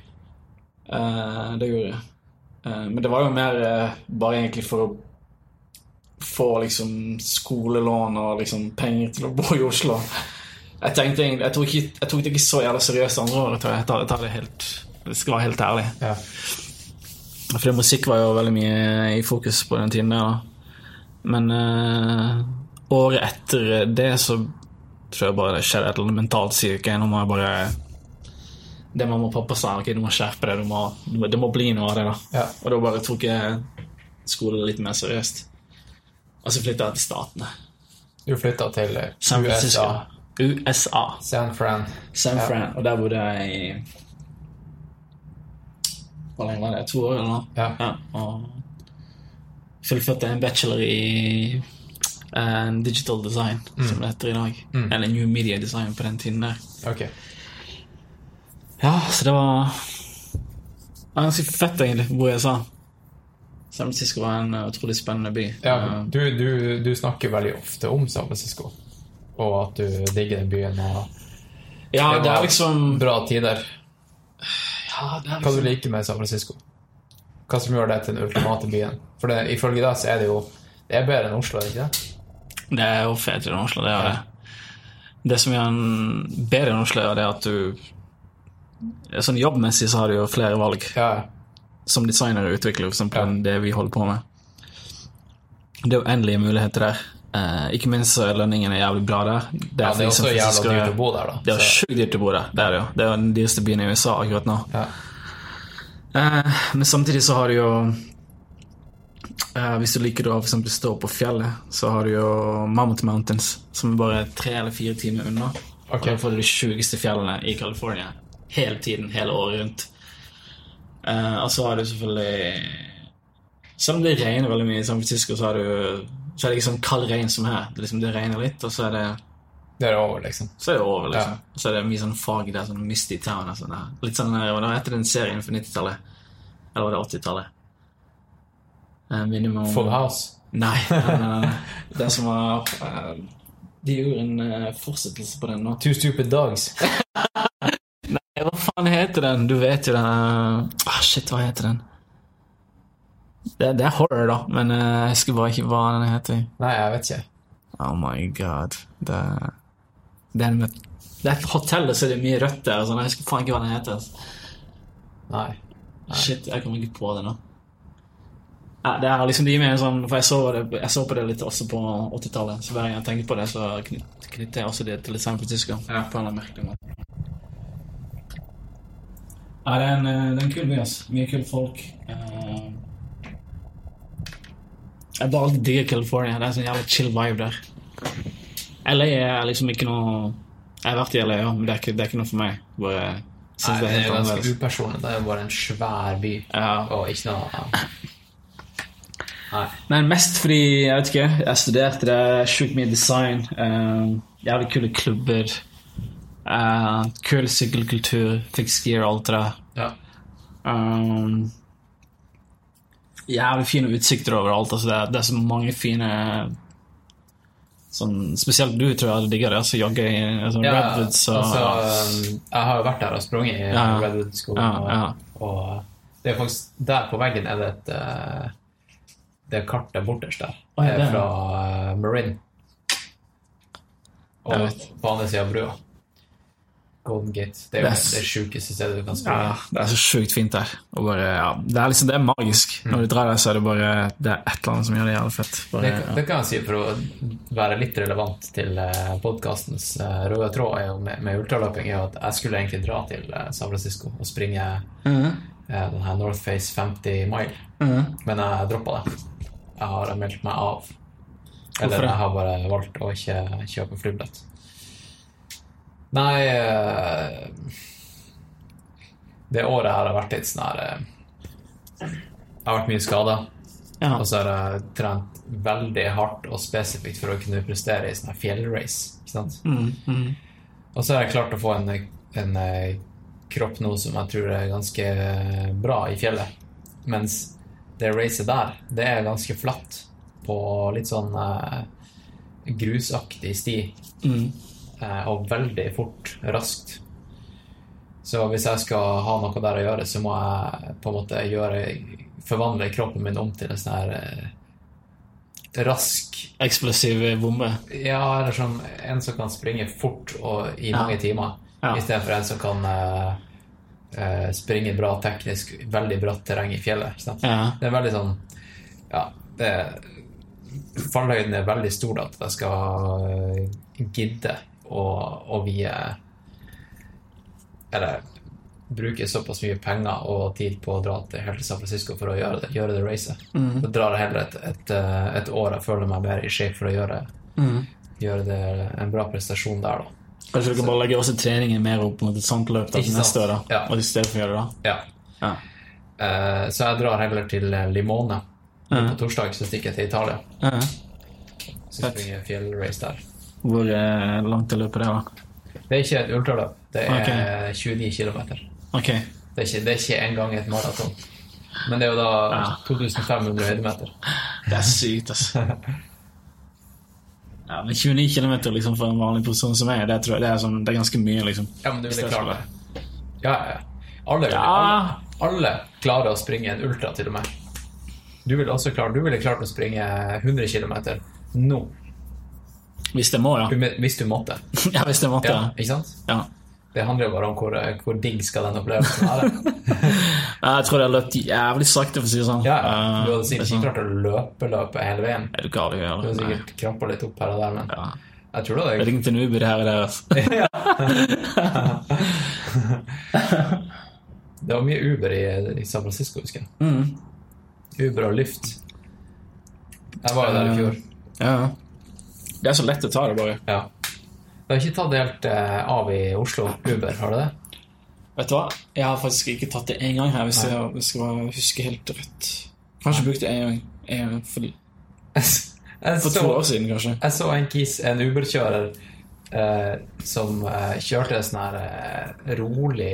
Uh, det gjorde jeg. Uh, men det var jo mer uh, bare egentlig for å få liksom skolelån og liksom penger til å bo i Oslo. Jeg tenkte egentlig, jeg tok, ikke, jeg tok det ikke så jævla seriøst andre året. Jeg tar, jeg tar det helt Det skal være helt ærlig. Ja. Fordi musikk var jo veldig mye i fokus på den tiden der. Men eh, året etter det så tror jeg bare det skjedde et eller annet mentalt. syke. nå må jeg bare Det mamma og pappa sa, ok, du må skjerpe deg. det må, må bli noe av det. da. Ja. Og da bare tok jeg skolen litt mer seriøst. Og så flytta jeg til Statene. Du flytta til USA. USA. San Fran. San Ja. Fran. Og der bodde jeg i Hvor lenge var det? To år, eller noe? Ja. Ja, og fullførte en bachelor i eh, digital design, som det heter i dag. Mm. Eller new media design på den tiden der. Ok. Ja, så det var det var ganske fett, egentlig, hvor jeg sa. San Francisco er en uh, utrolig spennende by. Ja, Eh, du, du, du snakker veldig ofte om San Francisco, og at du digger den byen. og ja, det er liksom Bra tider. ja, det er Hva du liksom, liker med San Francisco? Hva som gjør det til den ultimate byen? For det, ifølge deg så er det jo Det er bedre enn Oslo, er det ikke det? Det er jo fetere i Oslo, det er det. Det som gjør den bedre enn Oslo, er det at du Sånn jobbmessig så har du jo flere valg. Ja, Ja, Som designer og utvikler, for eksempel, Ja. det vi holder på med. Det er uendelige muligheter der. Eh, ikke minst så er lønningen er jævlig bra der. Det ja det er også jævlig jævla dyrt å bo der, da. Det er sjukt dyrt å bo der. Det er det jo. Det er den dyreste byen i USA akkurat nå. ja. Eh, men samtidig så har du jo eh, Hvis du liker å eksempel stå på fjellet, så har du jo Mammoth Mountains, som er bare tre eller fire timer unna. Okay. Og da får du de sjukeste fjellene i California hele tiden, hele året rundt. Eh, og så har du selvfølgelig Selv om det regner veldig mye i San Francisco, så, har du, så er det ikke sånn kald regn som her. Det, liksom, det regner litt, og så er det Det er over, liksom. så er det over, liksom. Ja. Og så er det mye sånn fag der, sånn Misty Town og sånn der. Litt sånn, Og da heter det en serie innenfor 90-tallet? Eller var det 80-tallet? Eh, minimum Full House. Nei, nei. Den som var uh, De gjorde en eh, fortsettelse på den nå. Two Stupid Dogs. Hva faen heter den? Du vet jo den eh, ah, Shit, hva heter den? Det, det er horror, da, men uh, jeg husker bare ikke hva den heter. Nei, jeg vet ikke. Oh my god. Det, det, er, med, det er et hotell, så det er mye rødt der. Sånn. Jeg husker faen ikke hva den heter. Nei. Shit, jeg kommer ikke på det nå. Ja, det er liksom de med en sånn For jeg så, det, jeg så på det litt også på 80-tallet. Så hver gang jeg tenker på det, så knytter jeg også det til San Francisco. På en merkelig måte. Ja, det er en, eh, det er en kul by, ass. Mye kule folk. Uh, Jeg bare digger California. Det er en sånn jævlig chill vibe der. LA er liksom ikke noe Jeg har vært i LA, ja, men det er ikke, det er ikke noe for meg. Bare Nei, det er det ganske upersonlig. Det er jo bare en svær by. Ja. Og ikke noe Nei. Nei, mest fordi, jeg vet ikke, jeg studerte det, sjukt mye design, Uh, jævlig kule klubber, uh, kul sykkelkultur, fix gear og alt det der. Ja. Um, jævlig fine utsikter overalt, altså det, er, det er så mange fine sånn, spesielt du tror jeg hadde digga det, altså jogge i sånn Ja, redwoods og altså, um, jeg har jo vært der og sprunget i Ja. Redwood-skolen, Ja. Og, og det er faktisk der på veggen er det et eh, Det kartet borterst der. Det er fra uh, Marin. Og på andre sida av brua. Golden Gate. Det er jo Det er- det sjukeste stedet du kan springe. Ja, det er så sjukt fint der. Bare, ja, det er liksom, det er magisk. Når du drar der, så er det bare Det er et eller annet som gjør det jævlig fett. Bare, Det, det kan jeg si for å være litt relevant til podkastens røde tråd er jo med, med ultraløping, er jo at jeg skulle egentlig dra til eh, San Francisco og springe mm eh, den her North Face 50 mile, Mhm. men jeg droppa det. Jeg har meldt meg av. Eller jeg har bare valgt å ikke kjøpe flybillett. Nei eh, Det året her har vært litt sånn her eh, Jeg har vært mye skada. Og så har jeg trent veldig hardt og spesifikt for å kunne prestere i sånn fjellrace. Ikke sant? Mm, mm. Og så har jeg klart å få en, en eh, kropp nå som jeg tror er ganske bra i fjellet. Mens det racet der, det er ganske flatt på litt sånn eh, grusaktig sti. Mm. Og veldig fort, raskt. Så hvis jeg skal ha noe der å gjøre, så må jeg på en måte gjøre forvandle kroppen min om til en sånn her eh, rask Eksplosiv bombe. Ja, eller som en som kan springe fort og i Ja. mange timer, Ja. istedenfor en som kan eh, eh, springe bra teknisk, veldig bratt terreng i fjellet. Ja. Det er veldig sånn Ja, det Fallhøyden er veldig stor da, at jeg skal gidde å, vi vie Eller bruker såpass mye penger og tid på å dra til helt San Francisco for å gjøre det, gjøre det racet. Mm. Da drar jeg heller et, et, eh, et år jeg føler meg mer i shape for å gjøre, Mm. gjøre det en bra prestasjon der, da. Kanskje dere bare legge også treningen mer opp mot et sånt løp da, neste år, da. Ja. Og i stedet for å gjøre det da. Ja. Ja. Uh, så jeg drar heller til Limone. Limone. -huh. På torsdag så stikker jeg til Italia. Ja. Så springer jeg fjellrace der. Hvor eh, langt er løpet det, da? Det er ikke et ultraløp. Det er okay. 29 km. Okay. Det er ikke, det er ikke engang et maraton. Men det er jo da Ja. 2500 høydemeter. Det er sykt, altså. Ja, men 29 km liksom, for en vanlig person som meg, det, det, sånn, det er ganske mye, liksom. Ja, men du ville klart det. Ja, ja. Alle, Ja. alle, alle klarer å springe en ultra, til og med. Du ville også klare, du ville klart å springe 100 km nå, Hvis det må, ja. hvis du måtte. ja hvis det måtte, Ja, ja. ikke sant? ja. Det handler jo bare om hvor, hvor digg skal den opplevelsen være. Jeg tror det har løpt jævlig sakte, for å si det sånn. Ja, Eh, Du hadde er sikkert sånn- ikke klart å løpe løpet hele veien. Er du gal i Du hadde sikkert krampa litt opp her og der, men Ja. jeg tror det hadde ringte en Uber her og der. Altså. Det var mye Uber i, i San Francisco, husker jeg. Mm. Uber og Lyft. Jeg var jo der i fjor. Ja. Det er så lett å ta det, bare. Ja. Du har ikke tatt helt eh, av i Oslo, Uber, har du det? Vet du hva? Jeg har faktisk ikke tatt det én gang her, hvis jeg, jeg skal huske helt rett. Kanskje brukt det én gang. For, for to år siden, kanskje. jeg så en kis, en Uber-kjører, eh, som eh, kjørte sånn her eh, rolig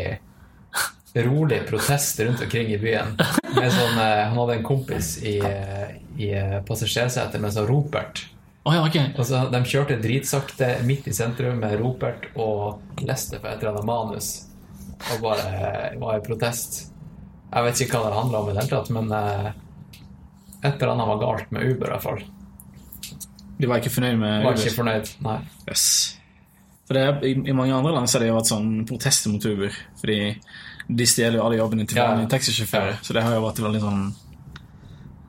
Rolig protest rundt omkring i byen. Sånn, eh, han hadde en kompis i, eh, i passasjersetet med sånn ropert. Å ja, okay. Og så De kjørte dritsakte midt i sentrum med ropert og leste på et eller annet manus. Og bare var i protest. Jeg vet ikke hva det handla om, i det hele tatt, men eh, et eller annet var galt med Uber. i hvert fall De var ikke fornøyd med Var Uber? ikke fornøyd. Nei. Yes. For det er, i, I mange andre land så har det jo vært sånn protester mot Uber. Fordi de stjeler jo alle jobbene til Ja. taxisjåfører. Ja. Så det har jo vært veldig sånn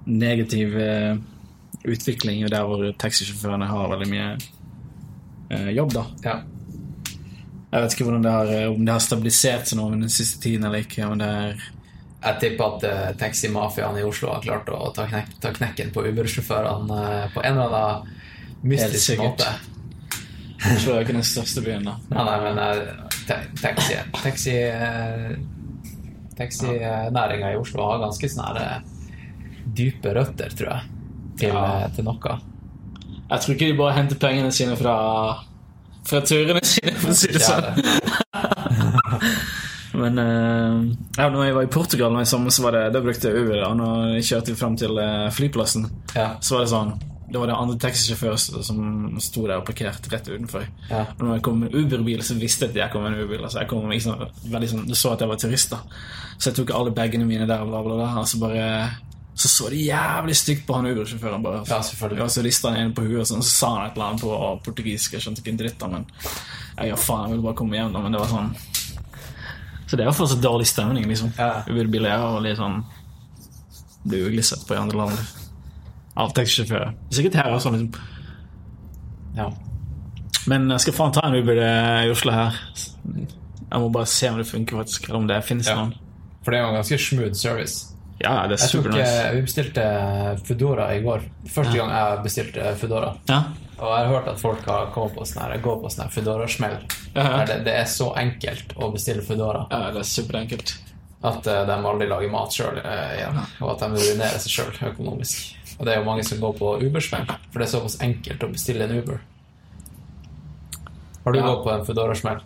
negativ eh, utvikling der hvor taxisjåførene har veldig mye eh, jobb, da. Ja. Jeg vet ikke det har, eh, om det har stabilisert seg nå den siste tiden eller ikke. men det er... Jeg tipper at uh, taximafiaen i Oslo har klart å ta, knek ta knekken på Uber-sjåførene uh, på en eller annen mystisk måte. Oslo er jo ikke den største byen, da. Nei, nei, men uh, ta taxi Taxi uh, Taxinæringa i Oslo har ganske sånne dype røtter, tror jeg, til, Ja. eh, til noe. Jeg tror ikke de bare henter pengene sine fra, fra turene sine, for å si det sånn. Men uh, ja, når jeg var i Portugal nå i sommer, så var det, da brukte jeg Uber. Og når jeg kjørte frem til eh, flyplassen, Ja. så var det sånn Da var det andre taxisjåfører som sto der og parkerte rett utenfor. Ja. Og når jeg kom med en Uber-bil, så visste jeg at jeg kom med en Uber-bil. Altså, jeg kom liksom, veldig sånn, Du så at jeg var turist, da. Så jeg tok alle bagene mine der, bla, bla, bla. Og så bare så så de jævlig stygt på han Uber-sjåføren. bare. Ja, selvfølgelig. Og så rista han inn på huet, og sånn, så sa han et eller annet på portugisisk. Jeg skjønte ikke en dritt av men jeg ja, faen, jeg ville bare komme hjem, da. Men det var sånn Så det er fortsatt dårlig stemning, liksom. Ja. Uber-biler og litt sånn Blir uglisset på i andre land. Av taxisjåfører. Sikkert her også, liksom. Ja. Men jeg skal faen ta en Uber eh, i Oslo her. Jeg må bare se om det funker, faktisk. Eller om det finnes Ja. noen. For det er jo en ganske smooth service. Ja, det er tok, nice. eh, Vi bestilte Foodora i går. Første gang jeg bestilte Foodora. Ja. Og jeg har hørt at folk har kommet på sånn her, går på sånn Foodora-smell. Ja, ja. Det, det er så enkelt å bestille Foodora ja, det er superenkelt. at eh, de aldri lager mat sjøl igjen. Og at de ruinerer seg sjøl økonomisk. Og det er jo mange som går på Uber-smell, for det er såpass enkelt å bestille en Uber. Har du Ja. gått på en Foodora-smell?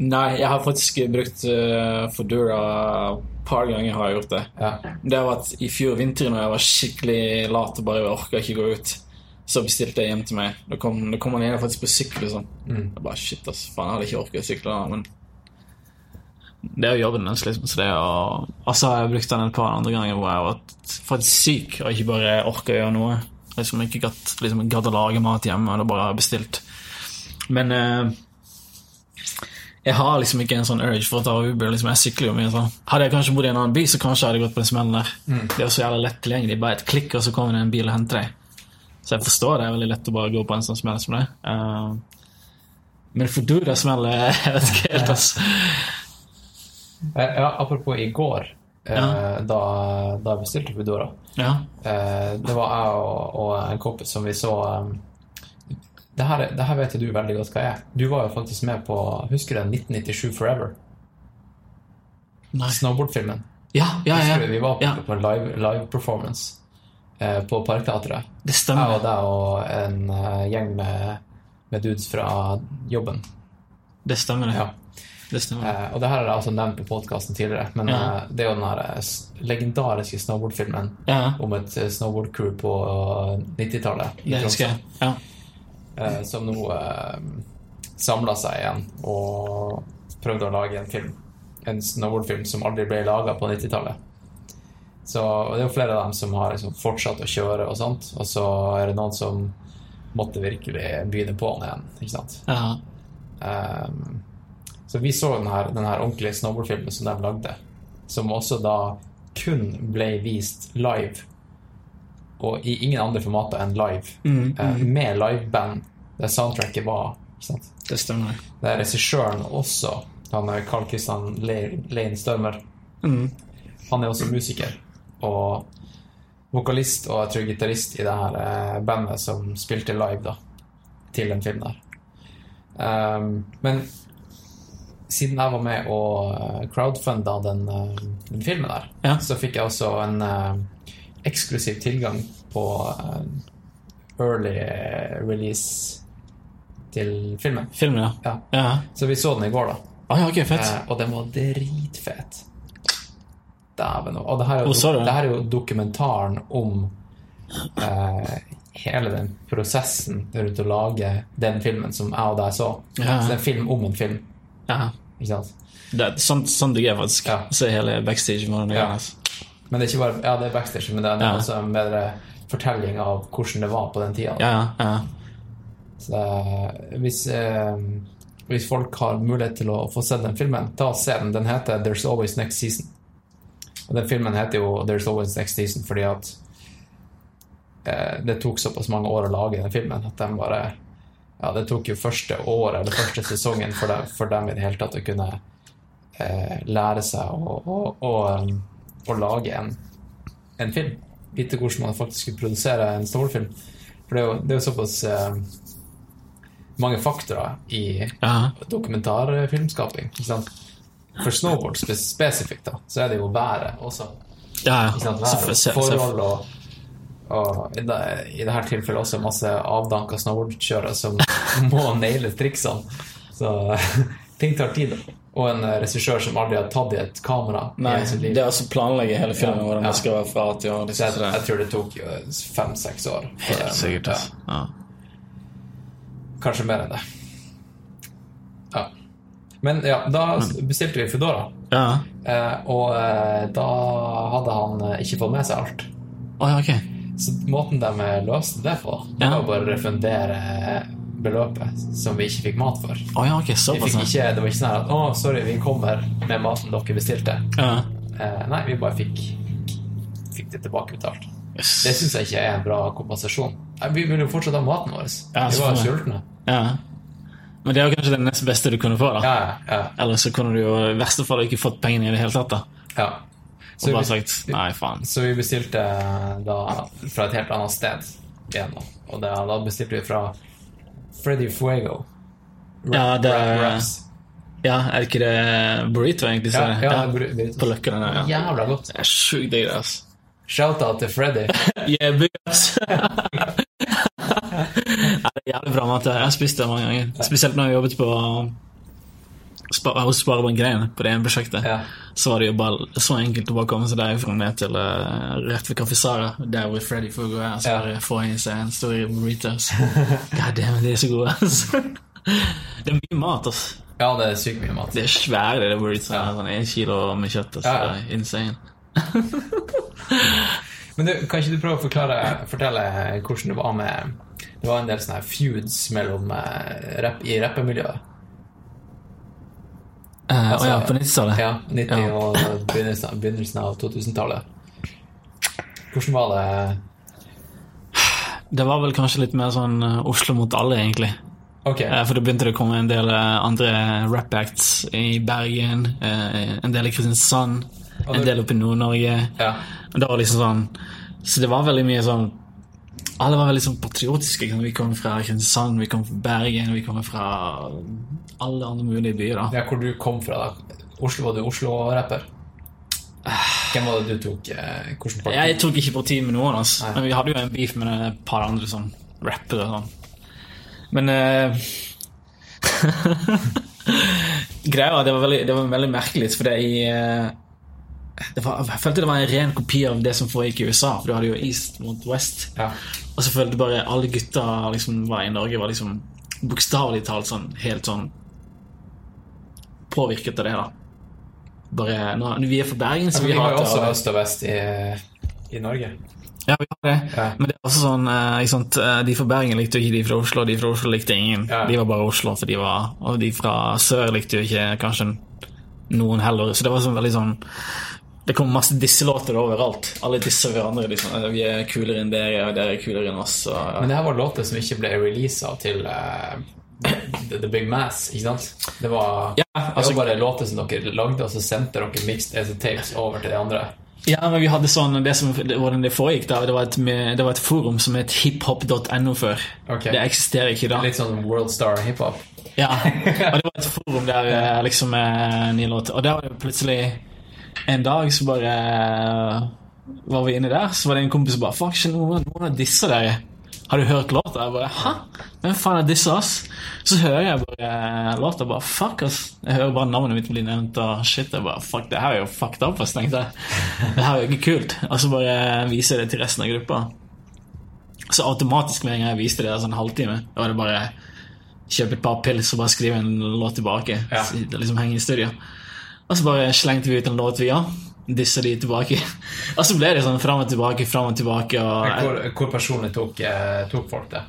Nei, jeg har faktisk brukt uh, Foodora par ganger. har jeg gjort det. Ja. Det har vært i fjor vinter når jeg var skikkelig lat og bare orka ikke gå ut. Så bestilte jeg hjem til meg. Da kom, da kom han ene faktisk på sykkel. Liksom. Mm. Jeg bare, shit, ass, faen, jeg hadde ikke orket å sykle da, men det er jo jobben hans, liksom. Så det er å... Og så har jeg brukt den et par andre ganger hvor jeg har vært faktisk syk og ikke bare orka å gjøre noe. Liksom ikke gadd liksom, å lage mat hjemme, eller bare bestilt. Men eh, jeg har liksom ikke en sånn urge for å ta Uber. Liksom. Jeg sykler jo mye sånn. Hadde jeg kanskje bodd i en annen by, så kanskje jeg hadde gått på den smellen der. Det er jo så jævlig lett tilgjengelig. Bare et klikk, og så kommer det en bil og henter deg. Så jeg forstår det er veldig lett å bare gå på en sånn smell som det. Uh, men smeller jeg vet ikke helt, altså. Ja, apropos i går, eh, Ja. da, da jeg bestilte Foodora. Ja. Det var jeg og, og en kompis som vi så um, det, her, er- det her vet jo du veldig godt hva er. Du var jo faktisk med på Husker du den 1997 Forever? Snowboardfilmen. Ja, ja, ja, ja. vi var på, ja. på en live, live performance eh, på Parkteatret. Det Jeg stemmer. og deg og en uh, gjeng med, med dudes fra jobben. Det stemmer, det. Ja. Det stemmer. Eh, og det her har jeg altså nevnt på podkasten tidligere, men Ja. eh, det er jo den her eh, legendariske snowboardfilmen om et eh, snowboardcrew på eh, 90-tallet det husker jeg. Ja. Eh, som nå eh, samla seg igjen og prøvde å lage en film. En snowboardfilm som aldri ble laga på 90-tallet. Så det er jo flere av dem som har liksom fortsatt å kjøre og sånt, og så er det noen som måtte virkelig begynne på'n igjen, ikke sant. Ja. Um, Så vi så den her, den her ordentlige snowboardfilmen som de lagde, som også da kun ble vist live, og i ingen andre formater enn live, eh, med liveband, der soundtracket var. Sant? Det stemmer. Der er regissøren også, han er Carl Christian Lein Størmer, Størmer. Han er også musiker og vokalist og jeg tror gitarist i det her eh, bandet som spilte live da, til den filmen der. Um, men siden jeg var med og eh, crowdfunda den, eh, den filmen der, Ja. så fikk jeg også en eh, eksklusiv tilgang på eh, early release til filmen. Filmen, ja. Ja. Ja. Så vi så den i går, da. Ah, ja, ok, fett. Eh, og den var dritfet. Dæven. Og det her, er jo, det her er jo dokumentaren om eh, hele den prosessen rundt å lage den filmen som jeg og deg så. Så det er en film om en film. Ja. Ikke sant? Det sånn, sånn det er faktisk. Ja. Se hele backstage. Ja. gjøres. Men det er ikke bare Ja, det er backstage, men det er også en bedre fortelling av hvordan det var på den tida. Ja, ja. Så hvis, eh, hvis folk har mulighet til å få sett den filmen, ta og se den. Den heter There's Always Next Season. Og den filmen heter jo There's Always Next Season fordi at eh, det tok såpass mange år å lage den filmen at den bare Ja, det tok jo første året, eller første sesongen, for dem, for dem i det hele tatt å kunne eh, lære seg å, å, å, å lage en, en film. Vite hvordan man faktisk skulle produsere en storfilm. For det er jo, det er jo såpass eh, mange faktorer i ja. dokumentarfilmskaping. For snowboard spes spesifikt, da, så er det jo været også. ja, ja. Vær, Se- se- forhold og, og i, det, I dette tilfellet også masse avdanka snowboardkjørere som må naile triksene. Så ting tar tid. da. Og en eh, regissør som aldri har tatt i et kamera Nei, i sitt liv. det er altså planlegge hele filmen, Ja, ja. det skal være fra A til Å. Jeg, tror det tok eh, fem-seks år. Helt det. sikkert. Ja, altså. Ja. kanskje mer enn det. Ja. Men ja, da bestilte vi Foodora. Ja. Eh, og da hadde han ikke fått med seg alt. Oh, ja, ok. Så måten de løste det på, det Ja. var å bare refundere eh, beløpet som vi ikke fikk mat for. Oh, ja, ok, Vi fikk ikke, det var ikke sånn at 'Å, sorry, vi kommer med maten dere bestilte'. Uh. Eh, nei, vi bare fikk, fikk det tilbakebetalt. Yes. Det syns jeg ikke er en bra kompensasjon. Vi vil jo fortsatt ha maten vår. Ja, vi var jo sultne. Ja. Men det er jo kanskje det nest beste du kunne få, da. Ja. Eller så kunne du jo i verste fall ikke fått pengene i det hele tatt, da. bare vi- sagt nei, faen. Så vi bestilte da fra et helt annet sted igjen. Da. Og da bestilte vi fra Freddy Fuego. Ra- Ja, det er- Raps. Ja, er det ikke det burrito, egentlig? Så Ja, ja, ja. burrito. På Løkken. ja. Jævla godt. Det er sjukt digg, det, altså. Shout-out til Freddy. Yeah, big ups. det er jævlig bra mat. Jeg har spist det mange ganger. Spesielt når jeg jobbet på Hos Sparebank1 på det ene prosjektet. Ja. Så var det jo bare så enkelt å bare komme seg derfra ned til uh, rett ved Café Sara, der hvor Freddy Fugo er, så Ja. bare få i seg en stor burritos. God damn, de er så gode, altså. Det er mye mat, altså. ja, det er sykt mye mat. Det er svære, det burritos. Ja. Sånn en kilo med kjøtt. Altså. Ja, ja. Det Insane. Men du, kan ikke du prøve å forklare, fortelle hvordan det var med Det var en del sånne feuds mellom rap, i rappemiljøet. Eh, Altså, ja, på 90-tallet? Ja, 90- Ja. og begynnelsen, begynnelsen av 2000-tallet. Hvordan var det Det var vel kanskje litt mer sånn eh, Oslo mot alle, egentlig. Ok. Eh, For da begynte det å komme en del andre rap-acts i Bergen, en del i Kristiansand, en del oppe i Nord-Norge. Ja. Og det var liksom sånn Så det var veldig mye sånn Alle var veldig sånn patriotiske. Vi kom fra Kristiansand, vi kom fra Bergen, vi kom fra alle andre mulige byer. da ja, hvor du kom fra, da? Oslo, Var du Oslo-rapper? Hvem var det du tok? eh? Jeg tok ikke parti med noen, altså. Men vi hadde jo en beef med et par andre sånn rappere. Sånn. Men eh, Greia var det var veldig, det var veldig merkelig, for det i eh, var, Jeg følte det var en ren kopi av det som foregikk i USA, for du hadde jo East mot West. Ja. Og så følte bare alle gutta liksom var i Norge, var liksom bokstavelig talt sånn helt sånn påvirket av det. da Bare, nå, Vi er fra Bergen, så ja, vi vi har jo også øst og vest i, i Norge. Ja, vi har det. Ja. Men det er også sånn eh, ikke sant? eh, De fra Bergen likte jo ikke de fra Oslo, de fra Oslo likte ingen. Ja. De var bare Oslo, for de var Og de fra sør likte jo ikke kanskje noen heller. Så det var sånn veldig sånn Det kom masse disselåter overalt. Alle disser hverandre. Liksom. Vi er kulere enn dere, og dere er kulere enn oss. Og, ja. Men det her var låter som ikke ble releasa til uh, The, Big Mass, ikke sant? Det var, Ja, det altså- var bare låter som dere lagde, og så sendte dere mixed as a tapes over til de andre. Ja, men vi hadde sånn Det som hvordan det foregikk, da, det var et, det var et forum som het hiphop.no før. Okay. Det eksisterer ikke da. Litt sånn Worldstar hiphop. Ja, og det var et forum der eh, liksom nye låter. Og der var det plutselig en dag så bare eh, var vi inne der, så var det en kompis som bare Fuck, noen, noen av disse der. Har du hørt låta? Jeg bare Hæ? Hvem faen er disse, ass? Så hører jeg bare eh, låta, bare Fuck, ass. Jeg hører bare navnet mitt bli nevnt, og shit. Jeg bare Fuck, det her er jo fucked up, ass, tenkte jeg. Det her er jo ikke kult. Og så bare viser jeg det til resten av gruppa. Så automatisk med en gang jeg viste det, altså en halvtime, da var det bare kjøpe et par pils og bare skrive en låt tilbake. Ja. Så det liksom henge i studio. Og så bare slengte vi ut en låt via. Disse de tilbake. Og så ble det sånn fram og tilbake, fram og tilbake. Og, Hvor, hvor personlig tok, eh, tok folk det?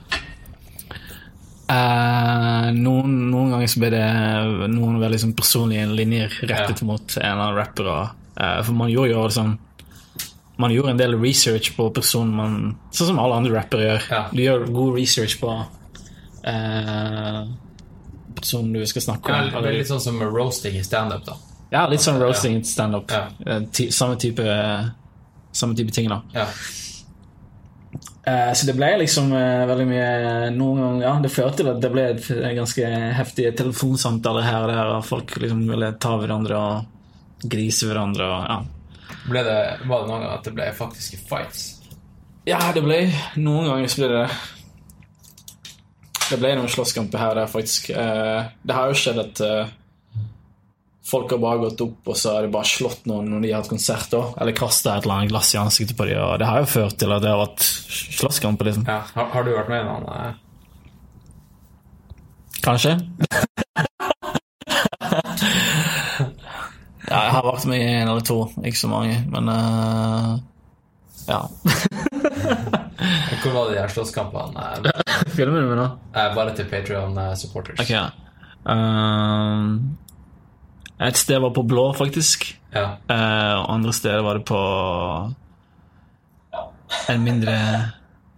eh, noen, noen ganger så ble det noen veldig sånn personlige linjer rettet Ja. mot en eller annen rapper. Og, eh, for man gjorde jo liksom Man gjorde en del research på personen man Sånn som alle andre rappere gjør. Ja. Du gjør god research på eh, personen du skal snakke Ja, om. det er litt sånn som roasting i standup, da. Ja, litt sånn roasting standup. Ja. Eh, Samme type Samme type ting, da. Ja. Eh, Så det ble liksom eh, veldig mye Noen ganger, ja, Det førte til at det ble ganske heftige telefonsamtaler her og der, folk liksom ville ta hverandre og grise hverandre og ja. Ble det, var det noen ganger at det ble faktiske fights? Ja, det ble Noen ganger så ble det Det ble noen slåsskamper her og der, faktisk. Det har jo skjedd at folk har bare gått opp, og så har de bare slått noen når de har hatt konsert, Også. Eller kasta et eller annet glass i ansiktet på dem, og det har jo ført til at det har vært slåsskamp. liksom. Ja. Har, har du vært med i noen? eh? Kanskje? ja, jeg har vært med i en eller to, ikke så mange, men uh, ja. Hvor var det de her slåsskampene? eh, Filmer du med nå? Bare til Patreon-supporters. Ok, ja. Um, et sted var på blå, faktisk. Ja. Uh, andre steder var det på en mindre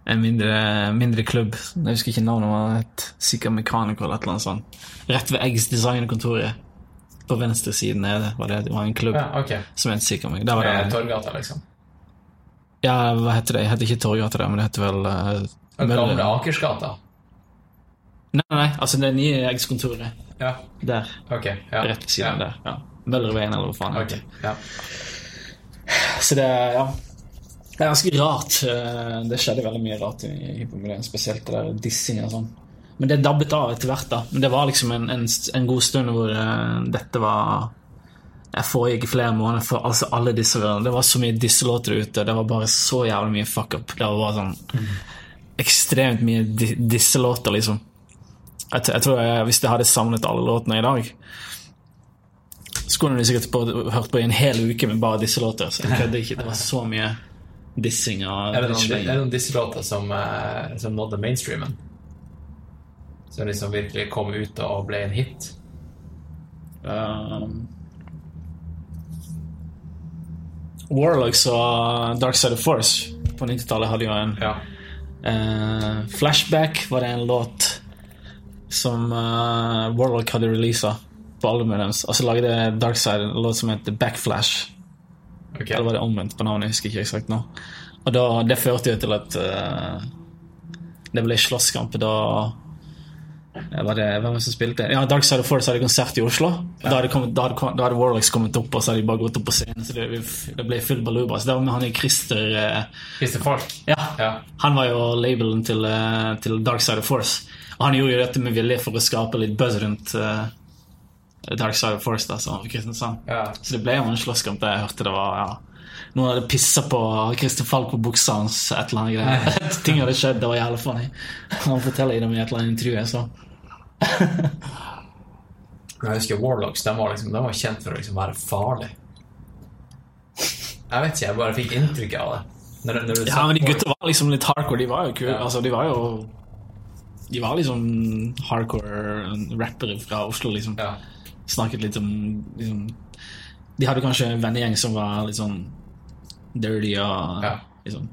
en mindre, mindre klubb. Jeg husker ikke navnet. Men het sikkert Mekaniker eller et eller annet sånt. Rett ved Eggs Design-kontoret. På venstre siden nede var det, det var en klubb ja, okay. som het Sika Mechanical. Der var det, Torgata, liksom. ja, hva heter det? Jeg heter ikke Torgata, men det heter vel uh, gamle Akersgata. Nei, nei, altså det nye Eggs-kontoret. Ja, Der. Okay, Ja. Rett ved siden ja. der. Ja. Møllerveien, eller hva faen Okay, ja. Så det, ja Det er ganske rart. Eh, Det skjedde veldig mye rart i hiphop-miljøet, spesielt det der dissing og sånn. Men det dabbet av etter hvert, da. Men det var liksom en, en, en god stund hvor uh, dette var Jeg foregikk i flere måneder for altså, alle disse Det var så mye disselåter ute. Det var bare så jævlig mye fuck up. Det var bare sånn ekstremt mye disselåter, liksom. Jeg, jeg tror jeg, Hvis jeg hadde samlet alle låtene i dag, så kunne du sikkert på, hørt på i en hel uke med bare disselåter. Så jeg kødder ikke. Det var så mye dissing og Er det noen, er det noen disse låter som, eh, som nådde mainstreamen? Som liksom virkelig kom ut og ble en hit? Um, Warlocks og Dark Side of Force på 90-tallet hadde jo en Ja. uh, Flashback var det en låt som uh, Warlock hadde releasa på albumet deres. Og så lagde Darkside en låt som heter Backflash. Okay. Eller var det omvendt på navnet? Jeg husker ikke eksakt nå. Og da, det førte jo til at uh, det ble slåsskamp. Da var det, Hvem var det som spilte? Ja, Darkside og Force hadde konsert i Oslo. Da, hadde kommet, da, hadde, da hadde Warlocks kommet opp, og så hadde de bare gått opp på scenen. Så det, det ble full baluba. Så det var med han i Christer eh, Christer Falk? Ja. Ja. Han var jo labelen til, eh, til Darkside of Force. Han gjorde jo dette med vilje for å skape litt buzz rundt uh, Dark Side of Force. da, Kristiansand. Ja. Så det ble jo en slåsskamp der jeg hørte det var ja, Noen hadde pissa på Christer Falk på buksa hans. et eller annet greier. Ting hadde skjedd. Det var jævlig funny. Han forteller det i et eller annet intervju jeg så. Jeg husker Warlocks de var, liksom, de var kjent for å liksom være farlig. Jeg vet ikke, jeg bare fikk inntrykk av det. Når, når du Ja, men de gutta var liksom litt hardcore. De var jo kule. Ja. Altså, de var jo De var liksom hardcore rappere fra Oslo, liksom. Ja. Snakket litt om liksom, De hadde kanskje en vennegjeng som var litt sånn dirty og Ja. liksom,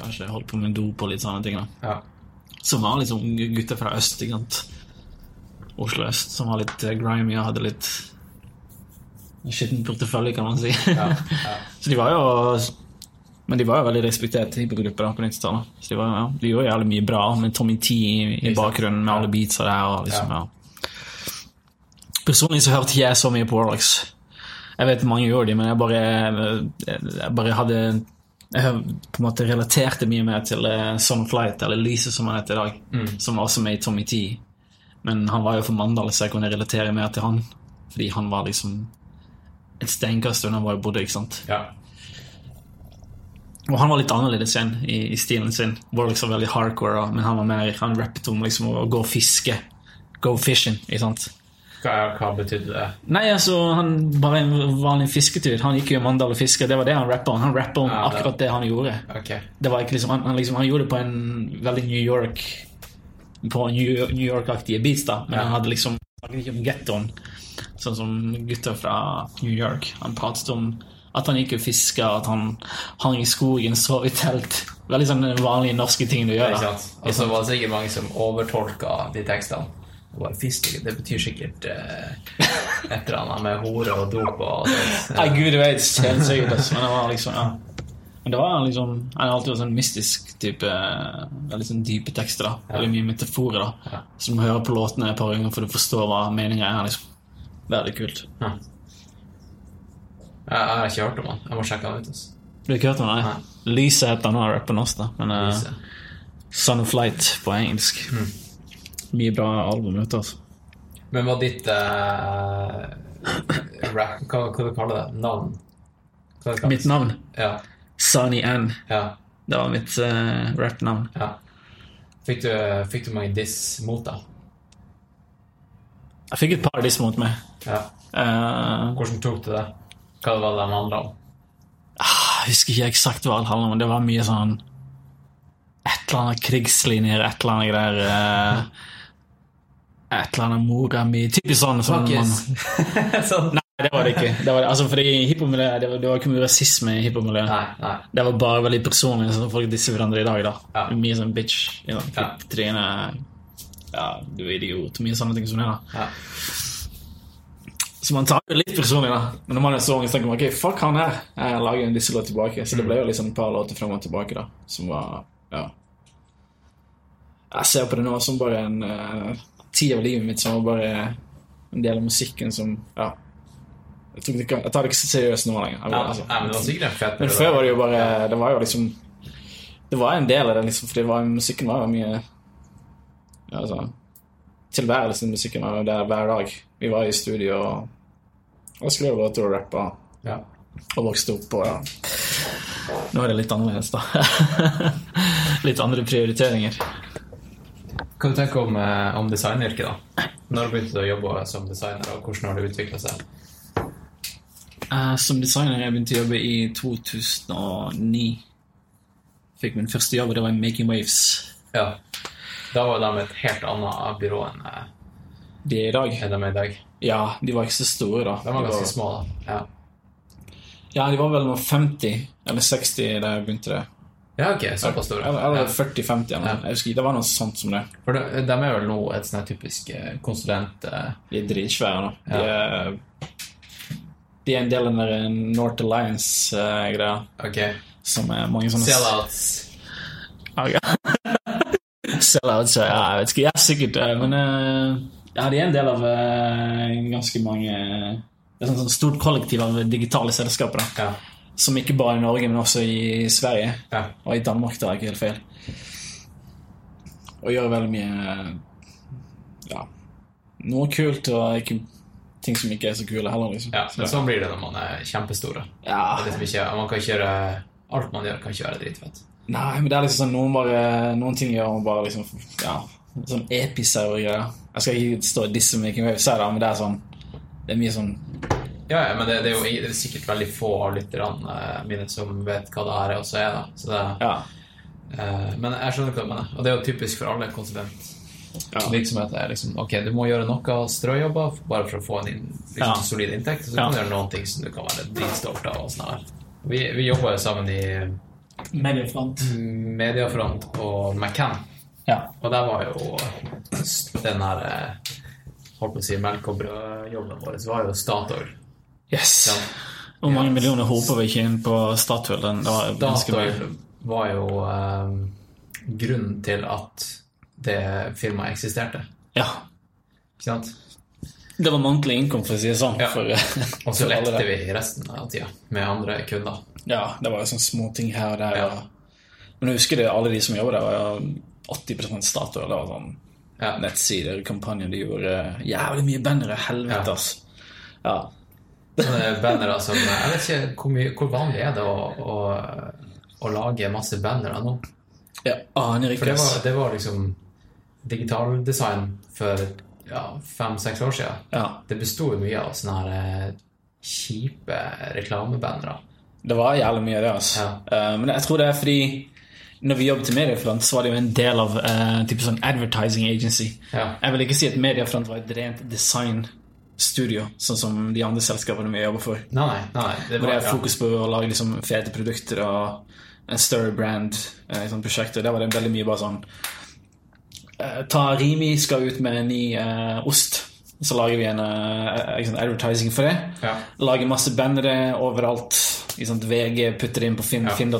Kanskje holdt på med dop og litt sånne ting. da ja. Som var liksom gutter fra øst, ikke sant. Oslo øst, som var litt eh, grimy og hadde litt skitten portefølje, kan man si. Så de var jo Men de var jo veldig respektert hiphop-grupper på 90-tallet. Så de, var, ja, de gjorde jævlig mye bra, med Tommy T i, i bakgrunnen med alle beatsa der. Og liksom, ja. Personlig så hørte ikke jeg så mye på Warlocks. Jeg vet mange gjorde det, men jeg bare, jeg bare hadde Jeg på en måte relaterte mye mer til uh, Son Flight, eller Lise som han heter i dag, som var også med i Tommy T. Men han var jo fra Mandal, så jeg kunne relatere mer til han. Fordi han var liksom et steinkast unna hvor jeg bodde, ikke sant. ja. Og han var litt annerledes igjen i, i stilen sin. Var liksom veldig hardcore, men han var mer Han rappet om liksom å gå og fiske. Go fishing, ikke sant. Hva, hva betydde det? Nei, altså, han bare en vanlig fisketur. Han gikk jo i Mandal og fiska. Det var det han rappa om. Han rappa om Ja, det- akkurat det han gjorde. Okay. Det var ikke liksom, han, han, liksom, han gjorde det på en veldig New York På New, York-aktige beats, da. Men Ja. han hadde liksom snakket ikke om gettoen, sånn som gutter fra New York. Han pratet om at han gikk og fiska, at han hang i skogen, sov i telt. Veldig den vanlige norske ting du gjør. Ikke Og så var det sikkert mange som overtolka de tekstene. Bare fiske, det betyr sikkert eh, et eller annet med hore og dop og sånt. Nei, gud vet, helt sikkert. Men det var liksom, ja. Men det var liksom Han har alltid vært sånn mystisk type Veldig sånn dype tekster. da Veldig mye metaforer. da Ja. Så du må høre på låtene et par ganger for du forstår hva meninga er. liksom Veldig kult. Ja. Jeg, jeg har ikke hørt om han. Jeg må sjekke han ut. Altså. Du har ikke hørt om han, Nei. Lyse heter han og rapper norsk, da. Men uh. Son of Light på engelsk. Mye bra album ute, altså. Men var ditt uh, rap, hva, hva du kaller det? Navn? Det? Mitt navn? Ja. Sunny N. ja. Det var mitt uh, rappnavn. ja. Fikk, du, fikk du mange diss mot deg? Jeg fikk et par diss mot meg. Ja. Uh, Hvordan tok du det? Hva var det de handla om? Jeg husker ikke eksakt hva det handler om, men det var mye sånn Et eller annet krigslinjer, et eller annet greier eh, Et eller annet mora mi Typisk sånn. sånn man, sånn. nei, det var det ikke. Det var, altså, fordi det, var- det var ikke mye rasisme i hiphop-miljøet. Nei, nei. Det var bare veldig personlig, sånn folk disser hverandre i dag. da Ja. Mye sånn bitch. You know, Ja. Tryne Ja, du er idiot. Mye sånne ting som det. da Ja. Så man tar jo litt personlig, da. Men når man er så ung, så tenker man ok, fuck han her. Jeg lager en disse låter tilbake. Så det ble jo liksom et par låter frem og tilbake, da. Som var Ja. Jeg ser på det nå som bare en uh, tid av livet mitt som var bare en del av musikken som Ja. Jeg, tror ikke, jeg tar det ikke så seriøst nå lenger. Jeg, Ja, altså. nei, men det var sikkert en fett, Men før var det jo bare Det var jo liksom Det var en del av det, liksom, fordi det var, musikken var jo mye ja, altså, Tilværelsen i musikken var der hver dag. Vi var i studio og, og skrev låter og rappa Ja. og vokste opp og ja. Nå er det litt annerledes, da. litt andre prioriteringer. Hva du tenker om, eh, om designyrket, da? Når begynte du å jobbe som designer, og hvordan har det utvikla seg? Uh, som designer jeg begynte å jobbe i 2009. Fikk min første jobb, og det var i Making Waves. Ja. Da var de et helt annet byrå enn eh, De er i dag. enn de er i dag. Ja, de var ikke så store, da. De var De ganske små, da. Ja, Ja, de var vel noe 50 eller 60 da jeg begynte det. ja ok, såpass store. Eller, eller Ja. 40-50 eller. Ja. Jeg husker ikke, det var noe sånt som det. For de, de er vel nå et sånn typisk eh, konsulent... eh, De er dritsvære nå. De, Ja. er, de er en del av den North Alliance-greia, Ok. som er mange sånne Sellouts. Ah, ja. Sellouts, ja, jeg vet ikke. Ja, sikkert. eh, Men eh, ja, de er en del av eh, ganske mange Det er sånn, stort kollektiv av digitale selskaper. da Ja. Som ikke bare i Norge, men også i Sverige. ja. Og i Danmark, det er ikke helt feil. Og gjør veldig mye Ja. Noe kult, og ikke ting som ikke er så kule heller, liksom. ja. Men sånn blir det når man er kjempestore. ja. Er liksom ikke, man kan ikke gjøre Alt man gjør, kan ikke være dritfett. Nei, men det er liksom sånn noen, bare, noen ting gjør man bare liksom Ja, sånn episaur-greier. Jeg skal ikke stå og disse Making Waves her, men det er sånn Det er mye sånn Ja, ja, men det, det, er jo det er sikkert veldig få av lytterne eh, mine som vet hva det her også er. da. Så det, Ja. eh, men jeg skjønner hva du mener. Og det er jo typisk for alle konsulentvirksomheter. Liksom, ok, du må gjøre noe strøjobber bare for å få en liksom, Ja. solid inntekt. Og så Ja. kan du gjøre noen ting som du kan være dritstolt av. og sånn her. Vi, vi jobber jo sammen i Mediefront. Mediafront og McCann. Ja. Og der var jo den her eh, holdt på å si melk og brød-jobben vår var jo Statoil. Yes. Ja. Hvor mange millioner hoper vi ikke inn på Statoil? Den, var Statoil var jo eh, grunnen til at det firmaet eksisterte. Ja. Ikke sant? Det var monthly innkomst for å si det sånn. Ja. Og så lekte vi resten av tida med andre kunder. Ja, det var jo sånne små ting her og der. Ja. Men jeg husker det, alle de som jobber der, var jo 80% Statoil. Det var sånn Ja. nettsider, kampanjer. De gjorde jævlig mye bannere. Helvete, Ja. ass. Ja. Sånne bannere som Jeg vet ikke hvor, mye, hvor vanlig er det å, å, å lage masse bannere nå? Jeg aner For ikke, det var, det var liksom digitaldesign for ja, fem-seks år siden. Ja. Det besto mye av sånne her eh, kjipe reklamebannere. Det var jævlig mye av det, altså. Eh, men jeg tror det er fordi når vi jobbet til Mediefront, så var det jo en del av uh, type sånn advertising agency. Ja. Jeg vil ikke si at Mediefront var et rent designstudio, sånn som de andre selskapene vi jobber for. Nei, nei. det var, Hvor det er fokus på å lage liksom fete produkter og en større brand Uh, i sånne prosjekter. Der var det veldig mye bare sånn uh, Ta Rimi skal ut med en ny ost. Så lager vi en sånn advertising for det. Ja. Lager masse bannere overalt. Sant? VG putter det inn på finn.no. Ja. Finn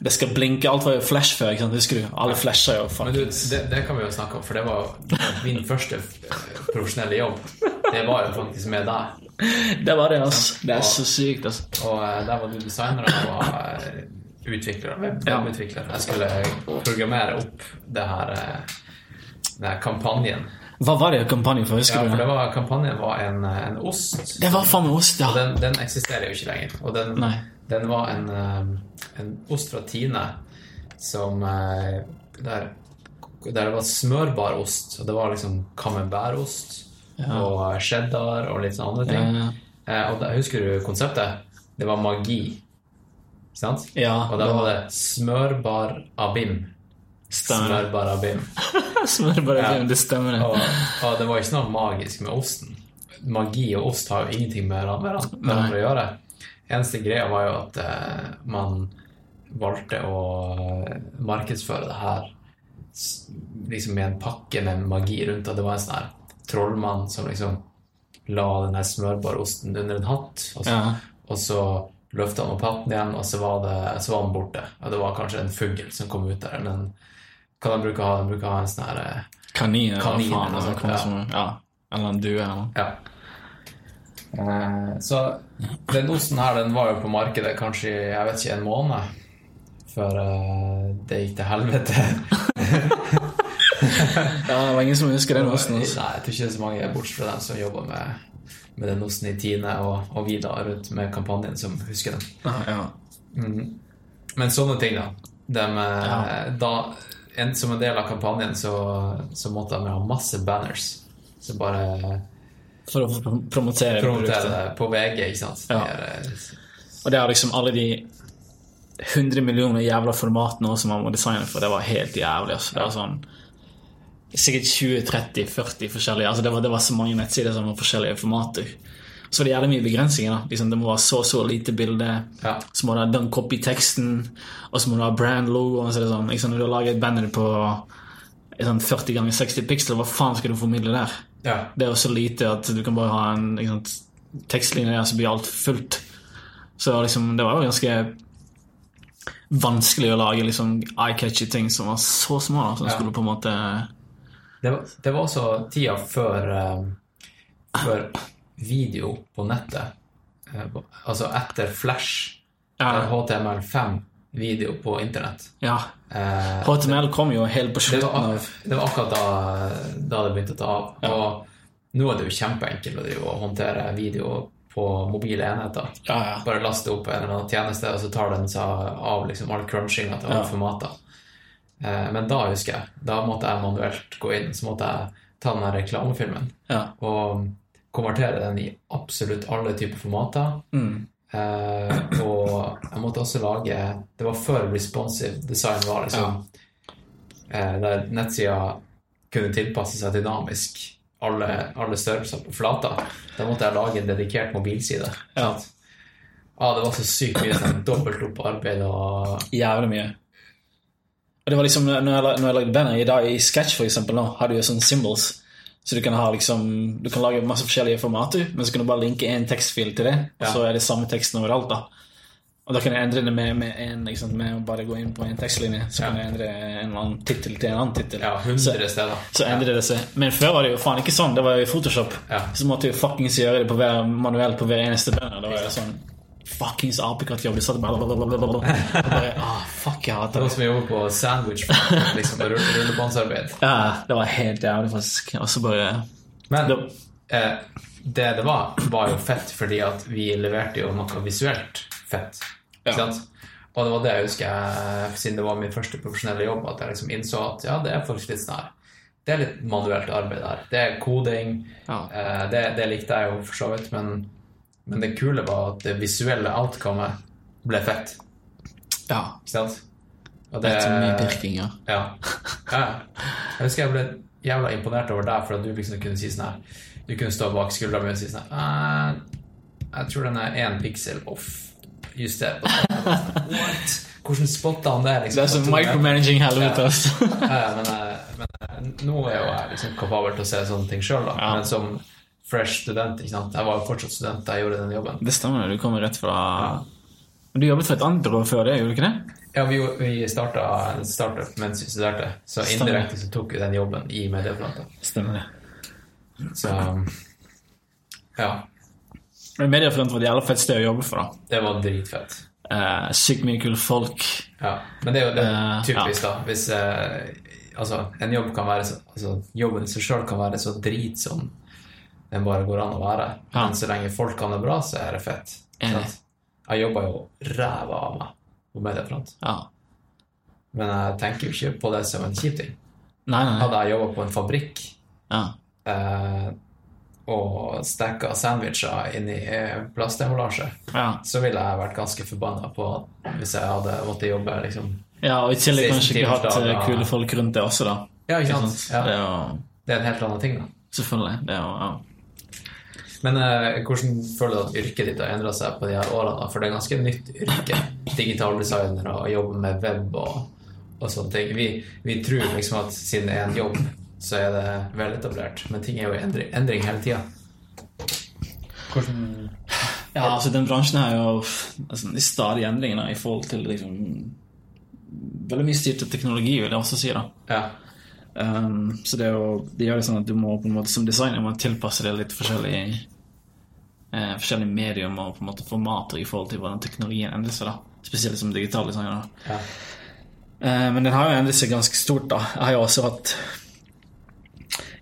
Det skal blinke. Alt var jo flash før. Husker du? Alle flasher jo. Du, det, det kan vi jo snakke om, for det var min første eh, profesjonelle jobb. Det var jo faktisk med deg. Det var det, altså. Det er så sykt, altså. Og eh, der var du designer, og var eh, utvikler. Webutvikler. Jeg skulle programmere opp det her, den her kampanjen. Hva var det kampanjen for? Husker Ja, for det? var, kampanjen var en, eh, en ost. Det var faen meg ost, ja. Og den, den eksisterer jo ikke lenger. Og den, den var en, eh, en ost fra Tine som eh, der, der det var smørbar ost. Og det var liksom camembert-ost og cheddar og litt sånne andre ting. Ja. ja. og da, husker du konseptet? Det var magi. Sant? Ja, og da var det smørbar abim. Smørbarabim. Smør Ja. det stemmer. Og, og det var ikke noe magisk med osten. Magi og ost har jo ingenting med hverandre å gjøre. Eneste greia var jo at eh, man valgte å markedsføre det her liksom med en pakke med magi rundt, og det var en sånn her trollmann som liksom la den her smørbare osten under en hatt, og så, Ja. og så løfta han opp hatten igjen, og så var, det, så var han borte. Og det var kanskje en fugl som kom ut der, eller en hva de bruker å ha? De bruker å ha en sånn her eh, Kanin eller faen. eller Altså, ja. som, ja. Eller en due eller. Ja. Eh, så den osten her, den var jo på markedet kanskje jeg vet ikke, en måned før eh, det gikk til helvete. Ja, det var ingen som husker den osten. Nei, Altså. jeg tror ikke det er så mange bortsett fra dem som jobber med, med den osten i Tine og, og Vida rundt med kampanjen, som husker den. Ah, ja. Men sånne ting, da. De, Ja. da en, som en del av kampanjen så, så måtte de ha masse banners. Så bare For å prom- promotere promotere det på VG, ikke sant. Ja. Det er, eh, Og det er liksom alle de 100 millioner jævla formatene som man må designe for. Det var helt jævlig. Altså. Det var sånn Sikkert 20-30-40 forskjellige altså det, var, det var så mange nettsider som var forskjellige formater. Så det er jævlig mye begrensninger. liksom, Det må være så så lite bilde. Ja. Så må du ha den copy-teksten, og så må du ha brand-logoen. Så det sånn, liksom, Når du har laget et banner på sånn 40 ganger 60 pixel, hva faen skal du formidle der? ja. Det er jo så lite at du kan bare ha en liksom, tekstlinje der, så blir alt fullt. Så liksom, det var jo ganske vanskelig å lage liksom eye-catchy ting som var så små. Da, som Ja. skulle på en måte Det, var- det var også tida før, eh, før video på nettet. Eh, altså etter Flash, Ja. eh, HTML5 video på internett. Ja. Eh, HTML kom jo helt på slutten av det, det var akkurat da, da det begynte å ta av. Og nå er det jo kjempeenkelt å drive og håndtere video på mobile enheter. Ja, ja. Bare laste opp en eller annen tjeneste, og så tar den seg av liksom all crunchinga til alle Ja. formater. Eh, men da husker jeg, da måtte jeg manuelt gå inn, så måtte jeg ta den reklamefilmen. ja. Og konvertere den i absolutt alle typer formater. Mm. Eh, og jeg måtte også lage Det var før responsive design var, liksom. Eh, der nettsida kunne tilpasse seg dynamisk alle, alle størrelser på flata. Da måtte jeg lage en dedikert mobilside. Ja. Ah, det var så sykt mye sånn dobbelt opp arbeid og Jævlig mye. Og det var liksom, når jeg, når jeg lagde bandet i dag, i Sketch for eksempel, nå, har du jo sånne symbols. Så du kan ha liksom, du kan lage masse forskjellige formater, men så kan du bare linke en tekstfil til det, og Ja. så er det samme teksten overalt da. Og da kan jeg endre det med, med, en, liksom, med å bare gå inn på en tekstlinje, så kan Ja. jeg endre en eller annen tittel til en annen tittel. ja, så, så endrer det seg. Men før var det jo faen ikke sånn, det var jo i Photoshop. Ja. Så måtte du fuckings gjøre det på hver, manuelt på hver eneste banner. Da var det sånn, fuckings apekattjobb, du satt bare. Bare, ah, fuck, jeg Det hater var Noen som jobber jobbe på sandwich, liksom, rullebåndsarbeid. Ja, det var helt jævlig faktisk. Og så bare Men Det- eh, det det var, var jo fett fordi at vi leverte jo noe visuelt fett. Ikke sant? Og det var det jeg husker, jeg, siden det var min første profesjonelle jobb, at jeg liksom innså at ja, det er faktisk litt sånn her. Det er litt manuelt arbeid her. Det er koding. Ja. Eh, det, det likte jeg jo for så vidt, men, men det kule var at det visuelle outcomet ble fett. Ja. Ikke sant? Og Det er så mye pirking, ja. ja. ja. Jeg husker jeg ble jævla imponert over deg for at du liksom kunne si sånn her Du kunne stå bak skuldra mi og si sånn her «Eh, Jeg tror den er én piksel off. Juster. What? Hvordan spotta han det? Liksom, Det er så micromanaging helvete, Ja. altså. Ja, men, eh, men eh, nå er jo jeg liksom kapabel til å se sånne ting sjøl, da. Ja. Men som fresh student, ikke sant. Jeg var jo fortsatt student da jeg gjorde den jobben. Det stemmer, du kommer rett fra Du jobbet for et annet byrå før det, gjorde du ikke det? Ja, vi, vi starta en startup mens vi studerte, så indirekte så tok vi den jobben i mediefronten. Stemmer det. Så ja, Men Mediefront var det jævla fett sted å jobbe for, da. det var dritfett. Eh, sykt mye kule folk. Ja, Men det er jo det Eh, typisk, da. Hvis eh, altså, en jobb kan være så, altså, Jobben i seg sjøl kan være så drit som den bare går an å være. Ja. Men så lenge folk kan det bra, så er det fett. Jeg jobber jo ræva av meg på mediefront. Ja. Men jeg tenker jo ikke på det som en kjip ting. Nei, nei, nei. Hadde jeg jobba på en fabrikk Ja. eh, og stacka sandwicher inn i eh, plastemballasje, Ja. så ville jeg vært ganske forbanna på hvis jeg hadde måttet jobbe liksom ja, og i tillegg 16 kanskje ikke hatt eh, kule folk rundt det også, da. Ja, ikke sant? Ja. Det er en helt annen ting, da. Selvfølgelig. Det er jo ja. Men eh, hvordan føler du at yrket ditt har endra seg på de her årene? For det er ganske nytt yrke. Digitaldesigner og jobbe med web og, og sånne ting. Vi, vi tror liksom at siden det er en jobb, så er det veletablert. Men ting er jo i endring, endring hele tida. Hvordan Ja, altså den bransjen her er jo altså, i stadig endringer i forhold til liksom Veldig mye styrt av teknologi, vil jeg også si. da. Ja. Um, så det, jo, det gjør det sånn at du må på en måte som designer må tilpasse det litt forskjellig eh, forskjellige medium og på en måte formater i forhold til hvordan teknologien endrer seg. da. Spesielt som digital designer. ja. Eh, men den har jo endret seg ganske stort. da. Jeg har jo også hatt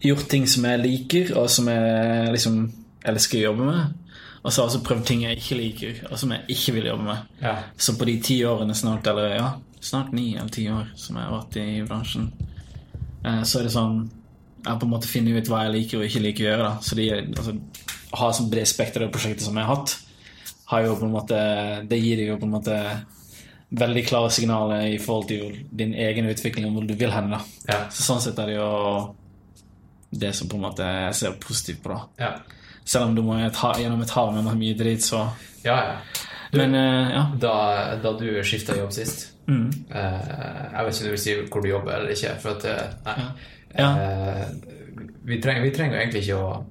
gjort ting som jeg liker, og som jeg liksom elsker å jobbe med. Og så har jeg også prøvd ting jeg ikke liker, og som jeg ikke vil jobbe med. ja. Så på de ti årene snart, eller ja, snart ni eller ti år som jeg har vært i bransjen, så er det sånn Jeg har på en måte funnet ut hva jeg liker og ikke liker å gjøre. da. Så de, altså, å ha bredt bred spekter av prosjekter som jeg har hatt, har jo på en måte Det gir deg jo på en måte veldig klare signaler i forhold til din egen utvikling og hvor du vil hen. da. Ja. Så sånn sett er det jo det som på en måte jeg ser positivt på. da. Ja. Selv om du må gjennom et hav med mye drit, så ja, ja. Du- Men eh, ja. Da, da du skifta jobb sist Mm. eh, Jeg vet ikke om du vil si hvor du jobber eller ikke. For at eh, nei. Ja. Vi, trenger, vi trenger egentlig ikke å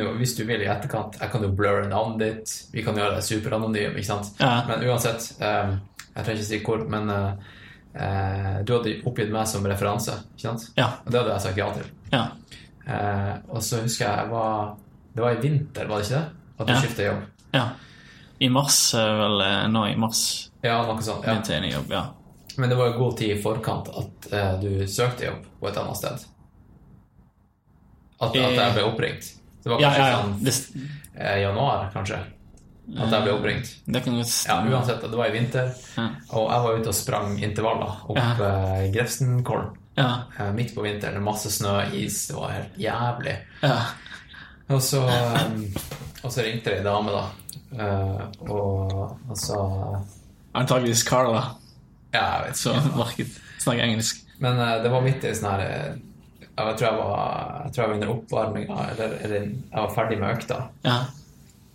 jo, Hvis du vil i etterkant, jeg kan jo blurre navnet ditt. Vi kan gjøre det superanonym. ikke sant? Ja. Men uansett um, Jeg trenger ikke si hvor, men uh, du hadde oppgitt meg som referanse. ikke sant? Ja. Og det hadde jeg sagt ja til. ja. Uh, og så husker jeg jeg var, Det var i vinter, var det ikke det? At du Ja. skifta jobb? Ja. I mars, eh, vel eh, nå i mars, Ja, noe sånt. Ja. jobb, ja. Men det var jo god tid i forkant at eh, du søkte jobb på et annet sted. At, at jeg ble oppringt. Det var kanskje ja, sånn Det, eh, januar, kanskje. At jeg ble oppringt. det kan godt Ja, uansett, det var i vinter, og jeg var ute og sprang intervaller opp Ja. ja. Grefsenkollen. Ja. Eh, midt på vinteren, masse snø, is, det var helt jævlig. Og så, um, og så ringte det ei dame, da. Eh, og altså Antakeligvis Carl, Carla, Ja, jeg vet så ikke. marked snakker engelsk. Men eh, det var midt i sånn her Jeg tror jeg var, jeg tror jeg var under oppvarminga, eller, eller jeg var ferdig med økta. Ja.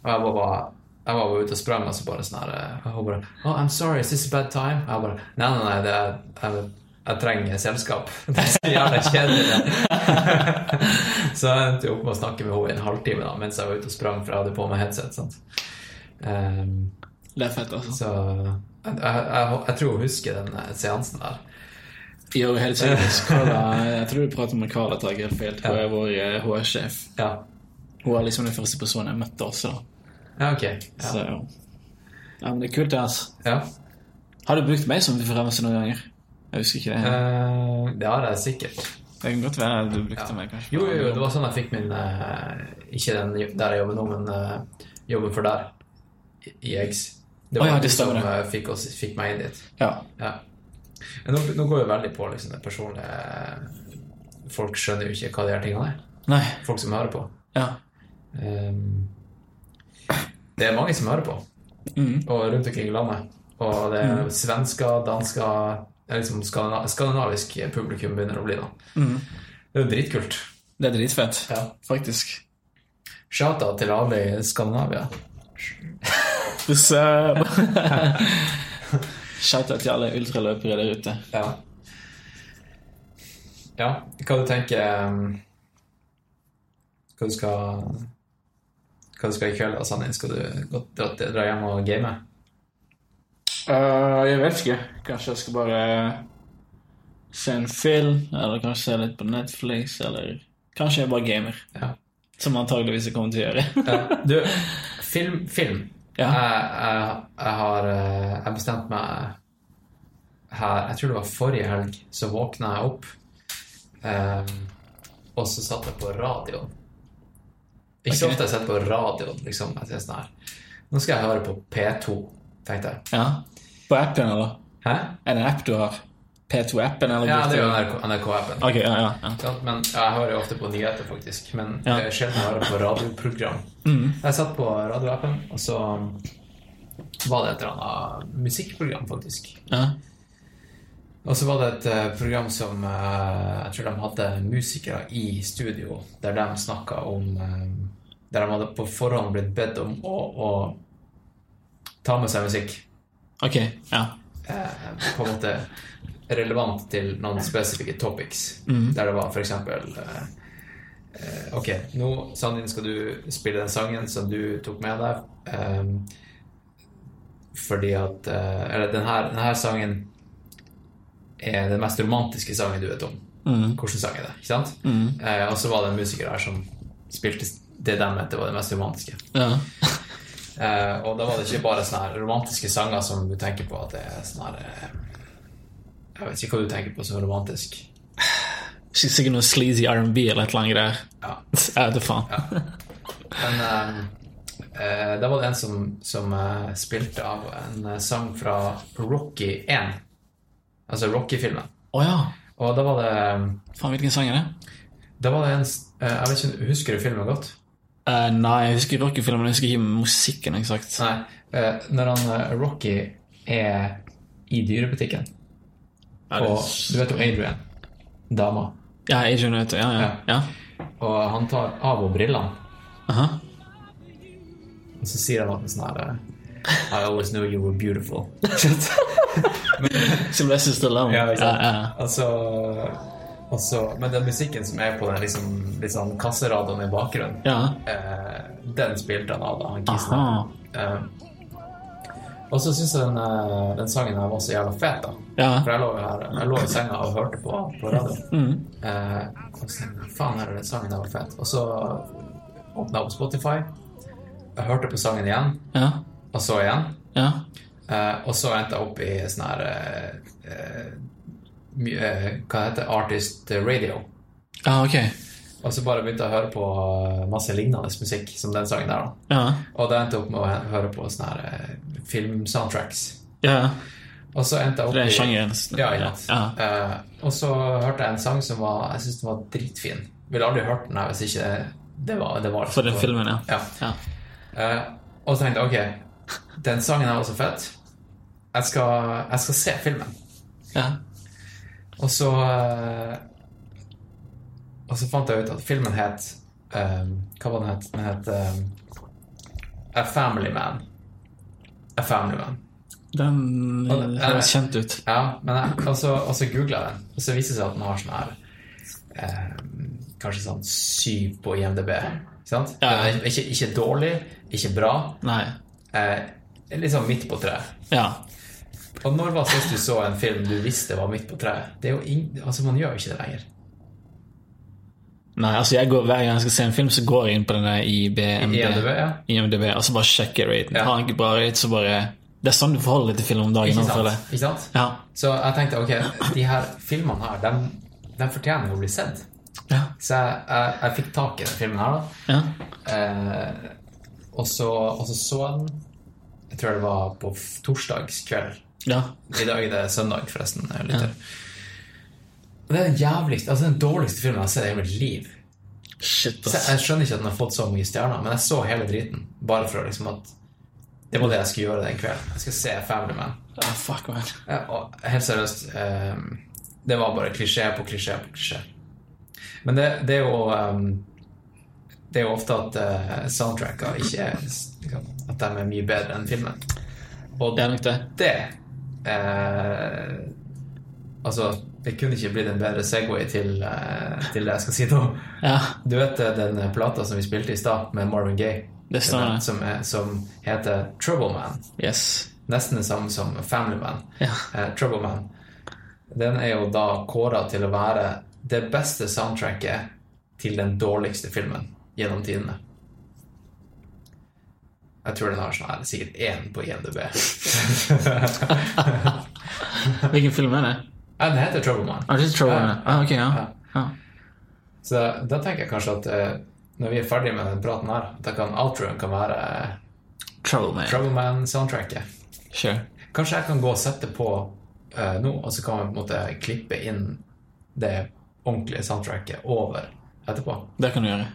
Og jeg var bare jeg var bare ute og sprang, og så bare sånn her Hun bare Oh, I'm sorry, is this a bad time? Jeg bare Nei, nei, nei, det er, jeg, jeg trenger selskap. Det er så jævla kjedelig. så jeg endte opp med å snakke med henne i en halvtime da, mens jeg var ute og sprang, for jeg hadde på meg headset. sant? Ehm, Det er fett, altså. så jeg, jeg, jeg, tror hun husker den eh, seansen der. Jo, helt sikkert. Jeg tror du prater med Carla, helt. Hun er vår eh, HR-sjef. Ja, Hun er liksom den første personen jeg møtte også. ja ok. Så, Ja. ja, men det er kult, det, altså. Ja. Har du brukt meg som referanse noen ganger? Jeg husker ikke det. Eh, det har jeg sikkert. Det kan godt være du brukte meg, kanskje. Jo, jo, jo, det var sånn jeg fikk min uh, Ikke den der jeg jobber nå, men uh, jobben for der, i, Eggs. Det var var ja, det som eh, fikk, oss, fikk meg inn dit. Ja. Ja. Men nå, nå går jo veldig på liksom, det personlige Folk skjønner jo ikke hva de her tingene er. Nei. Folk som hører på. Ja. Um, det er mange som hører på, mm. og rundt omkring i landet. Og det er svensker, dansker er liksom skandina- Skandinavisk publikum begynner å bli, da. Mm. Det er jo dritkult. Det er dritfett, Ja. faktisk. Shout-out til alle i Skandinavia. What's up? Shout-out til alle ultraløpere der ute. Ja. ja. Hva du tenker um, Hva du skal Hva du skal i kveld, Sannin? Skal du godt dra, dra hjem og game? Uh, jeg vet ikke. Kanskje jeg skal bare se en film, eller kanskje se litt på Netflix, eller kanskje jeg bare gamer. Ja. Som antageligvis jeg kommer til å gjøre. Ja. Du, film. film. Ja. Jeg, jeg, jeg har eh, Jeg bestemte meg her Jeg tror det var forrige helg, så våkna jeg opp, um, og så satt jeg på radioen. Ikke så okay. ofte jeg sitter på radioen, liksom. Jeg sånn her. Nå skal jeg høre på P2, tenkte jeg. ja. På appen, eller? Hæ? Er det en app du har? P2-appen, eller? Ja, det er jo NRK NRK-appen. NRK okay, ja, ja. ja. Men jeg hører jo ofte på nyheter, faktisk. Men Ja. sjelden hører på radioprogram. Mm. Jeg satt på radioappen, og så var det et eller annet musikkprogram, faktisk. ja. Og så var det et eh, program som eh, Jeg tror de hadde musikere i studio, der de snakka om eh, Der de hadde på forhånd blitt bedt om å, å ta med seg musikk. Ok, ja. eh, på en måte relevant til noen spesifikke topics. Mm. Der det var eksempel eh, eh, Ok, nå, Sandin, skal du spille den sangen som du tok med deg. eh, fordi at eh, Eller den her, sangen er den mest romantiske sangen du vet om. Mm. Hvilken sang er det? ikke sant? Mm. Eh, og så var det en musiker her som spilte det de mente var det mest romantiske. ja. Eh, og da var det ikke bare sånne romantiske sanger som du tenker på at det er sånn her eh, Jeg vet ikke hva du tenker på som romantisk. Sikkert noe sleazy R&B eller et eller annet der. Ja. Jeg vet da faen. Men um, uh, da var det en som, som uh, spilte av en uh, sang fra Rocky 1. Altså Rocky-filmen. Oh, ja. Og da var det Faen, hvilken sang er det? Da var det en Jeg vet ikke, Husker du filmen godt? Nei, jeg husker rockefilmen, men jeg husker ikke musikken eksakt. Nei. når han Rocky er i dyrebutikken Og Du vet jo Adrian, dama. Ja, Adrian vet. Ja, ja. ja. Og han tar av henne brillene. Aha. Og så sier han noe sånn her eh, I always knew you were beautiful. Sylvester Stallone. Ja, ikke sant? Ja, ja. Og så, men den musikken som er på den liksom, liksom kasseradioen i bakgrunnen, ja. eh, den spilte han av da, han kisen. Aha. Eh, og så syns jeg den, eh, den sangen her var så jævla fet, da. Ja. For jeg lå, her, jeg lå i senga og hørte på, på radio. Mm. Eh, og så faen, her er den sangen der var fet. Og så åpna jeg opp Spotify, jeg hørte på sangen igjen, Ja. og så igjen. Ja. Eh, og så endte jeg opp i sånn her eh, eh, eh, Hva heter det? Artist Radio. Ja, ok. Og så bare begynte jeg å høre på eh, masse lignende musikk som den sangen der. da. Ja. Og da endte opp med å høre på sånne her eh, filmsoundtracks. Ja. Og så endte jeg opp i sjangeren. Ja, sant. Ja. Uh, og så hørte jeg en sang som var Jeg synes den var dritfin. Ville aldri hørt den her hvis ikke det var, det var For den filmen, ja. Ja. ja. Eh, og så tenkte jeg ok, den sangen her var så fett. Jeg skal, jeg skal se filmen. ja. Og så eh, Og så fant jeg ut at filmen het um, Hva var den het? Den het um, A Family Man. A Family Man. Den høres kjent ut. Ja, men jeg, og så, og så googla jeg den, og så viste det seg at den har sånn her um, Kanskje sånn syv på IMDb. Ja. Ikke, ikke dårlig, ikke bra. Nei. Eh, sånn midt på treet. Ja. Og når var sist du så en film du visste var midt på treet? Det er jo ing altså Man gjør jo ikke det lenger. Nei, altså jeg går, Hver gang jeg skal se en film, så går jeg inn på denne IBMD, IMDb, ja. IMDb og så bare sjekker raten. Ja. Har han ikke bra rate, så bare Det er sånn du forholder deg til film om dagen. Ikke sant? Ikke sant? Ja. Så jeg tenkte ok, de her filmene her, de, de fortjener jo å bli sett. Ja. Så jeg, jeg, jeg fikk tak i den filmen her, da. ja. Eh, og, så, og så så jeg den Jeg tror det var på torsdagskveld. ja. I dag er det søndag, forresten. jeg lytter. Og det er den jævligste, altså den dårligste filmen jeg har sett i hele mitt liv. Shit, ass. jeg skjønner ikke at den har fått så mye stjerner, men jeg så hele driten. Bare for liksom at Det var det jeg skulle gjøre den kvelden. Jeg skal se Family Man. Oh, fuck, man. Ja, og helt seriøst um, Det var bare klisjé på klisjé på klisjé. Men det, det er jo um, Det er jo ofte at uh, soundtracka ikke er liksom, At de er mye bedre enn filmen. Og Det er nok det. det uh, Altså, det kunne ikke blitt en bedre Segway til, eh, til det jeg skal si nå. Ja, Du vet eh, den plata som vi spilte i stad, med Marvin Gaye? det stemmer. Som, er, som heter Trouble Man. Yes. Nesten det samme som Family Man. Ja. Eh, Trouble Man. Den er jo da kåra til å være det beste soundtracket til den dårligste filmen gjennom tidene. Jeg tror den har sånn her, sikkert én på INDB. Hvilken film er det? Ja, den heter Troubleman. Ah, det er Trouble Ja. Ah, ok, ja. Ja. Så da tenker jeg kanskje at eh, når vi er ferdige med den praten her, da kan outroen kan være eh, Trouble Man. Trouble Man-soundtracket. Sure. Kanskje jeg kan gå og sette på eh, nå, og så kan vi på en måte klippe inn det ordentlige soundtracket over etterpå. Det kan du gjøre.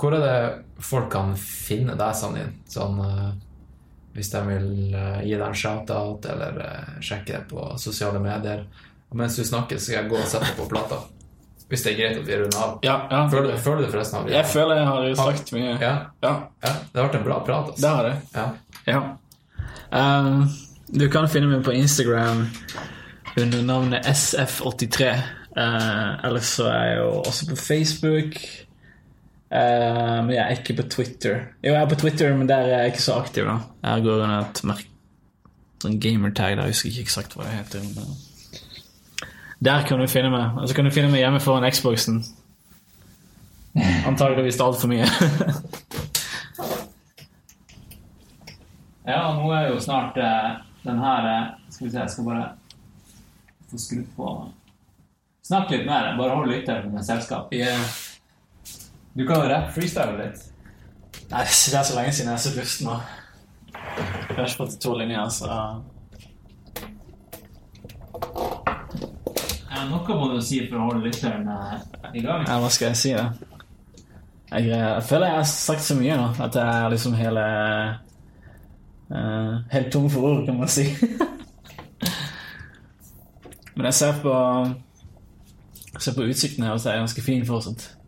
Hvor er det folk kan finne deg sånn inn? Sånn, eh, hvis de vil eh, gi deg en shout-out eller eh, sjekke det på sosiale medier. Og mens du snakker, så skal jeg gå og sette på plata. Hvis det er greit at vi runder av. Ja, ja. Føler, føler du forresten av Jeg føler jeg har sagt mye. Ja, Ja, ja, det har vært en bra prat. det Altså. har det. Ja. Ja. Um, du kan finne meg på Instagram under navnet SF83. Uh, ellers så er jeg jo også på Facebook. Uh, men jeg er ikke på Twitter. Jo, jeg er på Twitter, men der er jeg ikke så aktiv. da Jeg går under et merk sånn gamertag. der, Jeg husker ikke eksakt hva det heter. Men... Der kan du finne meg. Og så kan du finne meg hjemme foran Xboxen. Antakeligvis altfor mye. Ja, nå er jo snart uh, den her eh, Skal vi se, jeg skal bare få skrudd på Snakk litt mer. Bare hold lytteren med selskap. Du kan jo rappe freestyle litt. Nei, det er så lenge siden jeg har sett lyst nå. Jeg har ikke fått to linjer, så ja, Noe må du si for å holde lytteren eh, i gang. Ja, hva skal jeg si, da? Jeg, jeg føler jeg har sagt så mye nå at jeg er liksom hele uh, helt tom for ord, kan man si. Men jeg ser på jeg ser på utsikten her, og så er jeg ganske fin fortsatt.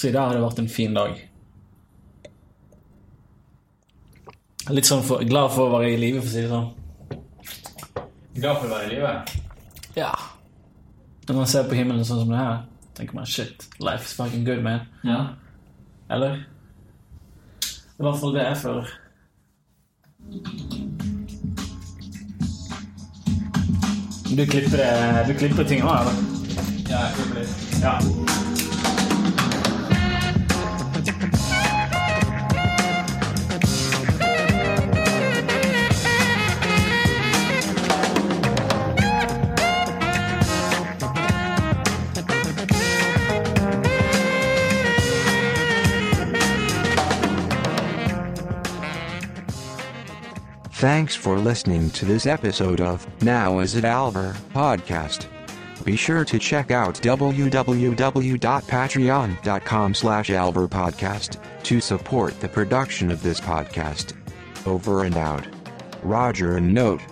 Så i dag har det vært en fin dag. Litt sånn for, glad for å være i live, for å si det sånn. Glad for å være i live? Ja. Når man ser på himmelen sånn som det her, tenker man shit, life is fucking good, man. Ja. Eller? Er i hvert fall det jeg føler. Du klipper, du klipper ting òg, eller? Ja, jeg klipper litt. Ja. Thanks for listening to this episode of Now Is It Alver podcast. Be sure to check out www.patreon.com slash alverpodcast to support the production of this podcast. Over and out. Roger and note.